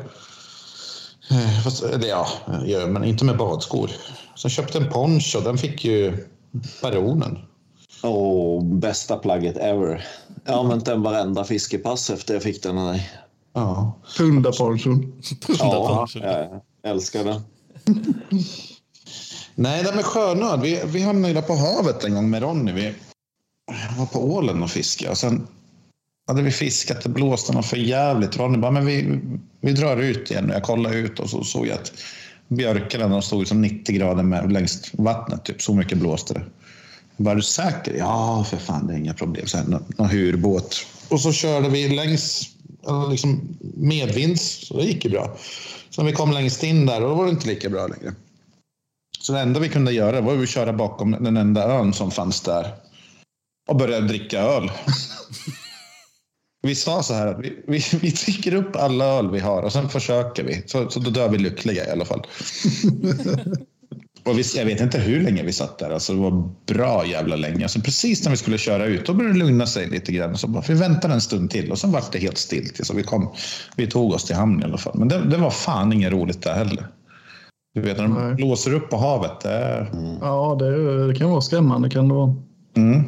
Eh, Fast, eller ja, jag gör, men inte med badskor. Sen köpte en poncho. Den fick ju baronen. Åh, bästa plagget ever. Jag har använt den varenda fiskepass efter jag fick den av dig. Ja. Pundaponchon. Ja, jag älskar den. Nej, det med sjönöd. Vi, vi hamnade ju där på havet en gång med Ronny. Vi var på ålen och fiskade. Och sen hade vi fiskat, det blåste något för jävligt. Ronny bara, men vi, vi drar ut igen. Jag kollade ut och så såg jag att björkarna de stod som 90 grader med, längs vattnet. Typ. Så mycket blåste det. Jag bara, är du säker? Ja, för fan, det är inga problem. Sen någon, någon hyrbåt. Och så körde vi längs liksom medvinds, så det gick ju bra. Sen vi kom längst in där, och då var det inte lika bra längre. Så det enda vi kunde göra var att köra bakom den enda ön som fanns där och börja dricka öl. *laughs* Vi sa så här att vi, vi, vi dricker upp alla öl vi har och sen försöker vi. Så, så då dör vi lyckliga i alla fall. *laughs* Och vi, jag vet inte hur länge vi satt där. Alltså det var bra jävla länge. Alltså precis när vi skulle köra ut, då började det lugna sig lite grann. Så bara, vi väntar en stund till och sen var det helt still. Så vi, kom, vi tog oss till hamn i alla fall. Men det, det var fan inget roligt där heller. Du vet när de Nej. blåser upp på havet. Det är... Ja, det, det kan vara skrämmande. Kan det vara. Mm.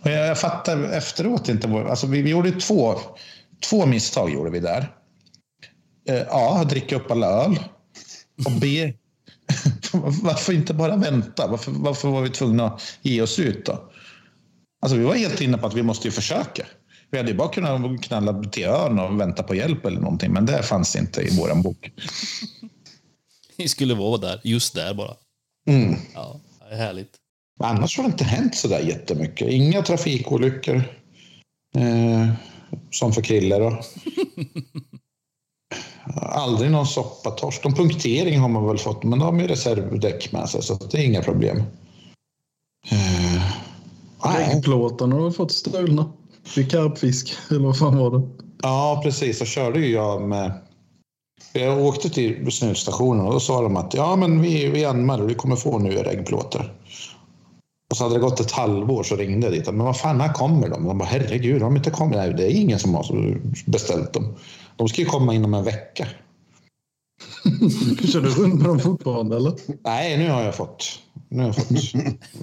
Och jag, jag fattar efteråt inte. Vår, alltså vi, vi gjorde två, två misstag gjorde vi där. Eh, A. Dricka upp alla öl. Och B. *laughs* varför inte bara vänta? Varför, varför var vi tvungna att ge oss ut då? Alltså vi var helt inne på att vi måste ju försöka. Vi hade ju bara kunnat knalla till ön och vänta på hjälp eller någonting. Men det fanns inte i våran bok. Ni skulle vara där, just där bara. Mm. Ja, det är härligt. Annars har det inte hänt så där jättemycket. Inga trafikolyckor. Eh, som för Krille då. *laughs* Aldrig någon soppatorsk. Någon punktering har man väl fått, men de har ju reservdäck med sig så det är inga problem. Eh. Regnplåtarna har fått stulna. Vid karpfisk, eller vad fan var det? Ja, precis. Så körde ju jag med... Jag åkte till snusstationen och då sa de att ja, men vi, vi anmäler, vi kommer få nu regnplåtar. Och så hade det gått ett halvår så ringde jag dit. Men vad fan, när kommer de? De bara, herregud, har de inte kommit? Nej, det är ingen som har beställt dem. De ska ju komma inom en vecka. Kör du runt med dem fortfarande eller? Nej, nu har jag fått. Nu har jag fått.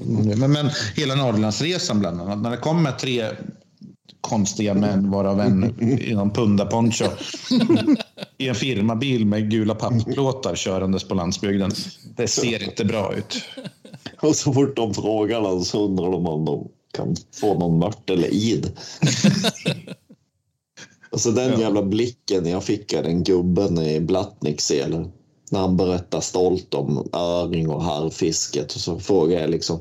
*laughs* Men, men hela Norrlandsresan bland annat. När det kommer tre konstiga män, varav en i någon pundaponcho i en firmabil med gula pappplåtar körandes på landsbygden. Det ser inte bra ut. Och så fort de frågar den så undrar de om de kan få någon mört eller id. Alltså den jävla blicken jag fick av den gubben i Blattnicksele när han berättar stolt om öring och harrfisket och så frågar jag liksom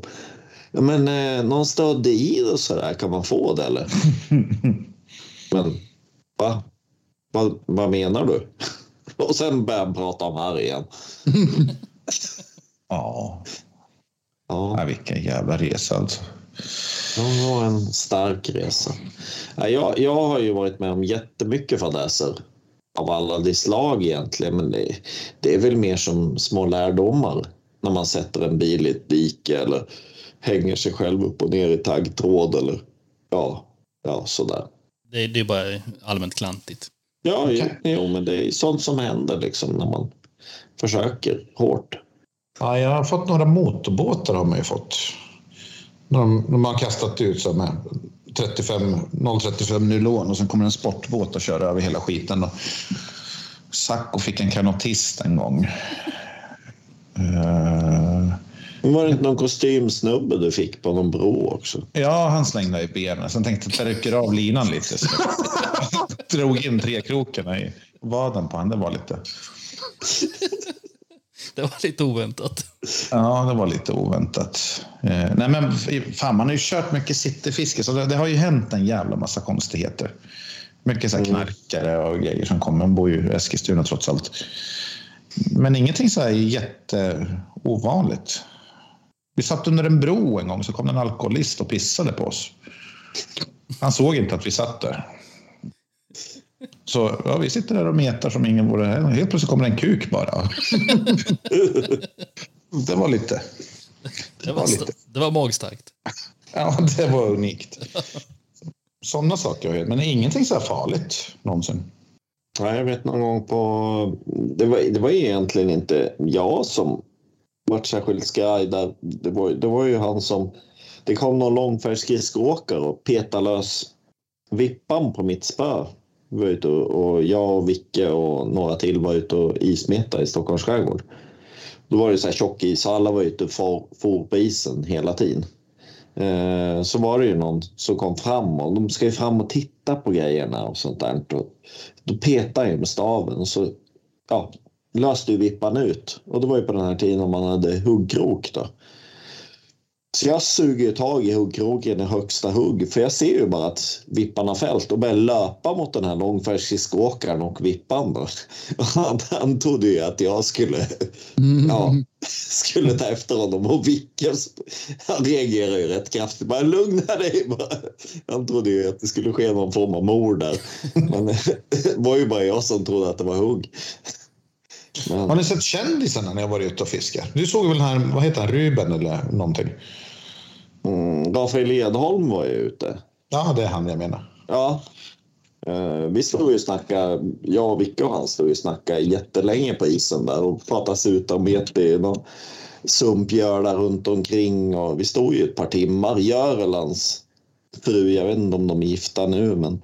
ja, men eh, någon stöd i och så där, kan man få det eller? *laughs* men va? Vad, vad menar du? *laughs* Och sen börjar han prata om harr igen. *laughs* Ja, Ja. ja vilken jävla resa alltså. Det var en stark resa. Ja, jag, jag har ju varit med om jättemycket fadäser av alla de slag egentligen. Men det, det är väl mer som små lärdomar när man sätter en bil i ett dike eller hänger sig själv upp och ner i taggtråd eller ja, ja sådär. Det, det är bara allmänt klantigt. Ja, Okej. jo, men det är sånt som händer liksom när man försöker hårt. Ja, jag har fått några motorbåtar har man ju fått. De, de har kastat ut så med 35, 035 nylon och sen kommer en sportbåt och kör över hela skiten. Och Sacco fick en kanotist en gång. Eh, Var det inte någon kostymsnubbe du fick på någon bro också? ja, han slängde i benen. Sen tänkte jag rycker av linan lite. Så *laughs* drog in trekrokarna i vaden på honom. Det var lite... *laughs* Det var lite oväntat. Ja, det var lite oväntat. Eh, nej, men fan, man har ju kört mycket cityfiske, så det, det har ju hänt en jävla massa konstigheter. Mycket så här knarkare och grejer som kommer. Man bor ju i Eskilstuna trots allt. Men ingenting så här jätteovanligt. Vi satt under en bro en gång så kom en alkoholist och pissade på oss. Han såg inte att vi satt där. Så ja, vi sitter där och metar som ingen vore här. Helt plötsligt kommer en kuk bara. *laughs* det var lite... Det var, det var magstarkt. Ja, det var unikt. Sådana saker har hänt, men ingenting så här farligt någonsin. Nej, jag vet någon gång på... Det var, det var egentligen inte jag som vart särskilt skraj där. Det var, det var ju han som... Det kom någon långfärdsskridskoåkare och petade lös vippan på mitt spö. Vi var ute och, och jag och Vicke och några till var ute och ismetade i Stockholms skärgård. Då var det så här tjock is och alla var ute och for, for på isen hela tiden. Eh, så var det ju någon som kom fram och de ska ju fram och titta på grejerna och sånt där. Då, då petade jag med staven och så ja, löste ju vippan ut. Och det var ju på den här tiden om man hade huggkrok då. Så jag suger ju tag i huggkroken i högsta hugg för jag ser ju bara att vippan har fällt och börjar löpa mot den här långfärdsskridskoåkaren och vippan. Då. Och *laughs* Han, han trodde ju att jag skulle, ja, *laughs* skulle ta efter honom och vicka. Han reagerar ju rätt kraftigt. Bara lugna dig *laughs* bara. Han trodde ju att det skulle ske någon form av mord där. Men det var ju bara jag som trodde att det var hugg. Har ni sett kändisarna när har varit ute och fiskat? Du såg väl den här, vad heter han, Ruben eller någonting? Mm, Rafael Edholm var ju ute. Ja, det är han jag menar. Ja. Eh, vi stod ju snackade, jag och Vicke och han stod ju och snackade jättelänge på isen där och pratade sutamhet i någon sumpgör där runt omkring och vi stod ju ett par timmar. Görelans fru, jag vet inte om de är gifta nu men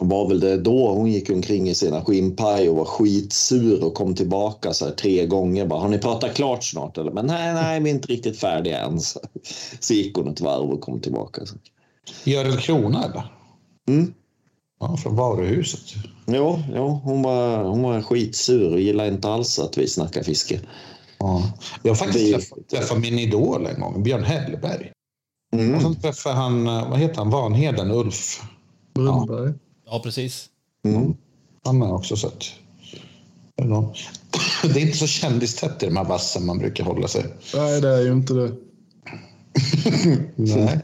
var väl det då hon gick omkring i sina skinnpaj och var skitsur och kom tillbaka så här tre gånger bara har ni pratat klart snart eller men nej nej vi är inte riktigt färdiga än så, så gick hon ett varv och kom tillbaka. Så. Görel Krona eller? Mm. Ja, från varuhuset. Jo, jo hon, var, hon var skitsur och gillade inte alls att vi snackar fiske. Ja. Jag har faktiskt träffat, träffat min idol en gång, Björn Hellberg. Och Mm. sen träffade han, eh, vad heter han, Vanheden, Ulf. Brunnberg. Ja, precis. Mm. Han har också sett. Ja. *laughs* Det är inte så kändistätt i de här vassen man brukar hålla sig. Nej, det är ju inte det. *laughs* Nej.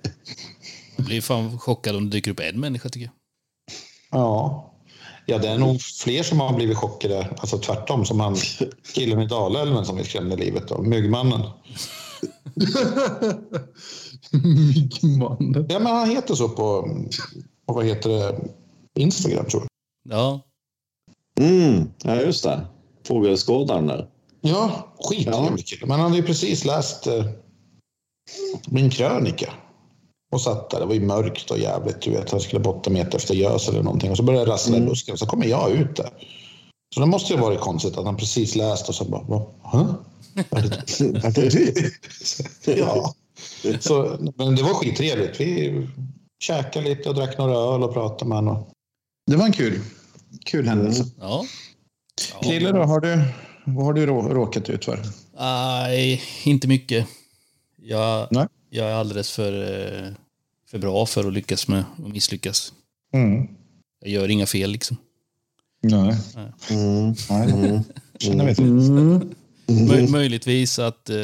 Jag blir fan chockad om det dyker upp en människa tycker jag. Ja. ja, det är nog fler som har blivit chockade. Alltså tvärtom, som han killen i Dalälven som vi skrämde livet av. Myggmannen. *laughs* Myggmannen. Ja, men han heter så på, på vad heter det, Instagram tror jag. Ja, Mm. Ja, just det. Fågelskådaren där. Ja, skittrevlig kille. Men han hade ju precis läst eh, min krönika. Och satt där. Det var ju mörkt och jävligt. Du vet, han skulle bottenmeta efter gös eller någonting. Och så började det rassla i busken. Och så kommer jag ut där. Så det måste ju varit konstigt att han precis läst och så bara? Är det, *laughs* du? *laughs* ja. Så, men det var skittrevligt. Vi käkade lite och drack några öl och pratade med honom. Det var en kul, kul händelse. ja. Krille då, har du, vad har du rå- råkat ut för? Nej, inte mycket. Jag, Nej. jag är alldeles för, eh, för bra för att lyckas med att misslyckas. Mm. Jag gör inga fel liksom. Nej. Mm. Nej. Mm. *laughs* Känner vi till. Mm. Möj, möjligtvis att eh,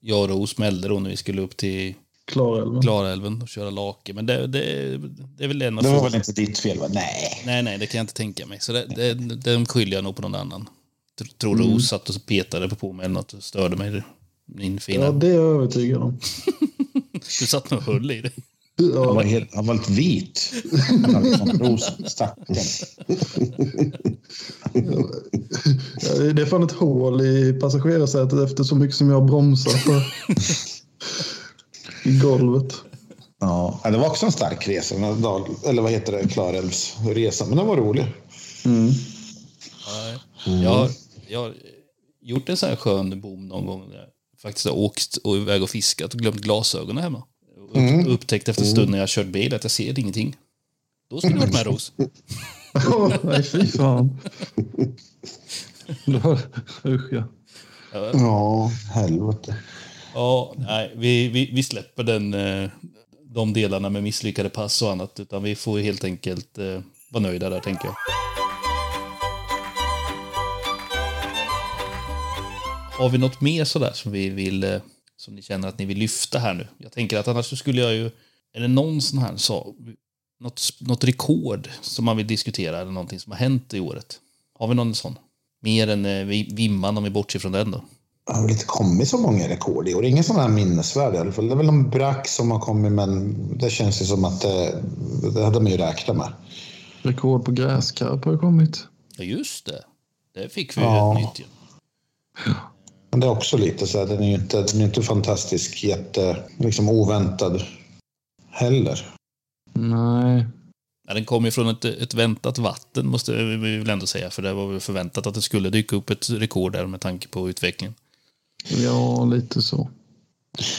jag och Ros smällde då när vi skulle upp till Klarälven. Klarälven och köra lake. Men det, det, det är väl en av Det var väl inte ditt fel? Va? Nej. Nej, nej, det kan jag inte tänka mig. Så det, det, den skyller jag nog på någon annan. Tr- Tror Ros satt och petade på mig eller något och störde mig. Min fina. Ja, det är jag övertygad om. *laughs* Du satt nog och höll i det. Han var, Ja, helt, han var helt vit. Han rosen. Stackarn. det är fan ett hål i passagerarsätet efter så mycket som jag har bromsat på. *laughs* I golvet. Ja, det var också en stark resa. eller vad heter det? Klarälvsresan. Men den var rolig. Mm. Jag, jag, gjort en sån här skön bom någon gång. Där jag faktiskt har åkt och iväg och fiskat och glömt glasögonen hemma. Och upp, upptäckt efter en stund när jag kört bil att jag ser ingenting. Då skulle du varit med *laughs* Ros. Nej, fy fan. *laughs* Usch ja. Ja, helvete. Ja, nej, vi, vi, vi släpper den, eh, de delarna med misslyckade pass och annat. Utan vi får helt enkelt eh, vara nöjda där, tänker jag. Har vi något mer sådär som vi vill, eh, som ni känner att ni vill lyfta här nu? Jag tänker att annars så skulle jag ju, är det någon sån här så, något, något rekord som man vill diskutera eller någonting som har hänt i året? Har vi någon sån? Mer än eh, Vimman om vi bortser från den då? Det har väl inte kommit så många rekord i år. Ingen sån här minnesvärd i alla fall. Det är väl någon brack som har kommit, men det känns ju som att det, det hade man ju räknat med. Rekord på gräskarp har ju kommit. Ja, just det. Det fick vi ju Ja. ett nytt ju. Men det är också lite så här, den är ju inte, den är inte fantastisk, jätte, liksom oväntad heller. Nej. Ja, den kom ju från ett, ett väntat vatten, måste vi väl ändå säga. För det var väl förväntat att det skulle dyka upp ett rekord där med tanke på utvecklingen. Ja, lite så.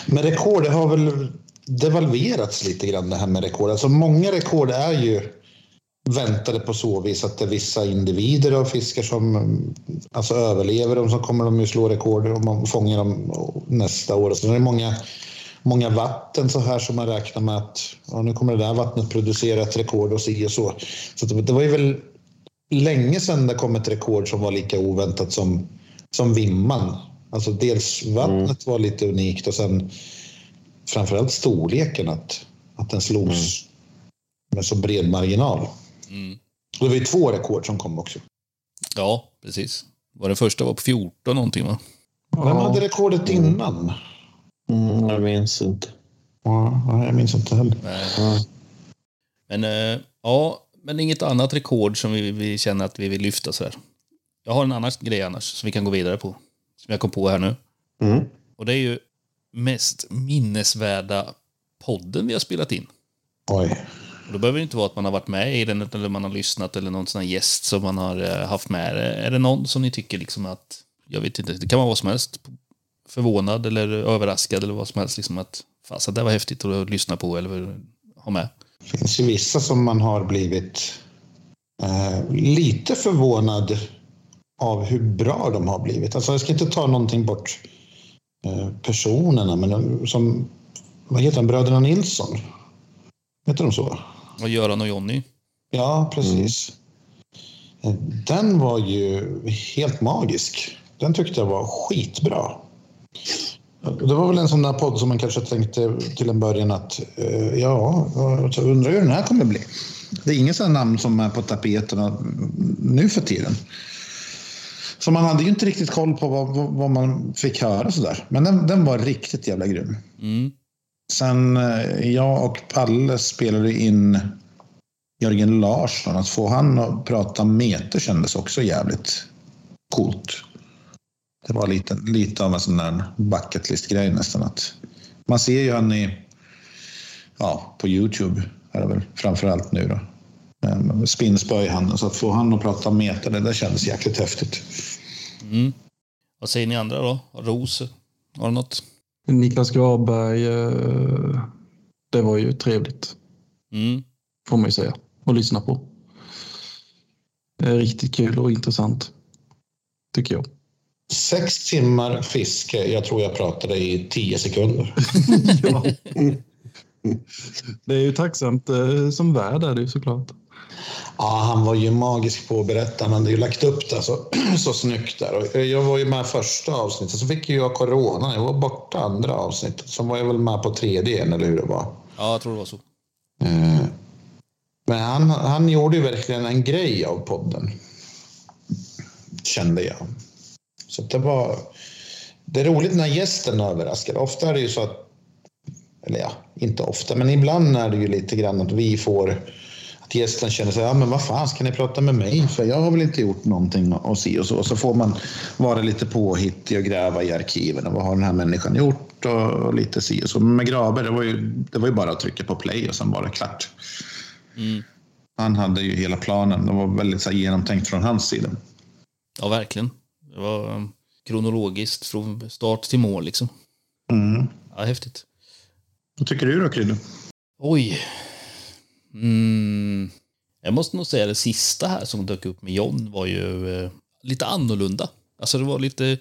Men rekord det har väl devalverats lite grann det här med rekord. Alltså många rekord är ju väntade på så vis att det är vissa individer av fiskar som alltså överlever dem så kommer de ju slå rekord om man fångar dem nästa år. Så det är många, många vatten så här som man räknar med att ja, nu kommer det där vattnet producera ett rekord och si och så. Så det, det var ju väl länge sedan det kom ett rekord som var lika oväntat som, som Vimman. Alltså dels vattnet var lite unikt och sen framförallt storleken att, att den slogs med så bred marginal. Mm. Och det var ju två rekord som kom också. Ja, precis. Var det första var på 14 någonting va? Vem hade rekordet innan? Mm, jag minns inte. Ja, jag minns inte heller. Nej. Men eh, ja, men inget annat rekord som vi, vi känner att vi vill lyfta sådär. Jag har en annan grej annars som vi kan gå vidare på. Som jag kom på här nu. Mm. Och det är ju mest minnesvärda podden vi har spelat in. Oj. Och då behöver det inte vara att man har varit med i den eller man har lyssnat eller någon sån här gäst som man har eh, haft med. Är det någon som ni tycker liksom att, jag vet inte, det kan vara vad som helst. Förvånad eller överraskad eller vad som helst. Liksom att, fasen det var häftigt att lyssna på eller ha med. Det finns ju vissa som man har blivit eh, lite förvånad av hur bra de har blivit. Alltså jag ska inte ta någonting bort eh, personerna, men som, vad heter han, bröderna Nilsson? Heter de så? Och Göran och Jonny. Ja, precis. Eh, Den var ju helt magisk. Den tyckte jag var skitbra. Det var väl en sån där podd som man kanske tänkte till en början att eh, ja, jag undrar hur den här kommer bli. Det är inget sådant namn som är på tapeterna nu för tiden. Så man hade ju inte riktigt koll på vad, vad, man fick höra sådär. Men den, den var riktigt jävla grym. Mm. Sen eh, jag och Palle spelade in Jörgen Larsson. Att få han att prata meter kändes också jävligt coolt. Det var lite, lite av en sån där bucket list-grej nästan. Att man ser ju han i, ja, på Youtube är det väl framför allt nu då. Spinnspö i handen. Så att få han att prata meter, det där kändes jäkligt häftigt. Mm. Vad säger ni andra då? Ros? Har du något? Niklas Gravberg, eh, det var ju trevligt Mm. får man ju säga att lyssna på. Eh, Riktigt kul och intressant tycker jag. Sex timmar fiske. Jag tror jag pratade i tio sekunder. *laughs* ja. Det är ju tacksamt eh, som värd är det ju såklart. Ja, han var ju magisk på att berätta. Han hade ju lagt upp det så, *clears throat* så snyggt där. Och jag var ju med första avsnittet, så fick ju jag corona. Jag var borta andra avsnittet. Så var jag väl med på tredje eller hur det var. Ja, jag tror det var så. Eh, Men han, han gjorde ju verkligen en grej av podden. Kände jag. Så det var... Det är roligt när gästen överraskar. Ofta är det ju så att... Eller ja, inte ofta, men ibland är det ju lite grann att vi får... Att gästen känner sig, ja men vad fan ska ni prata med mig för? Jag har väl inte gjort någonting och si och så. Så får man vara lite påhittig och gräva i arkiven. Och vad har den här människan gjort? Och, lite si och så. Men med Graber, det var, ju, det var ju bara att trycka på play och sen var det klart. Mm. Han hade ju hela planen. Det var väldigt så här, genomtänkt från hans sida. Ja, verkligen. Det var um, kronologiskt från start till mål liksom. Mm. Ja, häftigt. Vad tycker du då, Krydde? Oj. Mm. Jag måste nog säga det sista här som dök upp med John var ju eh, lite annorlunda. Alltså det var lite...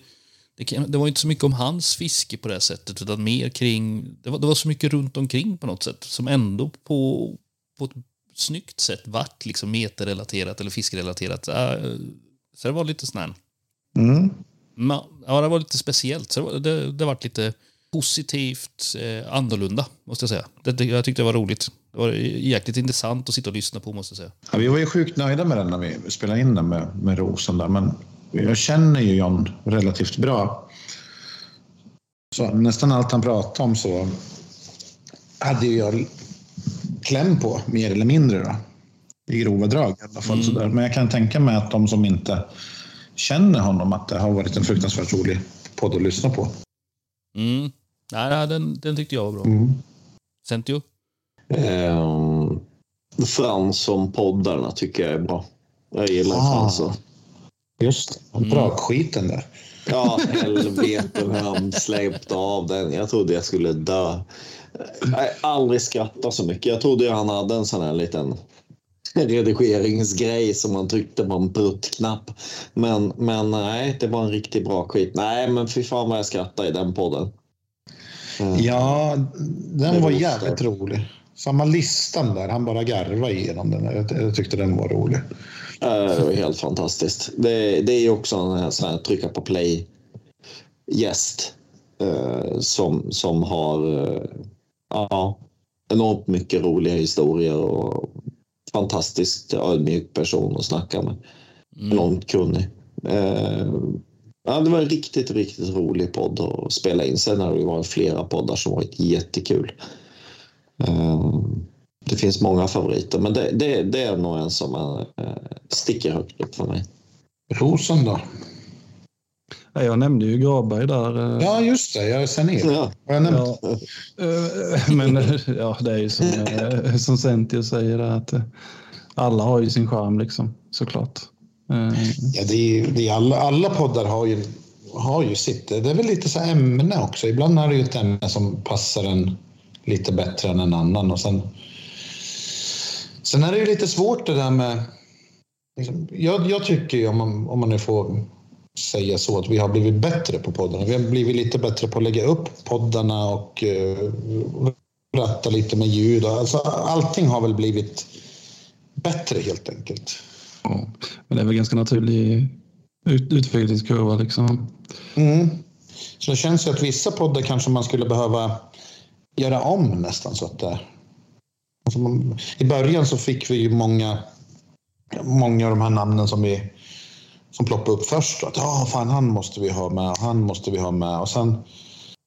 Det, det var inte så mycket om hans fiske på det här sättet, utan mer kring... Det var, det var så mycket runt omkring på något sätt, som ändå på, på ett snyggt sätt vart liksom meterrelaterat eller fiskrelaterat. Äh, så det var lite sån här... Mm. Ma- Ja, det var lite speciellt. Så det, var, det, det var lite positivt eh, annorlunda, måste jag säga. Det, jag tyckte det var roligt. Det var jäkligt intressant att sitta och lyssna på, måste jag säga. Ja, vi var ju sjukt nöjda med den när vi spelade in den med, med Rosen där, men jag känner ju John relativt bra. Så nästan allt han pratade om så hade jag kläm på, mer eller mindre då. I grova drag i alla fall. Sådär. Men jag kan tänka mig att de som inte känner honom, att det har varit en fruktansvärt rolig podd att lyssna på. Mm. Nej, nej, den, den tyckte jag var bra. Mm. Sentio? Um, Fransson-poddarna tycker jag är bra. Jag gillar Ah. Fransson. Just det, brakskiten där. Ja, helvete hur han släppte av den. Jag trodde jag skulle dö. Jag aldrig skrattat så mycket. Jag trodde han hade en sån här liten redigeringsgrej som man tryckte på en pruttknapp. Men, men nej, det var en riktigt bra skit. Nej, men fy fan vad jag skrattade i den podden. Mm. Ja, den Det var var jävligt rolig. Samma listan där, han bara garvade igenom den. Jag, jag tyckte den var rolig. Det var helt fantastiskt. Det, det är också en sån här trycka på play gäst eh, som, som har eh, ja, enormt mycket roliga historier och fantastiskt ödmjuk person att snacka med. Enormt kunnig. Eh, ja, det var en riktigt, riktigt rolig podd att spela in. Sen har det varit flera poddar som varit jättekul. Eh, det finns många favoriter, men det, det, det är nog en som eh, sticker högt upp för mig. Rosen då? Ja, Jag nämnde ju Graberg där. eh, Ja, just det. Jag är senil. Ja. Jag nämnt? Ja, eh, men ja, det är ju som, som Centio säger att alla har ju sin charm liksom, såklart. Ja, det är, det är alla, alla poddar har ju, har ju sitt. Det är väl lite så ämne också. Ibland är det ju ett ämne som passar en lite bättre än en annan. Och sen, sen är det ju lite svårt det där med... Liksom, jag, jag tycker ju, om man, om man nu får säga så, att vi har blivit bättre på poddarna. Vi har blivit lite bättre på att lägga upp poddarna och uh, ratta lite med ljud. Alltså, allting har väl blivit bättre helt enkelt. ja. Men det är väl ganska naturlig ut, utvecklingskurva liksom. Mm. Så det känns ju att vissa poddar kanske man skulle behöva göra om nästan så att det... Alltså man, I början så fick vi ju många, många av de här namnen som vi som ploppade upp först. Att ja, fan han måste vi ha med, han måste vi ha med. Och sen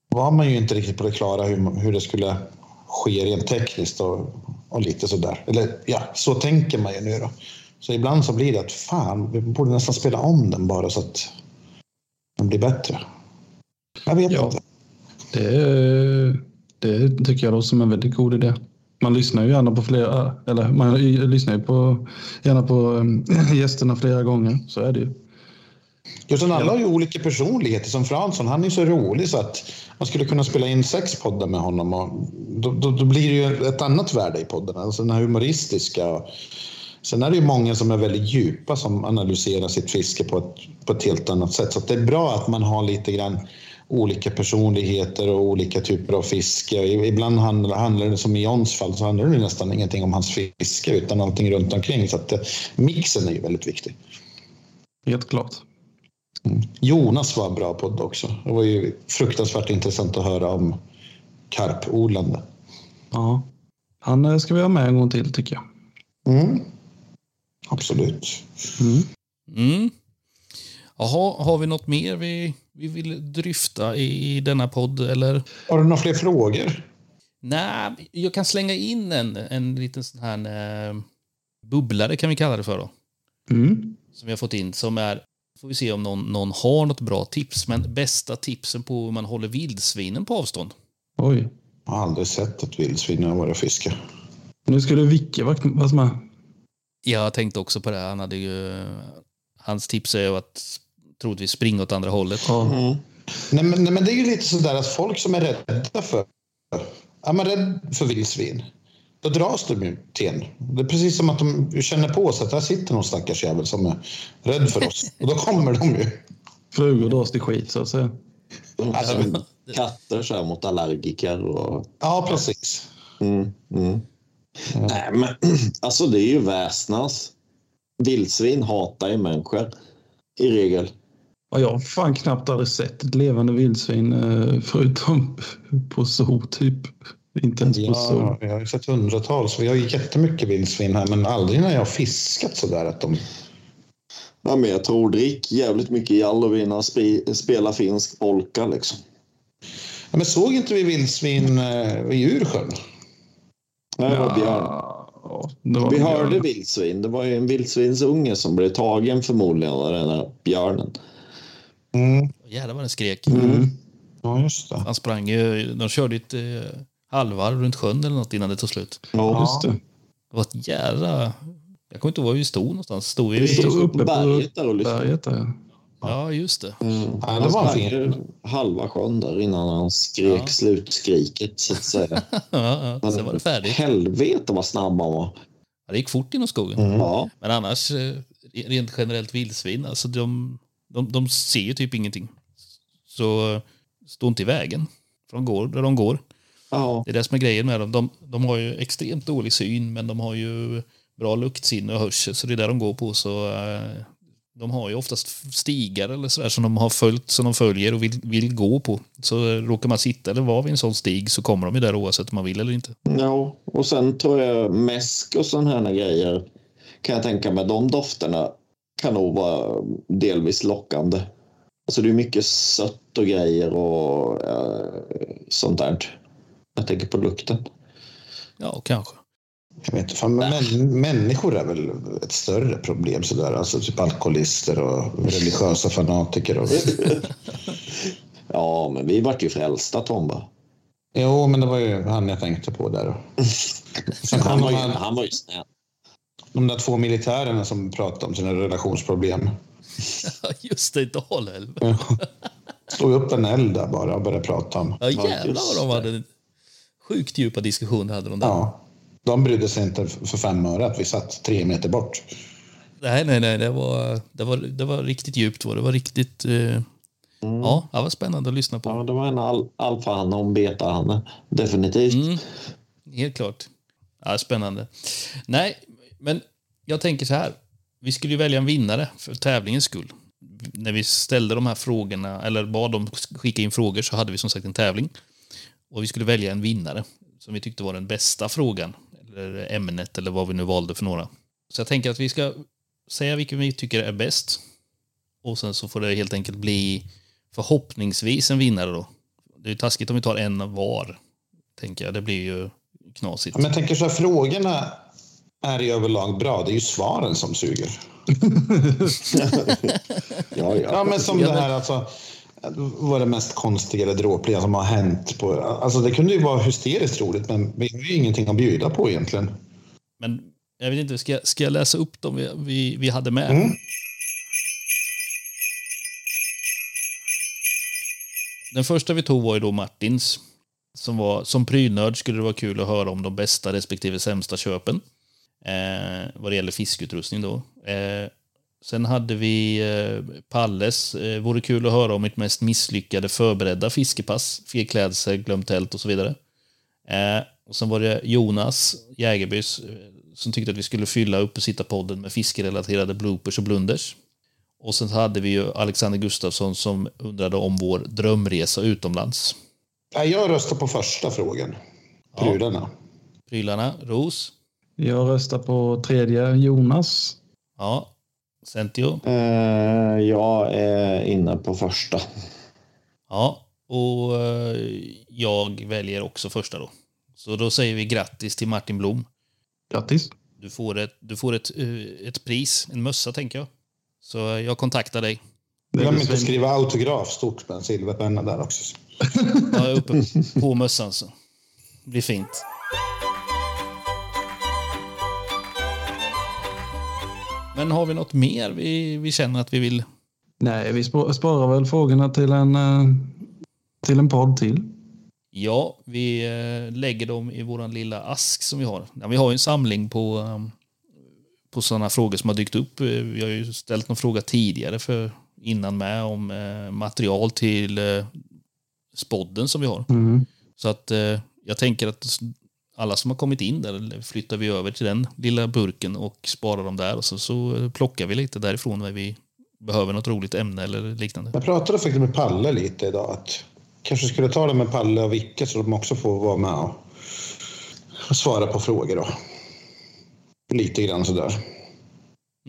var man ju inte riktigt på det klara hur, hur det skulle ske rent tekniskt och, och lite sådär. Eller ja, så tänker man ju nu då. Så ibland så blir det att fan, vi borde nästan spela om den bara så att den blir bättre. Jag vet Ja. inte. Det, det tycker jag låter som en väldigt god idé. Man lyssnar ju gärna på flera, eller man lyssnar ju på, gärna på eh, *clears throat* gästerna flera gånger. Så är det ju. Just alla har ju olika personligheter. Som Fransson, han är så rolig så att man skulle kunna spela in sex poddar med honom. Och då, då, då blir det ju ett annat värde i poddarna. Alltså den här humoristiska. Sen är det ju många som är väldigt djupa som analyserar sitt fiske på ett, på ett helt annat sätt. Så att det är bra att man har lite grann olika personligheter och olika typer av fiske. Ibland handlar, handlar det, som i Johns fall, så handlar det nästan ingenting om hans fiske utan allting runt omkring. Så att eh, mixen är ju väldigt viktig. Helt klart. Jonas var en bra podd också. Det var ju fruktansvärt intressant att höra om karpodlande. Ja. Han eh, ska vi ha med en gång till tycker jag. Mm. Absolut. Mm. Mm. Jaha, har vi något mer vi, vi vill dryfta i, i denna podd? Eller? Har du några fler frågor? Nej, jag kan slänga in en, en liten sån här eh, bubblare kan vi kalla det för då. Mm. Som vi har fått in som är, får vi se om någon, någon har något bra tips, men bästa tipsen på hur man håller vildsvinen på avstånd. Oj. Jag har aldrig sett ett vildsvin när jag varit och fiskat. Nu skulle Vicke vara med. Jag tänkte också på det. Han hade ju, hans tips är ju att troligtvis springa åt andra hållet. Ja. Mm. Nej men, nej, men det är ju lite sådär att folk som är rädda för... Är man rädd för vildsvin, då dras de ju till en. Det är precis som att de känner på sig att där sitter någon stackars jävel som är rädd för oss. Och då kommer de ju. Flugor dras till skit så att säga. Alltså, katter så här mot allergiker och... Ja, precis. Mm, mm. Nej, men *clears throat* alltså det är ju väsnas. Vildsvin hatar ju människor i regel. Ja, jag har fan knappt aldrig sett ett levande vildsvin eh, förutom på zoo typ. Inte ens på zoo. Ja, jag har ju sett hundratals. Vi har ju jättemycket vildsvin här, men aldrig när jag har fiskat sådär att de... Ja, men jag tror drick jävligt mycket Jallovina spe, spela finsk polka liksom. Ja, men såg inte vi vildsvin eh, i Djursjön? Nej, det var björn. Ja, det var Vi björn. hörde vildsvin. Det var ju en vildsvinsunge som blev tagen förmodligen av den där björnen. Mm. Jävlar vad den skrek. Ja, just det. Han sprang ju, de körde ett eh, halvvarv runt sjön eller något innan det tog slut. Ja. Just det. Det var ett jävla... Jag kommer inte ihåg var vi stod någonstans. Stod Vi vi... stod uppe på berget där och lyssnade. Berget där. Ja, just det. Mm. Ja, det Han var fin. ju halva sjön där innan han skrek Ja. slutskriket så att säga. *laughs* Ja, ja. Sen var det färdigt. Helvete vad snabb han var. Ja, det gick fort inom skogen. Mm. Ja. Men annars, eh, rent generellt vildsvin, alltså de, de, de ser ju typ ingenting. Så stå inte i vägen. För de går där de går. Ja. Det är det som är grejen med dem. De, de har ju extremt dålig syn, men de har ju bra luktsinne och hörsel, så det är där de går på. Så eh, de har ju oftast stigar eller sådär som de har följt, som de följer och vill, vill gå på. Så eh, råkar man sitta eller vara vid en sån stig så kommer de ju där oavsett om man vill eller inte. ja. Och sen tror jag mäsk och sådana här grejer kan jag tänka mig. De dofterna kan nog vara delvis lockande. Alltså det är mycket sött och grejer och eh, sånt där. Jag tänker på lukten. Ja, kanske. Jag vet inte, fan, men, människor är väl ett större problem sådär. Alltså typ alkoholister och religiösa fanatiker. Och... *laughs* Ja, men vi vart ju frälsta Tomba. Jo, men det var ju han jag tänkte på där. *laughs* Han var ju, han var ju snäll. De där två militärerna som pratade om sina relationsproblem. *laughs* Ja, just det, Dalälv. Slog upp en eld där bara och började prata om. Ja, jävlar vad de hade sjukt djupa diskussioner hade de där. Ja. De brydde sig inte för fem öre att vi satt tre meter bort. Nej, nej, nej, det var, det var, det var riktigt djupt. var Det var riktigt... Eh, Ja, det var spännande att lyssna på. Ja, det var en al alfahanne och en betahanne. Definitivt. Mm, helt klart. Ja, spännande. Nej, men jag tänker så här. Vi skulle ju välja en vinnare för tävlingens skull. När vi ställde de här frågorna, eller bad dem skicka in frågor, så hade vi som sagt en tävling. Och vi skulle välja en vinnare som vi tyckte var den bästa frågan, eller ämnet, eller vad vi nu valde för några. Så jag tänker att vi ska säga vilken vi tycker är bäst. Och sen så får det helt enkelt bli förhoppningsvis en vinnare då. Det är ju taskigt om vi tar en var, tänker jag. Det blir ju knasigt. Men jag tänker så här, frågorna är i överlag bra. Det är ju svaren som suger. *laughs* Ja, ja. Ja, men som Ja, det men- här alltså. Vad är det mest konstiga eller dråpliga som har hänt? På, alltså det kunde ju vara hysteriskt roligt, men vi har ju ingenting att bjuda på egentligen. Men jag vet inte, ska, jag- ska jag läsa upp dem vi, vi, vi hade med? Mm. Den första vi tog var ju då Martins. Som, var, som prylnörd skulle det vara kul att höra om de bästa respektive sämsta köpen. Eh, vad det gäller fiskutrustning då. Eh, sen hade vi eh, Palles. Eh, vore kul att höra om mitt mest misslyckade förberedda fiskepass. Fel klädsel, glömt tält och så vidare. Eh, och sen var det Jonas Jägerbys eh, som tyckte att vi skulle fylla upp och sitta podden med fiskerelaterade bloopers och blunders. Och sen hade vi ju Alexander Gustafsson som undrade om vår drömresa utomlands. Jag röstar på första frågan. Prylarna. Prylarna, Ros. Jag röstar på tredje Jonas. Ja. Centio. Eh, jag är inne på första. Ja. Och eh, jag väljer också första då. Så då säger vi grattis till Martin Blom. Grattis. Du får ett, du får ett, eh, ett pris, en mössa tänker jag. Så jag kontaktar dig. Det Glöm inte att skriva autograf stort med en silverpenna där också. Jag är uppe på mössan så. Det blir fint. Men har vi något mer vi, vi känner att vi vill Nej, vi sp- sparar väl frågorna till en, eh, till en podd till. Ja, vi eh, lägger dem i våran lilla ask som vi har. Ja, vi har ju en samling på, um, på sådana frågor som har dykt upp. Vi har ju ställt någon fråga tidigare för innan med om eh, material till spodden som vi har. Mm. Så att jag tänker att alla som har kommit in där flyttar vi över till den lilla burken och sparar dem där och så, så plockar vi lite därifrån när vi behöver något roligt ämne eller liknande. Jag pratade faktiskt med Palle lite idag. Att kanske skulle ta det med Palle och Vicke så de också får vara med och, och svara på frågor. Då. Lite grann sådär.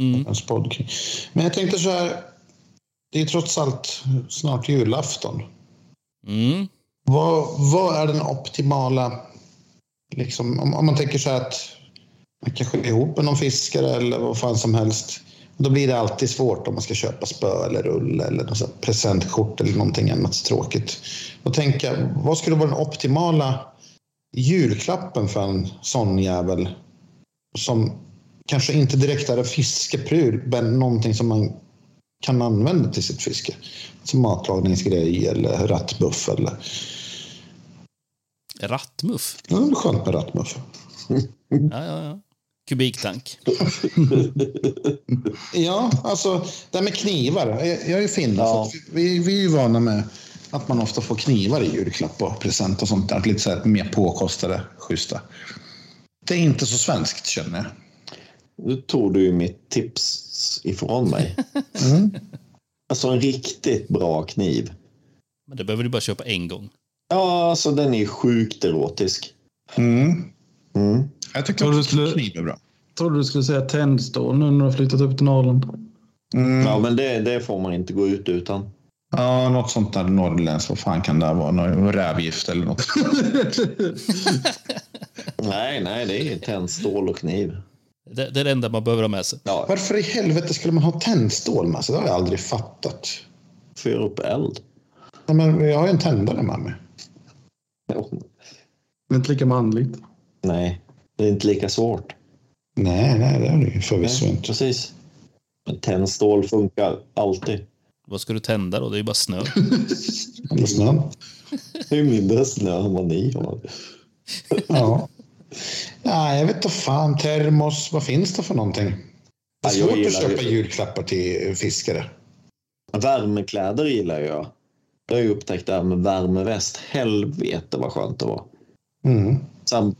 Mm. Men jag tänkte så här. Det är trots allt snart julafton. Mm. Vad, vad är den optimala... Liksom, om, om man tänker så här att man kanske är ihop med någon fiskare eller vad fan som helst. Då blir det alltid svårt om man ska köpa spö eller rulle eller något presentkort eller någonting annat tråkigt. Då tänker jag, vad skulle vara den optimala julklappen för en sån jävel som kanske inte direkt är en fiskepryl, men någonting som man kan använda till sitt fiske. Som matlagningsgrej eller rattbuff eller... Rattmuff. Ja, det är skönt med rattmuff. Ja, ja, ja. Kubiktank. *laughs* Ja, alltså det här med knivar. Jag är ju finne, Ja. vi, vi är ju vana med att man ofta får knivar i julklapp och present och sånt där. Lite så här mer påkostade, schyssta. Det är inte så svenskt känner jag. Nu tog du ju mitt tips ifrån mig. Mm. Alltså en riktigt bra kniv. Men det behöver du bara köpa en gång. Ja, alltså den är sjukt erotisk. Mm. Mm. Jag tycker också skulle- kniv är bra. Trodde du skulle säga tändstål nu när du har flyttat upp till Norrland. Mm. Ja, men det, det får man inte gå ut utan. Ja, något sånt där norrländskt. Vad fan kan det vara? Något rävgift eller något. *laughs* Nej, nej, det är tändstål och kniv. Det, det är det enda man behöver ha med sig. Ja, Varför i helvete skulle man ha tändstål med sig? Det har jag aldrig fattat. för upp eld. Ja, men jag har ju en tändare med mig. Det är inte lika manligt. Nej, det är inte lika svårt. Nej, nej, det är det ju förvisso inte. precis. Men tändstål funkar alltid. Vad ska du tända då? Det är ju bara snö. *laughs* Det är mindre snö än vad ni har. Ja. Nej, jag vet inte fan. Termos, vad finns det för någonting? Det är Ja, jag svårt att köpa ju- julklappar till fiskare. Värmekläder gillar jag. Jag har ju upptäckt det här med värmeväst. Helvete vad skönt det var. Mm. Sam,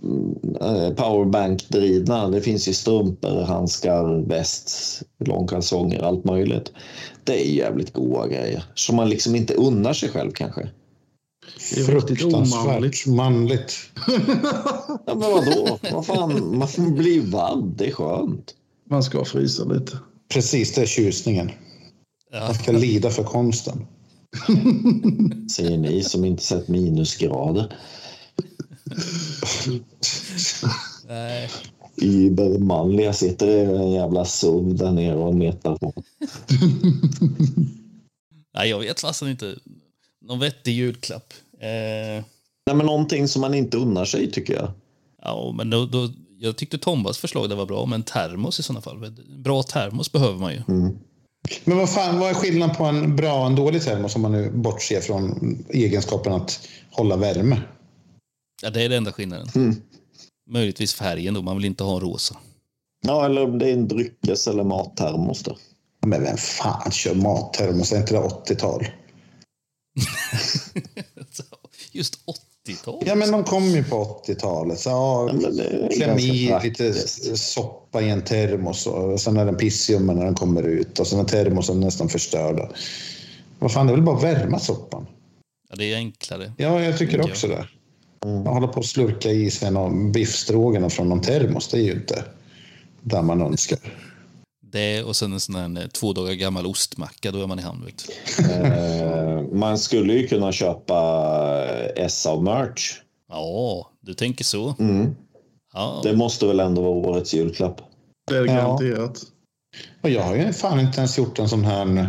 eh, powerbank-drivna. Det finns ju strumpor, handskar, väst, långkalsonger, allt möjligt. Det är jävligt goda grejer. Som man liksom inte unnar sig själv kanske. Det är omanligt. manligt. *laughs* Ja, men vadå? Vad fan, man blir varm. Det är skönt. Man ska frysa lite. Precis, det är tjusningen. Ja. Man ska lida för konsten. *laughs* Säger ni som inte sett minusgrader. Nej. Übermanliga sitter i en jävla SUV där nere och metar på. Nej, jag vet fasen inte. Någon vettig julklapp. Eh, Nej, men någonting som man inte unnar sig tycker jag. ja, men då, då, jag tyckte Tombas förslag där var bra, men termos i sådana fall. Bra termos behöver man ju. Men vad fan, vad är skillnaden på en bra och en dålig termos om man nu bortser från egenskapen att hålla värme? Ja, det är den enda skillnaden. Mm. Möjligtvis färgen då, man vill inte ha en rosa. Ja, eller om det är en dryckes eller mattermos då. Men vem fan kör mattermos? Är inte det 80-tal? *laughs* Just 80-tal. Ja, men de kom ju på 80-talet. Så, ja, kläm i lite soppa i en termos och sen är den pissljummen när den kommer ut och sen är termosen nästan förstörda. Vad fan, det är väl bara att värma soppan? Ja, det är enklare. Ja, jag tycker också det. Att hålla på och slurka i sig någon biffstrågarna från någon termos, det är ju inte där man önskar. Det och sen en sån här eh, två dagar gammal ostmacka, då är man i hamn. Eh, man skulle ju kunna köpa eh, SA-merch. Ja, du tänker så. Mm. Ja, Det måste väl ändå vara årets julklapp. Det är Ja. garanterat. Och jag har ju fan inte ens gjort en sån här... mm,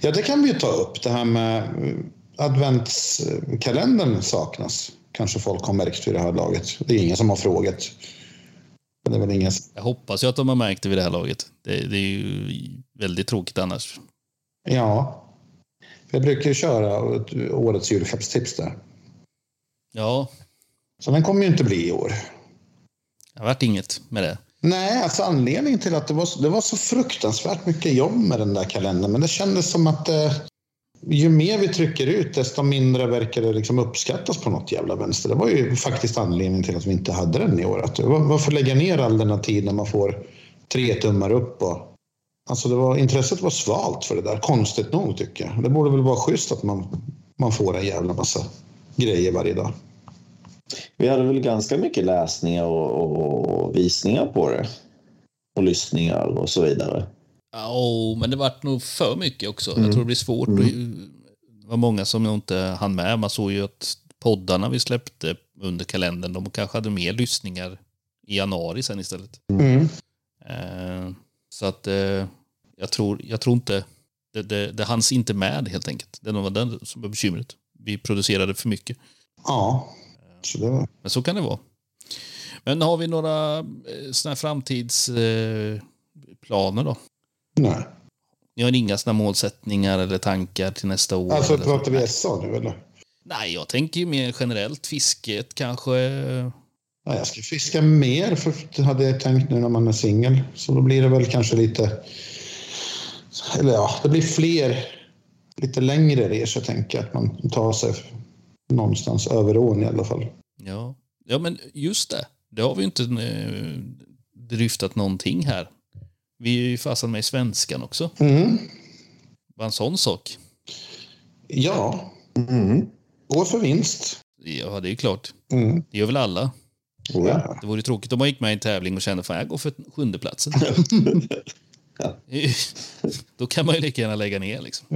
Ja, det kan vi ju ta upp. Det här med adventskalendern saknas. Kanske folk har märkt vid det här laget. Det är ingen som har frågat. Men det är väl ingen... Jag hoppas ju att de har märkt det vid det här laget. Det, det är ju väldigt tråkigt annars. Ja. Jag brukar ju köra årets julklappstips där. Ja, Så den kommer ju inte bli i år. det har varit inget med det. Nej, alltså anledningen till att det var, det var så fruktansvärt mycket jobb med den där kalendern. Men det kändes som att eh, ju mer vi trycker ut desto mindre verkar det liksom uppskattas på något jävla vänster. Det var ju faktiskt anledningen till att vi inte hade den i år. Att, varför lägga ner all denna tid när man får tre tummar upp? Och, alltså det var, intresset var svalt för det där, konstigt nog tycker jag. Det borde väl vara schysst att man, man får en jävla massa grejer varje dag. Vi hade väl ganska mycket läsningar och, och visningar på det. Och lyssningar och så vidare. Ja, oh, men det vart nog för mycket också. Jag tror det blir svårt. att- Det var många som nog inte hann med. Man såg ju att poddarna vi släppte under kalendern, de kanske hade mer lyssningar i januari sen istället. Mm. Eh, så att eh, jag, tror, jag tror inte... Det, det, det hanns inte med helt enkelt. Det var den som var bekymret. Vi producerade för mycket. Ja, så det var... Men så kan det vara. Men har vi några eh, såna här framtidsplaner eh, då? Nej. Ni har inga såna målsättningar eller tankar till nästa år? Alltså pratar vi SA nu eller? Nej, jag tänker ju mer generellt. Fisket kanske. Ja, jag ska fiska mer, för hade jag tänkt nu när man är singel. Så då blir det väl kanske lite... Eller ja, det blir fler, lite längre resor tänker jag. Att man tar sig någonstans över ån i alla fall. Ja. ja, men just det. Det har vi inte eh, dryftat någonting här. Vi är ju fasen med i svenskan också. Mm. Bara en sån sak. Ja, Mm. gå för vinst. Ja, det är ju klart. Mm. Det gör väl alla. Oh, ja. Det vore tråkigt om man gick med i en tävling och kände fan jag går för sjunde platsen. *laughs* Ja. *laughs* Då kan man ju lika gärna lägga ner. Liksom.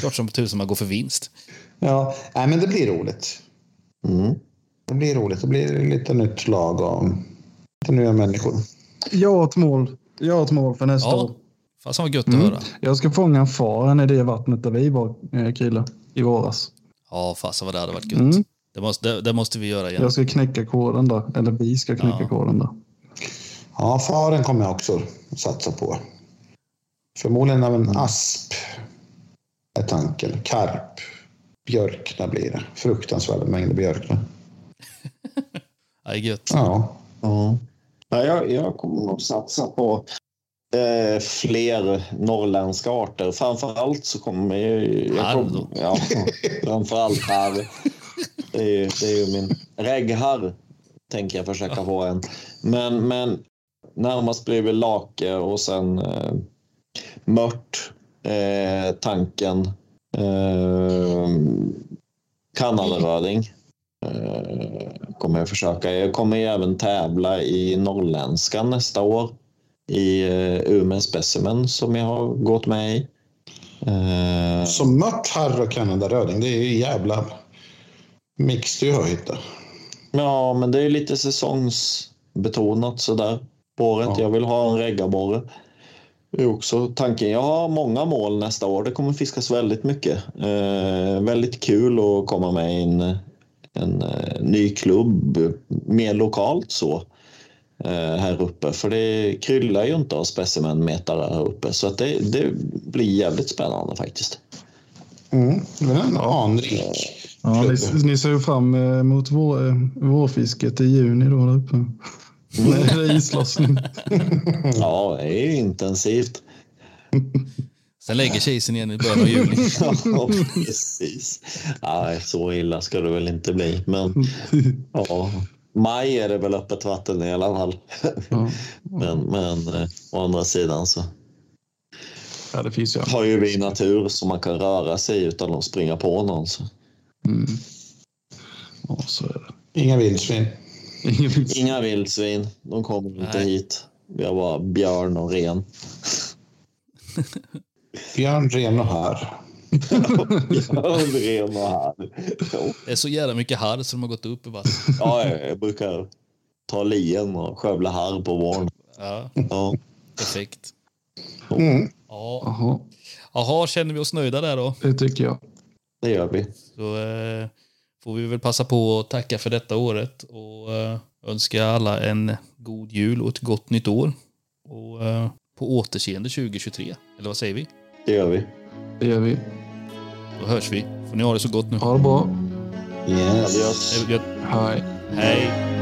Klart som tusan man går för vinst. Ja, nej, men det blir roligt. Mm. Det blir roligt. Det blir lite nytt lag och lite nya människor. Har ett mål. Jag har ett mål för nästa Ja, år. fasen vad gött Mm. att höra. Jag ska fånga en faren i det vattnet där vi var, eh, Krille, i våras. Ja, fasen vad det hade varit gött. Mm. Det, måste, det, det måste vi göra igen. Jag ska knäcka koden där. Eller vi ska knäcka Ja. koden där. Ja, faren kommer jag också satsa på. Förmodligen av en asp är tanken. Karp. Björkna blir det. Fruktansvärda mängder björkna. *laughs* Ja, är gött. Ja. Ja. Ja, jag, jag kommer nog satsa på eh, fler norrländska arter. Framför allt så kommer jag... jag kom, ja, framför allt harr. Det är, ju- det är ju min reggharr. Tänker jag försöka få en. Men, men närmast blir väl lake och sen eh, mört, eh, tanken, eh, kanalröding. Eh, kommer jag försöka. Jag kommer ju även tävla i norrländskan nästa år i eh, Umeå Specimen som jag har gått med i. Eh, Så mört harr och kanadaröding, det är ju jävla mix du har hittat. ja, men det är lite säsongsbetonat sådär året. Ja. Jag vill ha en reggaborre. Det är också tanken. Jag har många mål nästa år. Det kommer fiskas väldigt mycket. Eh, väldigt kul att komma med i en, en eh, ny klubb, mer lokalt så. eh, här uppe. För det kryllar ju inte av specimenmetare här uppe. Så att det, det blir jävligt spännande faktiskt. Mm. Det är en anrik. Ja, ni, ni ser ju fram emot vår, eh, vårfisket i juni då där uppe. När det är islossning. Ja, det är ju intensivt. *laughs* Sen lägger sig isen igen i början av juli. *laughs* Ja, precis. Nej, så illa ska det väl inte bli. Men *laughs* ja, maj är det väl öppet vatten i alla fall. *laughs* Men, men eh, å andra sidan så ja, det finns ju. har ju vi natur som man kan röra sig utan att springa på någon. Så. Mm. Ja, så är det. Inga vildsvin. Ingen finns. Inga vildsvin, de kommer inte Nej. hit. Vi har bara björn och ren. Björn, ren och harr. Björn, ren och här. Det är så jävla mycket harr som har gått upp i vattnet. Ja, jag brukar ta lien och skövla harr på våren. Ja, Ja. perfekt. Mm. Ja. Jaha, Jaha, känner vi oss nöjda där då? det tycker jag. Det gör vi. Så eh, får vi väl passa på att tacka för detta året och eh, önska alla en god jul och ett gott nytt år. Och eh, på återseende 2023. Eller vad säger vi? Det gör vi. Det gör vi. Då hörs vi. Får ni ha det så gott nu. Ha det bra. Yes. Hej. Hej!